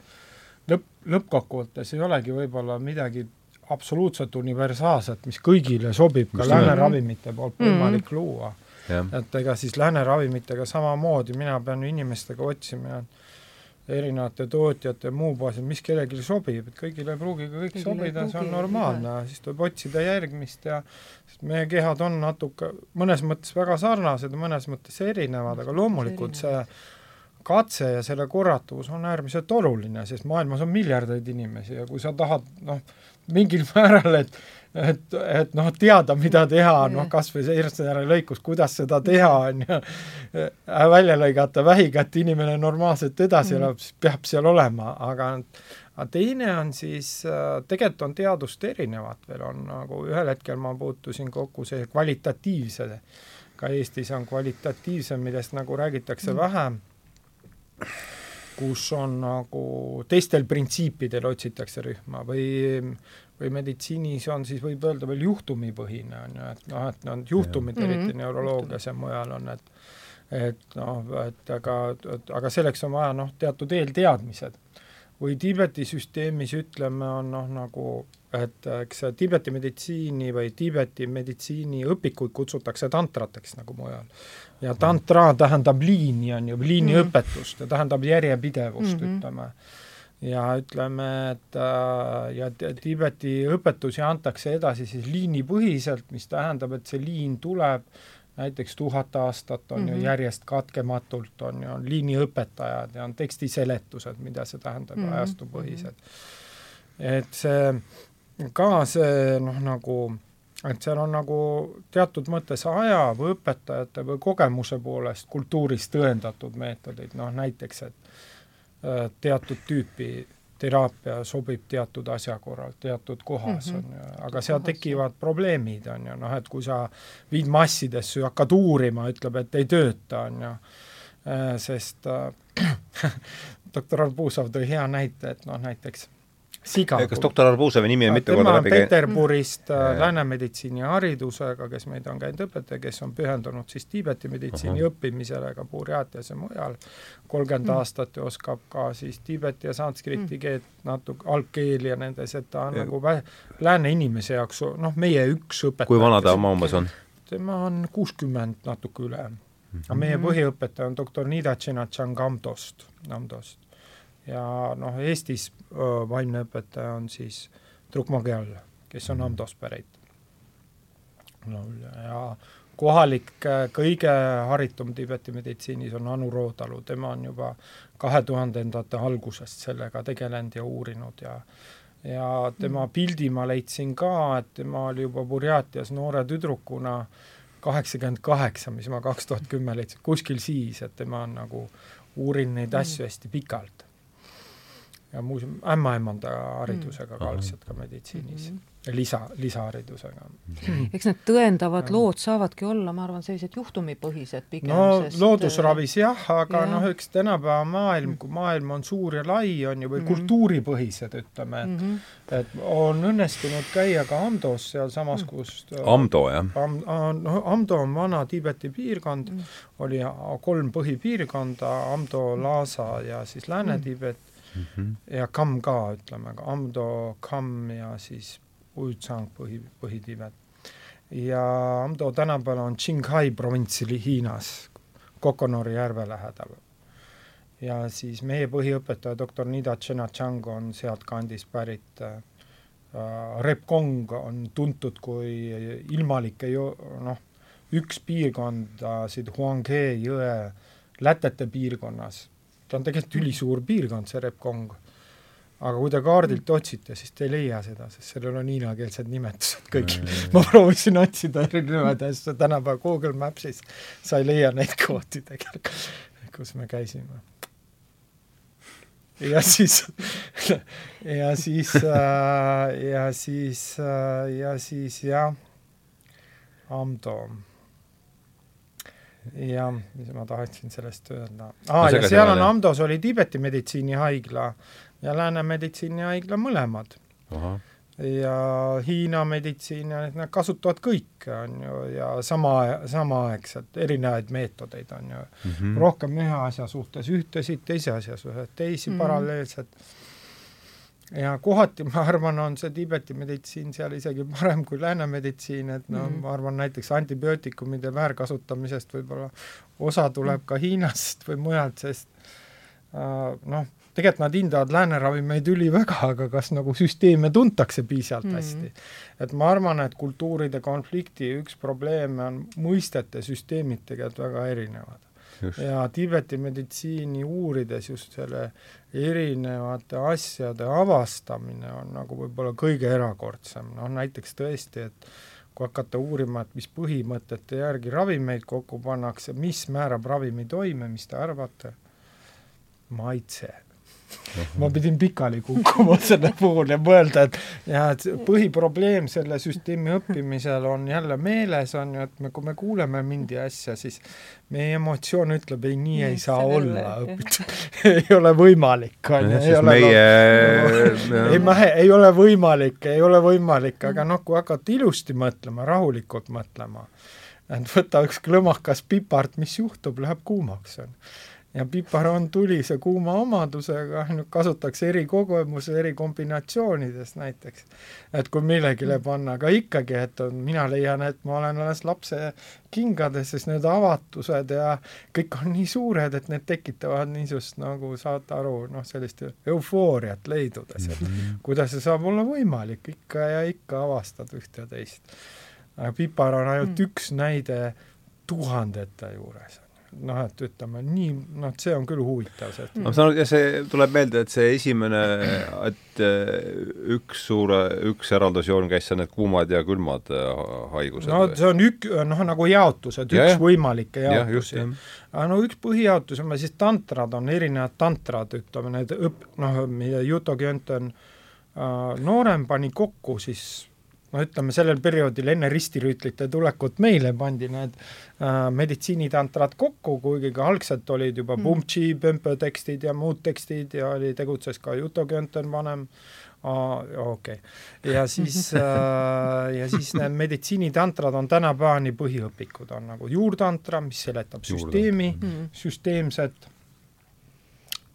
lõpp, lõppkokkuvõttes ei olegi võib-olla midagi absoluutselt universaalset, mis kõigile sobib ka lääne ravimite poolt võimalik mm -hmm. luua et ega siis lääne ravimitega samamoodi, mina pean inimestega otsima erinevate tootjate ja muu baasil, mis kellelegi sobib, et kõigile ei pruugi ka kõik sobida, see on normaalne, siis tuleb otsida järgmist ja sest meie kehad on natuke mõnes mõttes väga sarnased mõnes mõttes erinevad, aga loomulikult see katse ja selle korratavus on äärmiselt oluline, sest maailmas on miljardeid inimesi ja kui sa tahad noh, mingil määral, et et, et noh, teada, mida teha, noh kas või see Erstajärve lõikus, kuidas seda teha, on ju, välja lõigata vähikätt, inimene normaalselt edasi elab, siis peab seal olema, aga aga teine on siis, tegelikult on teadust erinevat veel, on nagu ühel hetkel ma puutusin kokku see kvalitatiivse, ka Eestis on kvalitatiivse, millest nagu räägitakse vähem kus on nagu teistel printsiipidel otsitakse rühma või või meditsiinis on siis võib öelda veel juhtumipõhine on ju, et noh, et need juhtumid eriti Mhm. neuroloogias ja mujal on, et et noh, et aga, aga selleks on vaja noh, teatud eelteadmised. või Tiibeti süsteemis ütleme, on noh, nagu et eks see Tiibeti meditsiini või Tiibeti meditsiiniõpikuid kutsutakse tantrateks nagu mujal. ja tantra tähendab liini, on ju, liiniõpetust ja tähendab järjepidevust mm, Mhm. -hmm. ütleme ja ütleme, et äh, ja Ti- Tiibeti õpetusi antakse edasi siis liinipõhiselt, mis tähendab, et see liin tuleb näiteks tuhat aastat on mm -hmm. Mhm. ju järjest katkematult, on ju, on liiniõpetajad ja on tekstiseletused, mida see tähendab mm Mhm. -hmm. ajastupõhised. et see ka see noh, nagu et seal on nagu teatud mõttes aja või õpetajate või kogemuse poolest kultuuris tõendatud meetodid, noh näiteks, et äh, teatud tüüpi teraapia sobib teatud asja korral, teatud kohas mm, -hmm. on ju, aga seal tekivad probleemid, on ju, noh et kui sa viid massidesse ja hakkad uurima, ütleb, et ei tööta, on ju, äh, sest äh, doktor Arbuzov tõi hea näite, et noh, näiteks siga. kas doktor Arbuzovi nimi on mitu korda läbi käinud? Peterburist äh, lääne meditsiini haridusega, kes meid on käinud õpetaja, kes on pühendunud siis Tiibeti meditsiini uh -huh. õppimisele ka Burjatias ja mujal, kolmkümmend mm. aastat ja oskab ka siis tiibeti ja sanskriti mm. keelt natuke, algkeeli ja nendes, et ta on ja. nagu vä-, lääne inimese jaoks noh, meie üks õpetaja. kui vana ta oma umbes on? tema on kuuskümmend natuke üle mm. -hmm. aga meie põhiõpetaja on doktor Nida Tšenatšan Kamdost, Namdost ja noh, Eestis vaimne õpetaja on siis Trukmageal, kes on Amdost pärit. No,. ja kohalik kõige haritum Tiibeti meditsiinis on Anu Rootalu, tema on juba kahe tuhandendate algusest sellega tegelenud ja uurinud ja ja tema mm. pildi ma leidsin ka, et tema oli juba Burjatias noore tüdrukuna kaheksakümmend kaheksa, mis ma kaks tuhat kümme leidsin, kuskil siis, et tema on nagu uurinud neid asju hästi pikalt ja muuseum ämmaemanda haridusega mm. ka algselt ka meditsiinis mm. -hmm. lisa, lisaharidusega mm.. eks need tõendavad ja. lood saavadki olla, ma arvan, sellised juhtumipõhised pigem. no sest... loodusravis jah, aga ja. noh, eks tänapäeva maailm, kui maailm on suur ja lai, on ju, või mm -hmm. kultuuripõhised, ütleme, et mm -hmm. et on õnnestunud käia ka Amdos sealsamas, kus Amdo, jah Am,? noh, Amdo on vana Tiibeti piirkond mm, -hmm. oli kolm põhipiirkonda, Amdo, Lhasa ja siis Lääne-Tiibet mm, -hmm mm -hmm. ja Kam ka, ütleme, Amdo, Kam ja siis Uitsang põhi, põhitiibet. ja Amdo tänapäeval on Qinghai provintsi Hiinas, Kokonori järve lähedal. ja siis meie põhiõpetaja, doktor Nida Tšenatšang on sealtkandist pärit äh, Rep Kong on tuntud kui ilmalike jo-, noh, üks piirkondasid Huanghe jõe lätete piirkonnas ta on tegelikult ülisuur piirkond, see Repkong. aga kui te kaardilt otsite, siis te ei leia seda, sest sellel on hiinakeelsed nimetused kõik mm.. ma proovisin otsida erinevaid asju tänapäeva Google Maps'is, sa ei leia neid kohti tegelikult, kus me käisime. ja siis ja siis äh, ja siis äh, ja siis jah, Amdo jah, mis ma tahtsin sellest öelda ah,. ja seal on Amdos oli Tiibeti meditsiinihaigla ja Lääne meditsiinihaigla mõlemad. ja Hiina meditsiin ja nad kasutavad kõike, on ju, ja sama, samaaegselt erinevaid meetodeid, on ju mm. -hmm. rohkem ühe asja suhtes ühtesid, teise asja suhtes teisi mm -hmm. paralleelselt ja kohati ma arvan, on see Tiibeti meditsiin seal isegi parem kui lääne meditsiin, et no mm -hmm. ma arvan näiteks antibiootikumide väärkasutamisest võib-olla osa tuleb mm -hmm. ka Hiinast või mujalt, sest äh, noh, tegelikult nad hindavad lääne ravimeid üliväga, aga kas nagu süsteeme tuntakse piisavalt mm -hmm. hästi. et ma arvan, et kultuuride konflikti üks probleeme on mõistete süsteemid tegelikult väga erinevad ja Tiibeti meditsiini uurides just selle erinevate asjade avastamine on nagu võib-olla kõige erakordsem, noh näiteks tõesti, et kui hakata uurima, et mis põhimõtete järgi ravimeid kokku pannakse, mis määrab ravimi toime, mis te arvate? maitse ma pidin pikali kukkuma selle puhul ja mõelda, et ja et põhiprobleem selle süsteemi õppimisel on jälle meeles, on ju, et me, kui me kuuleme mingi asja, siis meie emotsioon ütleb, ei, nii ei saa olla õpitud ei ole võimalik, on ju, ei ole meie ei, ma, ei ole võimalik, ei ole võimalik, aga noh, kui hakata ilusti mõtlema, rahulikult mõtlema, et võta üks klõmakas pipart, mis juhtub, läheb kuumaks, on ju ja pipar on tulise kuuma omadusega, kasutatakse eri kogemuse, eri kombinatsioonides näiteks. et kui millegile panna, aga ikkagi, et on, mina leian, et ma olen alles lapse kingades, sest need avatused ja kõik on nii suured, et need tekitavad niisugust nagu saate aru, noh, sellist eufooriat leidudes, et mm -hmm. kuidas see saab olla võimalik, ikka ja ikka avastad üht ja teist. aga pipar on ainult mm üks näide tuhandete juures noh, et ütleme nii, noh, et see on küll huvitav see. ma saan aru, ja see tuleb meelde, et see esimene, et äh, üks suure, üks eraldusjoon käis seal need kuumad ja külmad äh, haigused. no see on ük-, noh, nagu jaotused, üks ja, võimalikke jaotusi. aga no üks põhijaotus on siis tantrad, on erinevad tantrad, ütleme need õp-, noh, mida Juto Kjönten äh, noorem pani kokku siis no ütleme, sellel perioodil enne ristirüütlite tulekut meile pandi need äh, meditsiinitantrad kokku, kuigi ka algselt olid juba mm. Bumtši, Pömpö tekstid ja muud tekstid ja oli, tegutses ka Juto Könten vanem, okei. Okay.. ja siis äh, ja siis need meditsiinitantrad on tänapäevani põhiõpikud, on nagu juurtantra, mis seletab süsteemi. Mm., süsteemset.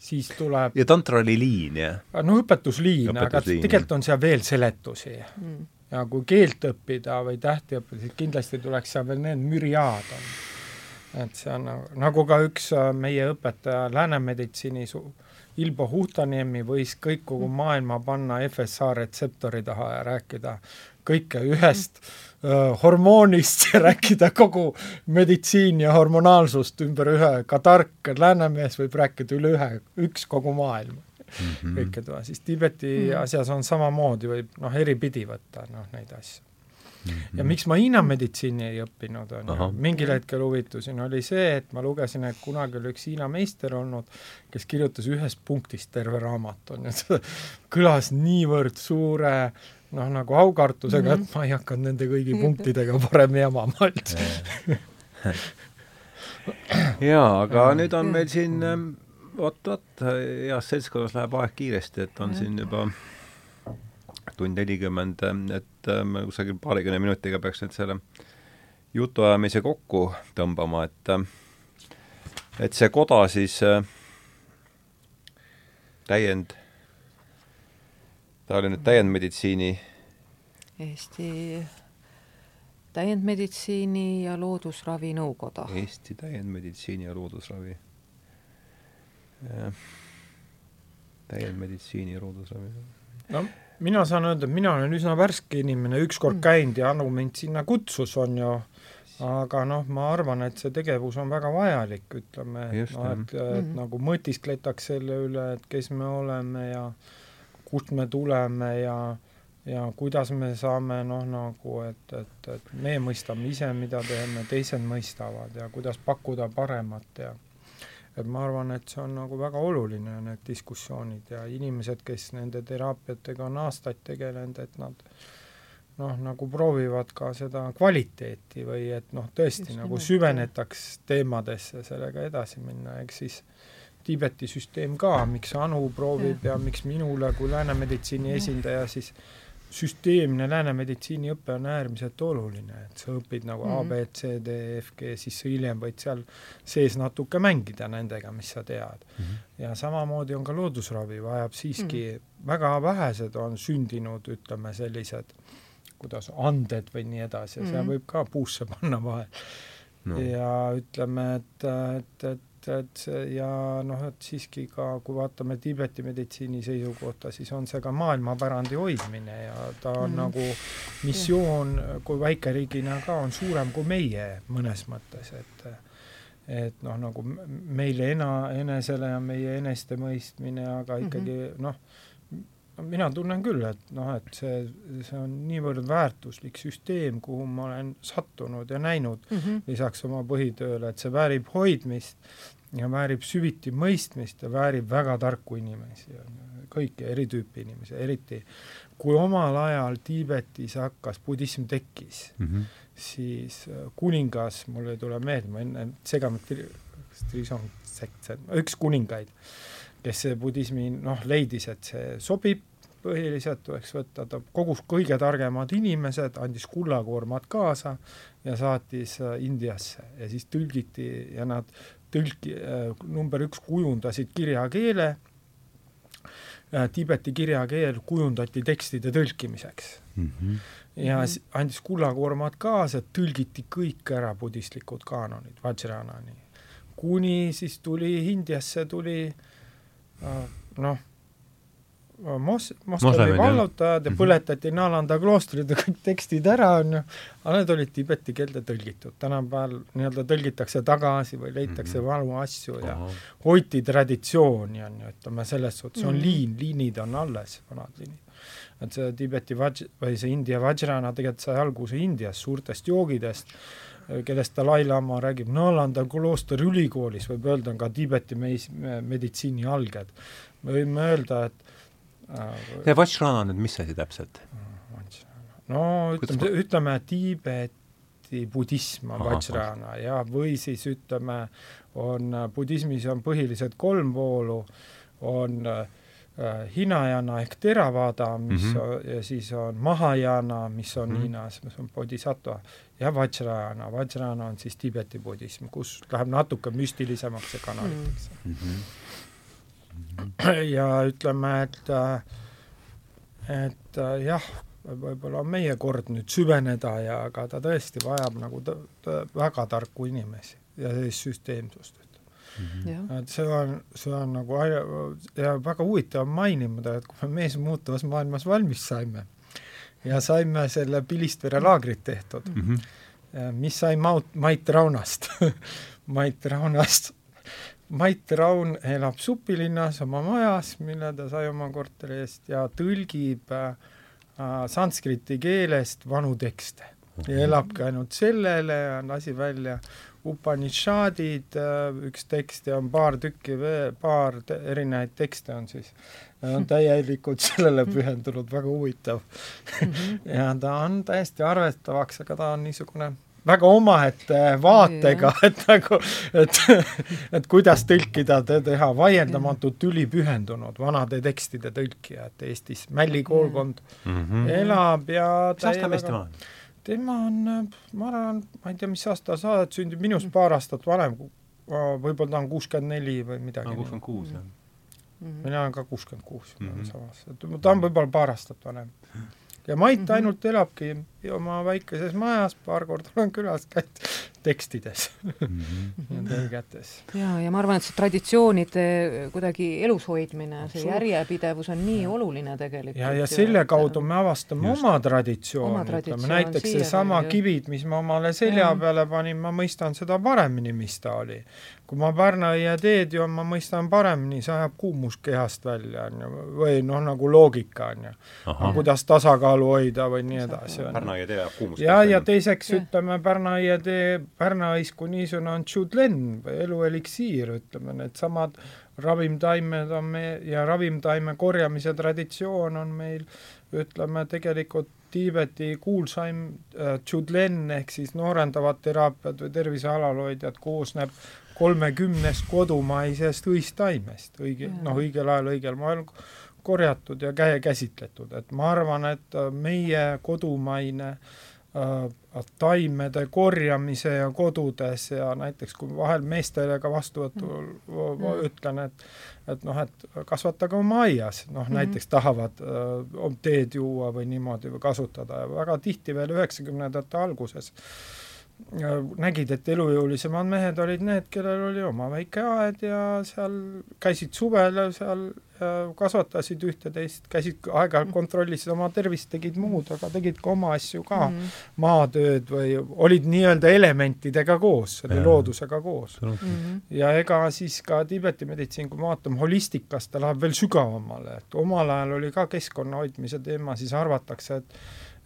Siis tuleb ja tantra oli liin, jah? no õpetusliin, õpetusliin, aga tegelikult on seal veel seletusi. Mm ja kui keelt õppida või tähti õppida, siis kindlasti tuleks seal veel need müriaad on. et see on nagu, nagu ka üks äh, meie õpetaja läänemeditsiini su-, Ilbo Huhtaniemi võis kõik kogu maailma panna FSH retseptori taha ja rääkida kõike ühest uh, hormoonist ja rääkida kogu meditsiin ja hormonaalsust ümber ühe, ka tark läänemees võib rääkida üle ühe, üks kogu maailma mm -hmm. kõike toa, siis Tiibeti mm -hmm. asjas on samamoodi, võib noh, eripidi võtta noh, neid asju mm. -hmm. ja miks ma Hiina meditsiini ei õppinud, on ju, mingil hetkel huvitusin, oli see, et ma lugesin, et kunagi oli üks Hiina meister olnud, kes kirjutas ühest punktist terve raamatu, on ju, see kõlas niivõrd suure noh, nagu aukartusega mm, -hmm. et ma ei hakanud nende kõigi punktidega parem jamama üldse jaa, aga nüüd on meil siin ähm, vot, vot, heas seltskonnas läheb aeg kiiresti, et on siin juba tund nelikümmend, et me kusagil paarikümne minutiga peaks nüüd selle jutuajamise kokku tõmbama, et äh, et see koda siis äh, täiend, ta oli nüüd täiendmeditsiini Eesti täiendmeditsiini ja loodusravi nõukoda. Eesti täiendmeditsiini ja loodusravi täiendmeditsiini ja loodusravi. no mina saan öelda, et mina olen üsna värske inimene, ükskord mm. käinud ja Anu mind sinna kutsus, on ju, aga noh, ma arvan, et see tegevus on väga vajalik, ütleme, noh, et, et mm. nagu mõtiskletaks selle üle, et kes me oleme ja kust me tuleme ja ja kuidas me saame noh, nagu et, et, et me mõistame ise, mida teeme, teised mõistavad ja kuidas pakkuda paremat ja et ma arvan, et see on nagu väga oluline, need diskussioonid ja inimesed, kes nende teraapiatega on aastaid tegelenud, et nad noh, nagu proovivad ka seda kvaliteeti või et noh, tõesti Just nagu süvenetaks teemadesse sellega edasi minna, eks siis Tiibeti süsteem ka, miks Anu proovib ja, ja miks minule kui läänemeditsiini esindaja siis süsteemne lääne meditsiiniõpe on äärmiselt oluline, et sa õpid nagu mm -hmm. A, B, C, D, E, F, G, siis sa hiljem võid seal sees natuke mängida nendega, mis sa tead mm. -hmm. ja samamoodi on ka loodusravi, vajab siiski mm, -hmm. väga vähesed on sündinud, ütleme, sellised kuidas, anded või nii edasi ja mm -hmm. seal mhm. võib ka puusse panna vahel no.. ja ütleme, et, et, et et ja noh, et siiski ka, kui vaatame Tiibeti meditsiini seisukohta, siis on see ka maailmapärandi hoidmine ja ta on mm. nagu missioon, kui väikeriigina ka, on suurem kui meie mõnes mõttes, et et noh, nagu meile ena-, enesele ja meie enestemõistmine, aga ikkagi mm -hmm. noh, mina tunnen küll, et noh, et see, see on niivõrd väärtuslik süsteem, kuhu ma olen sattunud ja näinud mm -hmm. lisaks oma põhitööle, et see väärib hoidmist ja väärib süviti mõistmist ja väärib väga tarku inimesi, kõiki eri tüüpi inimesi, eriti kui omal ajal Tiibetis hakkas, budism tekkis mm, -hmm. siis äh, kuningas, mul ei tule meelde, ma enne segamini üks kuningaid, kes see budismi noh, leidis, et see sobib, põhiliselt tuleks võtta, ta kogus kõige targemad inimesed, andis kullakoormad kaasa ja saatis äh, Indiasse ja siis tõlgiti ja nad tõlki äh,, number üks, kujundasid kirjakeele äh,, Tiibeti kirjakeel kujundati tekstide tõlkimiseks mm. -hmm. ja andis kullakoormad kaasa, tõlgiti kõik ära budistlikud kaanonid, Vajranani. kuni siis tuli Indiasse tuli äh, noh, mos-, moslemi vallutajad ja mhm. põletati Nalanda kloostrid ja kõik tekstid ära, on ju, aga need olid tiibeti keelde tõlgitud. tänapäeval nii-öelda tõlgitakse tagasi või leitakse mm -hmm. vanu asju ja Aha. hoiti traditsiooni, on ju, ütleme selles suhtes, on mm -hmm. liin, liinid on alles, vanad liinid. et see Tiibeti vaj-, või see India vajrana tegelikult sai alguse Indias suurtest joogidest, kellest Dalai-lama räägib, Nalanda klooster ülikoolis, võib öelda, on ka Tiibeti meis-, meditsiini alged. me võime öelda, et see Vajrana nüüd mis asi täpselt? no ütleme, ütleme Tiibeti budism on Vajrana ja, või siis ütleme, on budismis on põhiliselt kolm voolu, on äh, Hinayana ehk Theravada, mis mm -hmm. on, ja siis on Mahayana, mis on mm -hmm. Hiinas, mis on Bodhisattva, ja Vajrayana, Vajrayana on siis Tiibeti budism, kus läheb natuke müstilisemaks ja kanaliteks mm. -hmm ja ütleme, et et jah, võib-olla on meie kord nüüd süveneda ja aga ta tõesti vajab nagu ta, ta, väga tarku inimesi ja sellist süsteemsust. Mm -hmm. et see on, see on nagu ja väga huvitav on mainimata, et kui me mees muutuvas maailmas valmis saime ja saime selle Pilistvere laagrit tehtud mm, -hmm. mis sai Maut, Mait Raunast Mait Raunast Mait Raun elab Supilinnas oma majas, mille ta sai oma korteri eest ja tõlgib äh, sanskriti keelest vanu tekste ja mhm. elabki ainult sellele ja lasi välja Upanishadid äh,, üks tekst ja on paar tükki veel, paar te erinevaid tekste on siis, on täielikult sellele pühendunud, väga huvitav mm. -hmm. ja ta on täiesti arvestavaks, aga ta on niisugune väga omaette vaatega, et nagu, et, et kuidas tõlkida, teha vaieldamatult ülipühendunud vanade tekstide tõlkija, et Eestis Mälli koolkond mm -hmm. elab ja mis aasta mees tema on? tema on, ma arvan, ma ei tea, mis aasta sa oled sündinud, minust paar aastat vanem, võib-olla ta on kuuskümmend neli või midagi. kuuskümmend kuus, jah. mina olen ka kuuskümmend kuus, mhm. samas, et ta on võib-olla paar aastat vanem ja Mait ainult elabki oma väikeses majas, paar korda olen külas käinud tekstides mm -hmm. ja tõlgetes. ja, ja ma arvan, et see traditsioonide kuidagi elus hoidmine, see järjepidevus on nii ja. oluline tegelikult. ja, ja selle kaudu me avastame Just. oma traditsiooni, ütleme näiteks seesama kivid, mis ma omale selja ja. peale panin, ma mõistan seda paremini, mis ta oli kui ma Pärna-aia teed joon, ma mõistan paremini, see ajab kuumus kehast välja, on ju, või noh, nagu loogika, on ju. kuidas tasakaalu hoida või nii edasi. Pärna-aia tee ajab kuumust ja, ja teiseks ja. ütleme, Pärna-aia tee, Pärna-ais kui niisugune on tšudlen või elueliksiir, ütleme, needsamad ravimtaimed on me ja ravimtaime korjamise traditsioon on meil, ütleme tegelikult Tiibeti kuulsaim äh, tšudlen ehk siis noorendavad teraapiad või tervise alalhoidjad koosneb kolmekümnest kodumaisest õistaimest, õige, noh, õigel ajal õigel moel korjatud ja käe käsitletud, et ma arvan, et äh, meie kodumaine äh, taimede korjamise ja kodudes ja näiteks kui vahel meestele ka vastuvõtul mm. ütlen, et et noh, et kasvatage oma aias, noh mm -hmm. näiteks tahavad äh, teed juua või niimoodi või kasutada ja väga tihti veel üheksakümnendate alguses äh, nägid, et elujõulisemad mehed olid need, kellel oli oma väike aed ja seal käisid suvel seal ja kasvatasid ühte-teist, käisid aeg-ajalt kontrollisid oma tervist, tegid muud, aga tegid ka oma asju ka mm, -hmm. maatööd või olid nii-öelda elementidega koos, selle loodusega koos mm. -hmm. ja ega siis ka Tiibeti meditsiin, kui me vaatame holistikast, ta läheb veel sügavamale, et omal ajal oli ka keskkonna hoidmise teema, siis arvatakse, et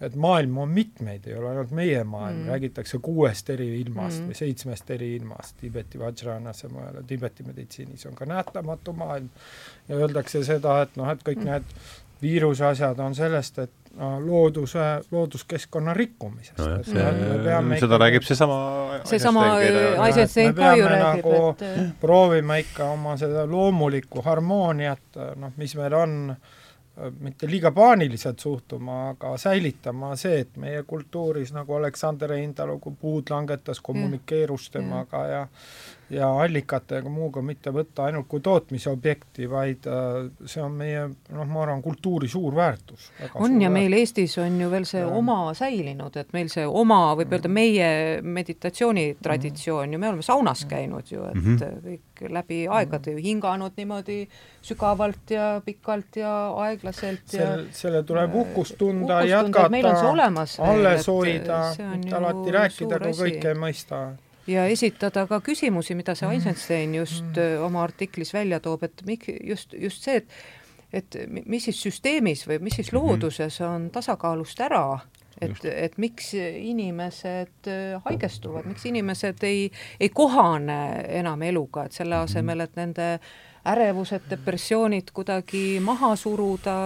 et maailma on mitmeid, ei ole ainult meie maailm mm., räägitakse kuuest eri ilmast mm. või seitsmest eri ilmast, Tiibeti Vajranas ja mujal, Tiibeti meditsiinis on ka nähtamatu maailm ja öeldakse seda, et noh, et kõik mm. need viiruse asjad on sellest, et no, looduse, looduskeskkonna rikkumisest no. See, seda ikka, räägib seesama seesama Eisenstein ka ju räägib, nagu et proovime ikka oma seda loomulikku harmooniat, noh, mis meil on äh, mitte liiga paaniliselt suhtuma, aga säilitama see, et meie kultuuris nagu Aleksander Eintalu, kui puud langetas, kommunikeerus temaga ja ja allikate ega muuga mitte võtta ainult kui tootmisobjekti, vaid äh, see on meie noh, ma arvan, kultuuri suur väärtus. on ja meil Eestis on ju veel see ja. oma säilinud, et meil see oma, võib öelda meie meditatsioonitraditsioon mm. ju, me oleme saunas käinud ju, et mm -hmm. kõik läbi aegade ju hinganud niimoodi sügavalt ja pikalt ja aeglaselt ja selle, selle tuleb uhkust tunda, jätkata, alles hoida, mitte alati rääkida, kui kõike ei mõista ja esitada ka küsimusi, mida see Eisenstein just mm. oma artiklis välja toob, et mik-, just, just see, et et mis siis süsteemis või mis siis mhm. looduses on tasakaalust ära, et, et miks inimesed haigestuvad, miks inimesed ei, ei kohane enam eluga, et selle mhm. asemel, et nende ärevused, depressioonid kuidagi maha suruda,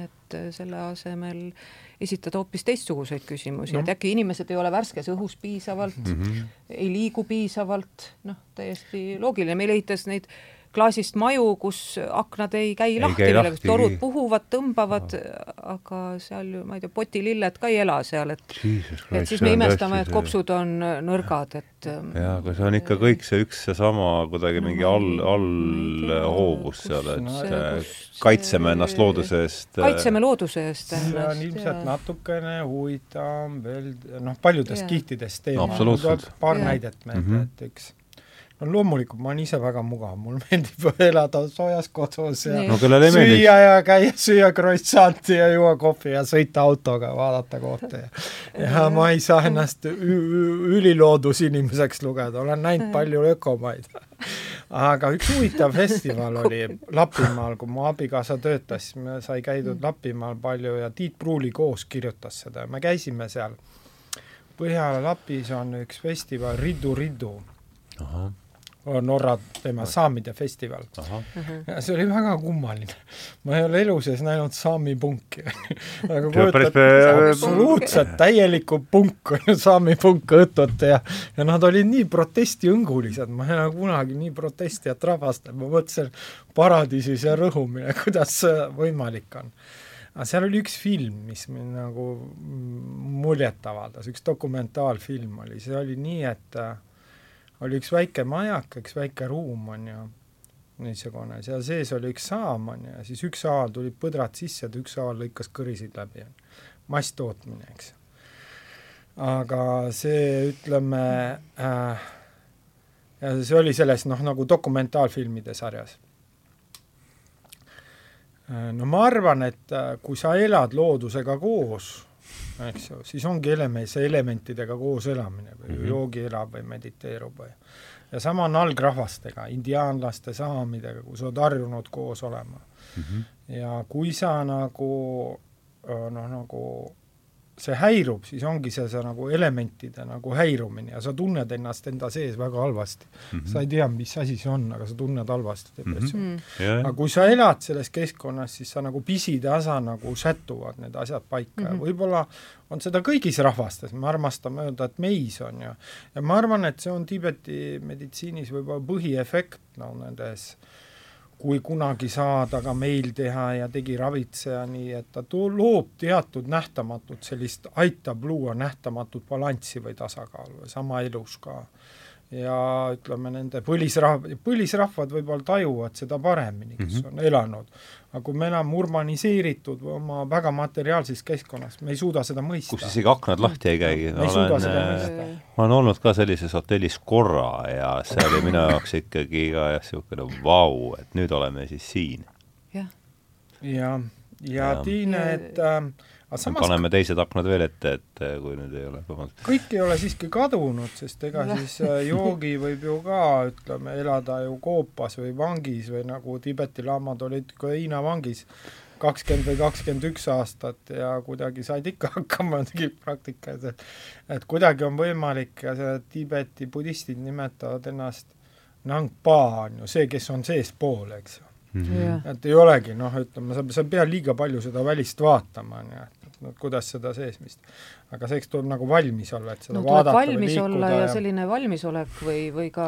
et selle asemel esitada hoopis teistsuguseid küsimusi no., et äkki inimesed ei ole värskes õhus piisavalt mm, -hmm. ei liigu piisavalt, noh, täiesti loogiline, meil ehitas neid klaasist maju, kus aknad ei käi ei lahti, millega torud puhuvad, tõmbavad, aga seal ju, ma ei tea, potililled ka ei ela seal, et Jesus et siis me imestame, et kopsud on nõrgad, et jaa, aga see on ikka kõik see üks seesama kuidagi mingi all, allhoovus seal, et see, kaitseme ennast looduse eest. Äh, kaitseme looduse eest ennast. see on ilmselt ja. natukene huvitav veel, noh, paljudest ja. kihtidest teema no,. paar ja. näidet meelde mm, -hmm. et eks no loomulikult, ma olen ise väga mugav, mul meeldib elada soojas kodus ja no, süüa ja käia, süüa croissant'i ja juua kohvi ja sõita autoga, vaadata kohta ja ja ma ei saa ennast üliloodusinimeseks lugeda, olen näinud palju ökomaid. aga üks huvitav festival oli Lapimaal, kui mu abikaasa töötas, siis sai käidud Lapimaal palju ja Tiit Pruuli koos kirjutas seda. Ja me käisime seal. Põhja-Lapis on üks festival Riddu Riddu. ahah Norra teema saamide festival. See oli väga kummaline. ma ei ole elu sees näinud saami punki aga kujutad, absoluutselt täielikku punkku, saami punk õhtut ja ja nad olid nii protestiõngulised, ma ei ole kunagi nii protestijat rahvast, ma mõtlesin, paradiisis ja rõhumine, kuidas see võimalik on. Aga seal oli üks film, mis mind nagu muljet avaldas, üks dokumentaalfilm oli, see oli nii, et äh, oli üks väike majak, üks väike ruum, on ju, niisugune, seal sees oli üks saam, on ju, ja siis ükshaaval tulid põdrad sisse, ta ükshaaval lõikas kõrisid läbi, masstootmine, eks. aga see, ütleme äh,, see oli selles noh, nagu dokumentaalfilmide sarjas äh,. no ma arvan, et äh, kui sa elad loodusega koos, eks ju, siis ongi element, see elementidega koos elamine või mm -hmm. joogi elab või mediteerub või ja sama on algrahvastega, indiaanlaste, saamidega, kui sa oled harjunud koos olema mm. -hmm. ja kui sa nagu noh, nagu see häirub, siis ongi see, see nagu elementide nagu häirumine ja sa tunned ennast enda sees väga halvasti mm. -hmm. sa ei tea, mis asi see on, aga sa tunned halvasti depressiooni mm. -hmm. Yeah. aga kui sa elad selles keskkonnas, siis sa nagu pisitasa nagu sätuvad need asjad paika mm -hmm. ja mhm. võib-olla on seda kõigis rahvastes, me armastame öelda, et meis on ju, ja ma arvan, et see on Tiibeti meditsiinis võib-olla põhiefekt no nendes äh, kui kunagi saada ka meil teha ja tegi ravitseja nii, et ta too, loob teatud nähtamatut sellist, aitab luua nähtamatut balanssi või tasakaalu ja sama elus ka ja ütleme, nende põlisrahv-, põlisrahvad võib-olla tajuvad seda paremini, kes mm -hmm. on elanud. aga kui me elame urbaniseeritud või oma väga materiaalses keskkonnas, me ei suuda seda mõista. kus isegi aknad lahti ei käi. me ei suuda seda äh, mõista. ma olen olnud ka sellises hotellis korra ja see oli minu jaoks ikkagi ka jah, niisugune vau, et nüüd oleme siis siin. jah. ja, ja, ja Tiine, et äh, samas... paneme teised aknad veel ette, et kui nüüd ei ole vabandust. kõik ei ole siiski kadunud, sest ega siis äh, joogi võib ju ka, ütleme, elada ju koopas või vangis või nagu Tiibeti laamad olid ka Hiina vangis kakskümmend või kakskümmend üks aastat ja kuidagi said ikka hakkama tegid praktikas, et et kuidagi on võimalik ja see Tiibeti budistid nimetavad ennast Nangpa on ju see, kes on seespool, eks ju Mm -hmm. et ei olegi noh, ütleme, sa, sa ei pea liiga palju seda välist vaatama, nii et kuidas seda seesmist. Aga selleks tuleb nagu valmis olla, et seda no, vaadata valmis või olla ja, ja selline valmisolek või, või ka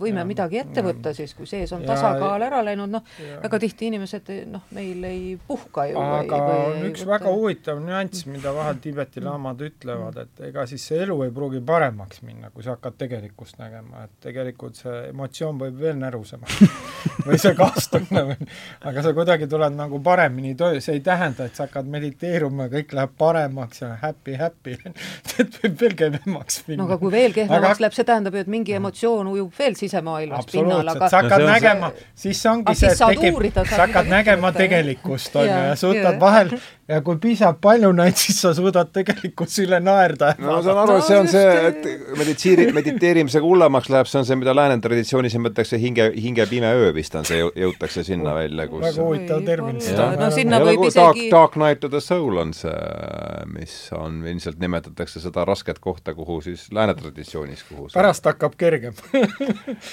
võime ja, midagi ette võtta siis, kui sees on ja, tasakaal ära läinud, noh, väga tihti inimesed noh, meil ei puhka ju. aga või, või on üks võtta... väga huvitav nüanss, mida vahel Tiibeti laamad ütlevad, et ega siis see elu ei pruugi paremaks minna, kui sa hakkad tegelikkust nägema, et tegelikult see emotsioon võib veel närusemaks või see kaastunne või, aga sa kuidagi tuled nagu paremini toime, see ei tähenda, et sa hakkad mediteeruma ja kõik läheb paremaks ja happy, happy läbi et võib veel kehvemaks minna. no aga kui veel kehvemaks aga... läheb, see tähendab ju, et mingi emotsioon ujub veel sisemaailmas pinnal, aga sa hakkad no, nägema see..., siis ongi see, et tekib, sa hakkad nägema tegelikkust, on ju, ja suudad vahel ja kui piisab palju neid, siis sa suudad tegelikult üle naerda. no ma saan aru, et see on see, et meditsiini, mediteerimisega hullemaks läheb, see on see, mida lääne traditsioonis nimetatakse hinge, hinge pime öö vist on see, jõutakse sinna välja, kus väga huvitav termin. no sinna võib isegi Dark, dark Night of the Soul on see, mis on, ilmselt nimetatakse seda rasket kohta, kuhu siis lääne traditsioonis, kuhu see... pärast hakkab kergem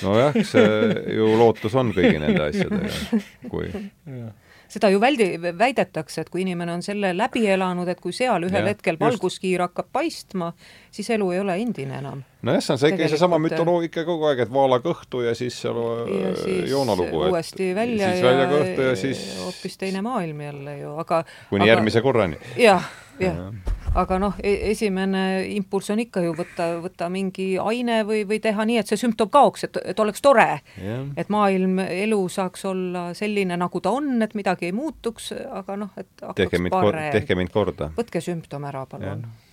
nojah, see ju lootus on kõigi nende asjadega, kui ja seda ju väldi, väidetakse, et kui inimene on selle läbi elanud, et kui seal ühel ja, hetkel valguskiir hakkab paistma, siis elu ei ole endine enam. nojah, see on see ikka seesama mütoloogika kogu aeg, et vaala kõhtu ja siis seal ja äh, siis joonalugu. uuesti välja siis välja kõhtu ja siis hoopis teine maailm jälle ju, aga kuni aga, järgmise korrani. jah, jah ja aga noh, esimene impulss on ikka ju võtta, võtta mingi aine või, või teha nii, et see sümptom kaoks, et, et oleks tore. Yeah.. et maailm, elu saaks olla selline, nagu ta on, et midagi ei muutuks, aga noh, et tehke mind, tehke mind korda. võtke sümptom ära, palun. Yeah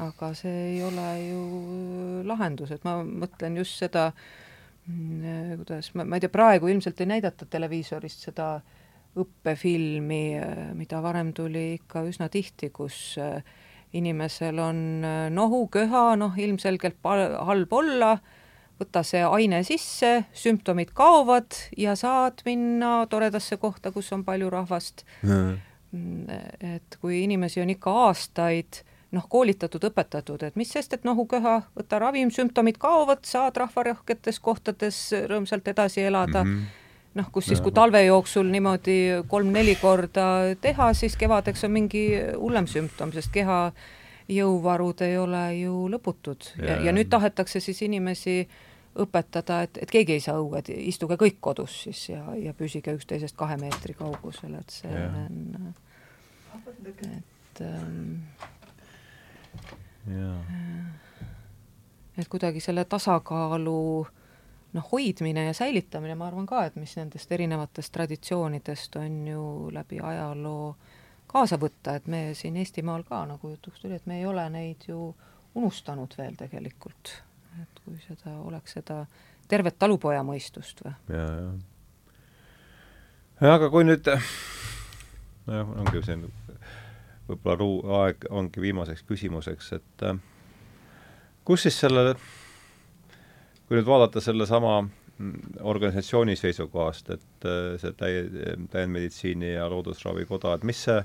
aga see ei ole ju lahendus, et ma mõtlen just seda, mm, kuidas, ma, ma ei tea, praegu ilmselt ei näidata televiisorist seda õppefilmi, mida varem tuli ikka üsna tihti, kus äh, inimesel on äh, nohu, köha, noh ilmselgelt halb olla, võta see aine sisse, sümptomid kaovad ja saad minna toredasse kohta, kus on palju rahvast. Mm.. et kui inimesi on ikka aastaid noh, koolitatud, õpetatud, et mis sest, et nohu-köha, võta ravim, sümptomid kaovad, saad rahvarohketes kohtades rõõmsalt edasi elada. Mm. -hmm noh, kus siis, kui talve jooksul niimoodi kolm-neli korda teha, siis kevadeks on mingi hullem sümptom, sest keha jõuvarud ei ole ju lõputud. Ja, ja, ja nüüd tahetakse siis inimesi õpetada, et, et keegi ei saa õue, et istuge kõik kodus siis ja, ja püsige üksteisest kahe meetri kaugusel, et see ja. on, et ähm, et kuidagi selle tasakaalu äh, noh, hoidmine ja säilitamine, ma arvan ka, et mis nendest erinevatest traditsioonidest on ju läbi ajaloo kaasa võtta, et me siin Eestimaal ka, nagu jutuks tuli, et me ei ole neid ju unustanud veel tegelikult. et kui seda, oleks seda tervet talupoja mõistust või. ja, ja. aga kui nüüd, nojah, ongi see võib-olla ruu-, aeg ongi viimaseks küsimuseks, et äh, kus siis selle kui nüüd vaadata sellesama mm, organisatsiooni seisukohast, et äh, see täie, täiendmeditsiini ja loodusravi koda, et mis see,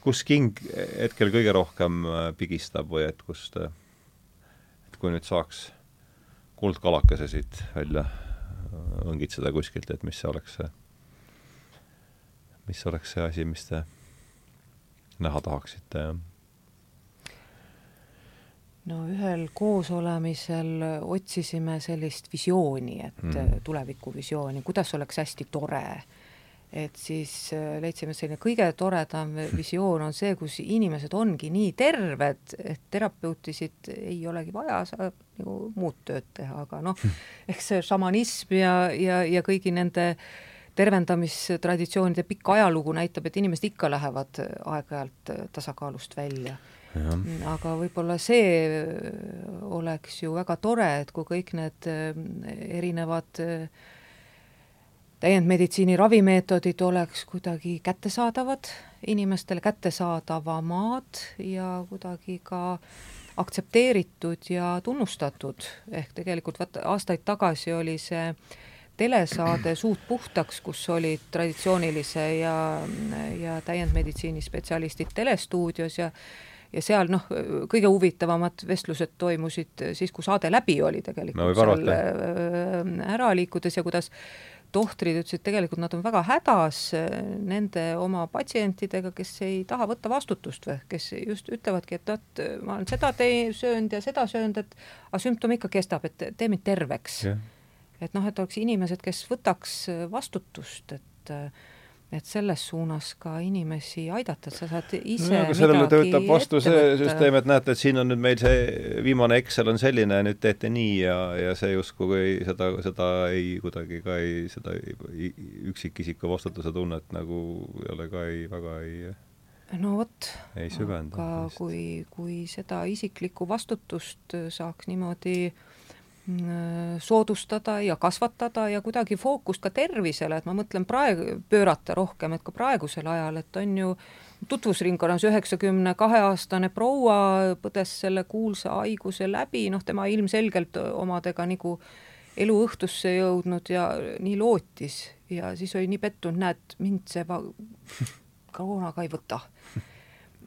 kus king hetkel kõige rohkem äh, pigistab või et kust, äh, et kui nüüd saaks kuldkalakese siit välja õngitseda kuskilt, et mis see oleks see, mis oleks see asi, mis te näha tahaksite, jah? No ühel koosolemisel otsisime sellist visiooni, et mm. tulevikuvisiooni, kuidas oleks hästi tore. et siis äh, leidsime selline kõige toredam visioon on see, kus inimesed ongi nii terved, et terapeutisid ei olegi vaja, saab nagu muud tööd teha, aga noh, eks see šamanism ja, ja, ja kõigi nende tervendamistraditsioonide pikk ajalugu näitab, et inimesed ikka lähevad aeg-ajalt tasakaalust välja aga võib-olla see oleks ju väga tore, et kui kõik need äh, erinevad äh, täiendmeditsiini ravimeetodid oleks kuidagi kättesaadavad, inimestele kättesaadavamad ja kuidagi ka aktsepteeritud ja tunnustatud, ehk tegelikult vaata, aastaid tagasi oli see telesaade Suud puhtaks, kus olid traditsioonilise ja, ja täiendmeditsiini spetsialistid telestuudios ja ja seal noh, kõige huvitavamad vestlused toimusid siis, kui saade läbi oli tegelikult no, seal äh, ära liikudes ja kuidas tohtrid ütlesid, tegelikult nad on väga hädas äh, nende oma patsientidega, kes ei taha võtta vastutust või kes just ütlevadki, et vot ma olen seda tee-, söönud ja seda söönud, et aga sümptom ikka kestab, et tee mind terveks. Yeah.. et noh, et oleks inimesed, kes võtaks vastutust, et äh, et selles suunas ka inimesi aidata, et sa saad ise no, sellele töötab vastu see süsteem, et näete, et siin on nüüd meil see viimane Excel on selline ja nüüd teete nii ja, ja see justkui seda, seda ei kuidagi ka ei, seda üksikisiku vastutuse tunnet nagu ei ole ka ei, väga ei no vot, aga kui, kui seda isiklikku vastutust saaks niimoodi Äh, soodustada ja kasvatada ja kuidagi fookust ka tervisele, et ma mõtlen praegu, pöörata rohkem, et ka praegusel ajal, et on ju tutvusringkonnas üheksakümne kahe aastane proua põdes selle kuulsa haiguse läbi, noh, tema ilmselgelt omadega nagu eluõhtusse jõudnud ja nii lootis ja siis oli nii pettunud, näed, mind see koroona ka ei võta.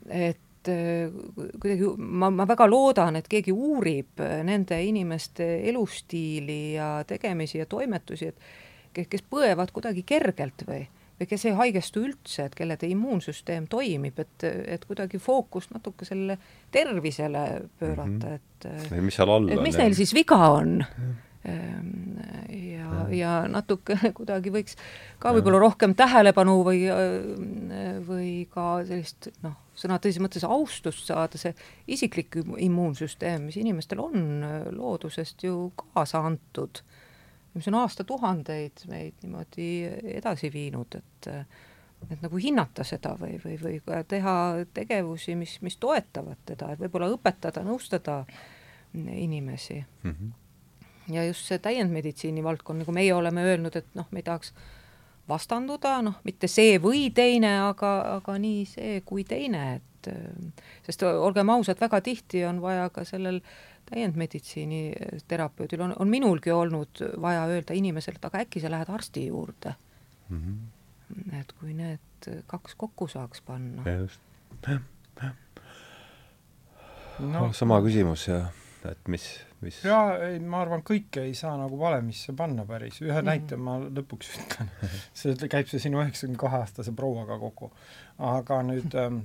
et et äh, kuidagi ma, ma väga loodan, et keegi uurib äh, nende inimeste elustiili ja tegemisi ja toimetusi, et kes, kes põevad kuidagi kergelt või, või kes ei haigestu üldse, et kelle immuunsüsteem toimib, et, et kuidagi fookust natuke sellele tervisele pöörata, mhm. et või mis seal all on. mis neil siis viga on Ehm, ja, ja natuke kuidagi võiks ka võib-olla rohkem tähelepanu või, või ka sellist noh, sõna tõsises mõttes austust saada, see isiklik immuunsüsteem, mis inimestel on loodusest ju kaasa antud, mis on aastatuhandeid meid niimoodi edasi viinud, et et nagu hinnata seda või, või, või ka teha tegevusi, mis, mis toetavad teda, et võib-olla õpetada, nõustada inimesi. Mm. -hmm ja just see täiendmeditsiini valdkond, nagu meie oleme öelnud, et noh, me ei tahaks vastanduda, noh, mitte see või teine, aga, aga nii see kui teine, et sest olgem ausad, väga tihti on vaja ka sellel täiendmeditsiini terapeudil on, on minulgi olnud vaja öelda inimesele, et aga äkki sa lähed arsti juurde mm. -hmm. et kui need kaks kokku saaks panna. just, jah, jah. no sama küsimus ja et mis, mis jaa, ei, ma arvan, kõike ei saa nagu valemisse panna päris, ühe mm -hmm. näite ma lõpuks ütlen see käib see sinu üheksakümne kahe aastase prouaga kokku. aga nüüd ähm,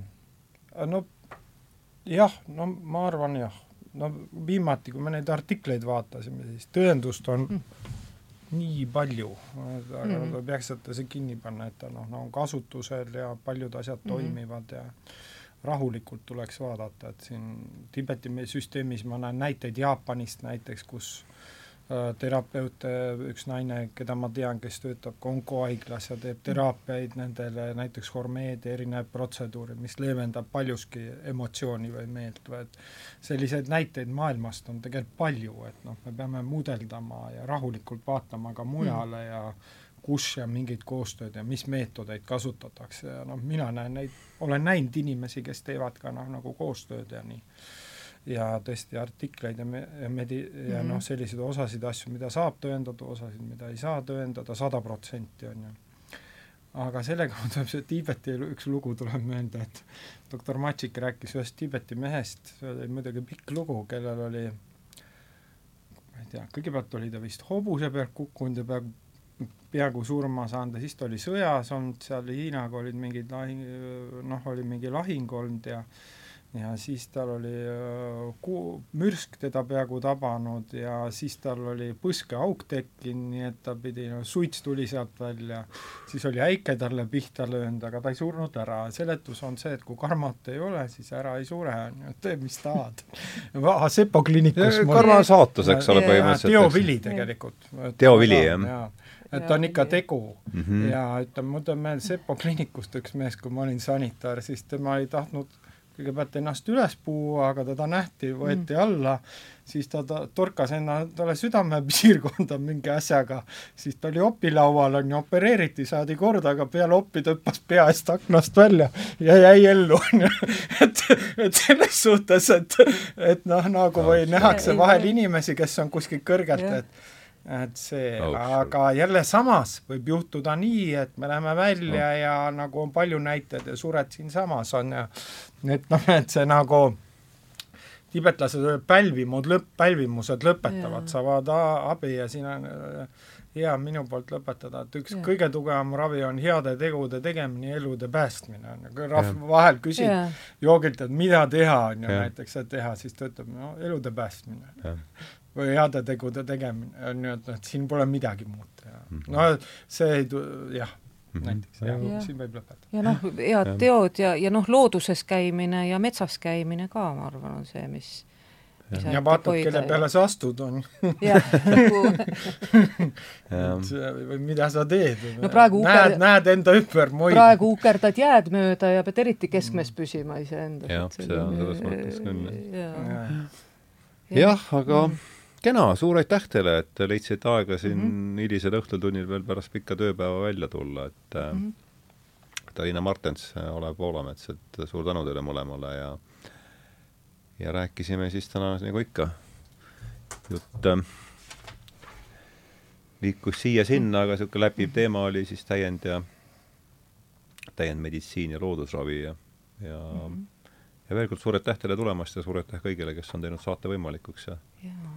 no jah, no ma arvan jah, no viimati, kui me neid artikleid vaatasime, siis tõendust on mm -hmm. nii palju, aga mm -hmm. peaks seda see kinni panna, et ta noh, no on kasutusel ja paljud asjad mm -hmm. toimivad ja rahulikult tuleks vaadata, et siin Tiibeti süsteemis ma näen näiteid Jaapanist näiteks, kus äh, terapeut, üks naine, keda ma tean, kes töötab Kongo haiglas ja teeb teraapiaid nendele näiteks hormeede, erinevaid protseduure, mis leevendab paljuski emotsiooni või meelt või et selliseid näiteid maailmast on tegelikult palju, et noh, me peame mudeldama ja rahulikult vaatama ka mujale mm. ja kus ja mingit koostööd ja mis meetodeid kasutatakse ja noh, mina näen neid, olen näinud inimesi, kes teevad ka noh, nagu koostööd ja nii. ja tõesti artikleid ja me-, ja medi- ja mm -hmm. noh, selliseid osasid asju, mida saab tõendada, osasid, mida ei saa tõendada, sada protsenti on ju. aga sellega mul tuleb see Tiibeti üks lugu tuleb meelde, et doktor Matšik rääkis ühest Tiibeti mehest, see oli muidugi pikk lugu, kellel oli ma ei tea, kõigepealt oli ta vist hobuse pealt kukkunud ja peaaegu peaaegu surma saanud ja siis ta oli sõjas olnud seal Hiinaga olid mingid lahing, noh, oli mingi lahing olnud ja ja siis tal oli äh, kuu, mürsk teda peaaegu tabanud ja siis tal oli põskeauk tekkinud, nii et ta pidi, no suits tuli sealt välja, siis oli äike talle pihta löönud, aga ta ei surnud ära. seletus on see, et kui karmat ei ole, siis ära ei sure, on ju, tee, mis tahad. Sepo kliinikus karma on saatus, eks ole, põhimõtteliselt. teovili tegelikult. teovili, jah ja et on ikka tegu. Mm -hmm. ja ütleme, mul tuleb meelde Sepo kliinikust üks mees, kui ma olin sanitar, siis tema ei tahtnud kõigepealt ennast üles puua, aga teda nähti, võeti mm. alla, siis ta, ta torkas endale südamepiirkonda mingi asjaga, siis ta oli opilaual, on ju, opereeriti, saadi korda, aga peale oppi tõmbas pea eest aknast välja ja jäi ellu, on ju. et, et selles suhtes, et, et noh, nagu või nähakse vahel inimesi, kes on kuskilt kõrgelt, et et see oh,, aga jälle samas võib juhtuda nii, et me läheme välja oh. ja nagu on palju näiteid ja sured siinsamas on ja et noh, et see nagu tiibetlased öelnud, pälvimud lõpp, pälvimused lõpetavad, saavad abi ja siin on äh, hea minu poolt lõpetada, et üks Jaa. kõige tugevam ravi on heade tegude tegemine, elude päästmine, on ju, kui rahv vahel küsib jaa, joogilt, et mida teha, on ju, näiteks, et teha, siis ta ütleb, no elude päästmine. Või heade tegude tegemine, on ju, et noh, et siin pole midagi muud teha Mhm. no see ei tu-, jah, Mhm. näiteks, jah Jah., siin võib lõpetada. ja noh, head Jah. teod ja, ja noh, looduses käimine ja metsas käimine ka, ma arvan, on see, mis mis ja vaatad, kelle peale sa astud, on ju, jah, nagu jah. et see- või mida sa teed. No praegu näed uker-, näed enda ümber moid. praegu ukerdad jääd mööda ja pead eriti keskmes püsima iseendas. Jah, see on selles mõttes küll, jaa. jah, aga Mm. kena, suur aitäh teile, et te leidsite aega siin mm Mhm. -hmm. hilisel õhtutunnil veel pärast pikka tööpäeva välja tulla, et äh, Mhm. Tallinna Martens, Olev Poolamets, et suur tänu teile mõlemale ja ja rääkisime siis täna nagu ikka, jutt äh, liikus siia-sinna, aga niisugune läbiv teema oli siis täiend ja täiendmeditsiin ja loodusravi ja ja mm, -hmm. ja veel kord suur aitäh teile tulemast ja suur aitäh kõigile, kes on teinud saate võimalikuks ja jaa.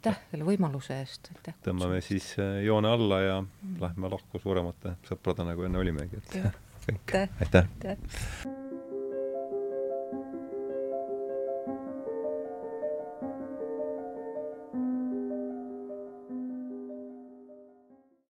Aitäh selle võimaluse eest, aitäh. tõmbame siis äh, joone alla ja lähme lahku suuremate sõpradena, kui enne olimegi, et kõik, aitäh. aitäh! aitäh.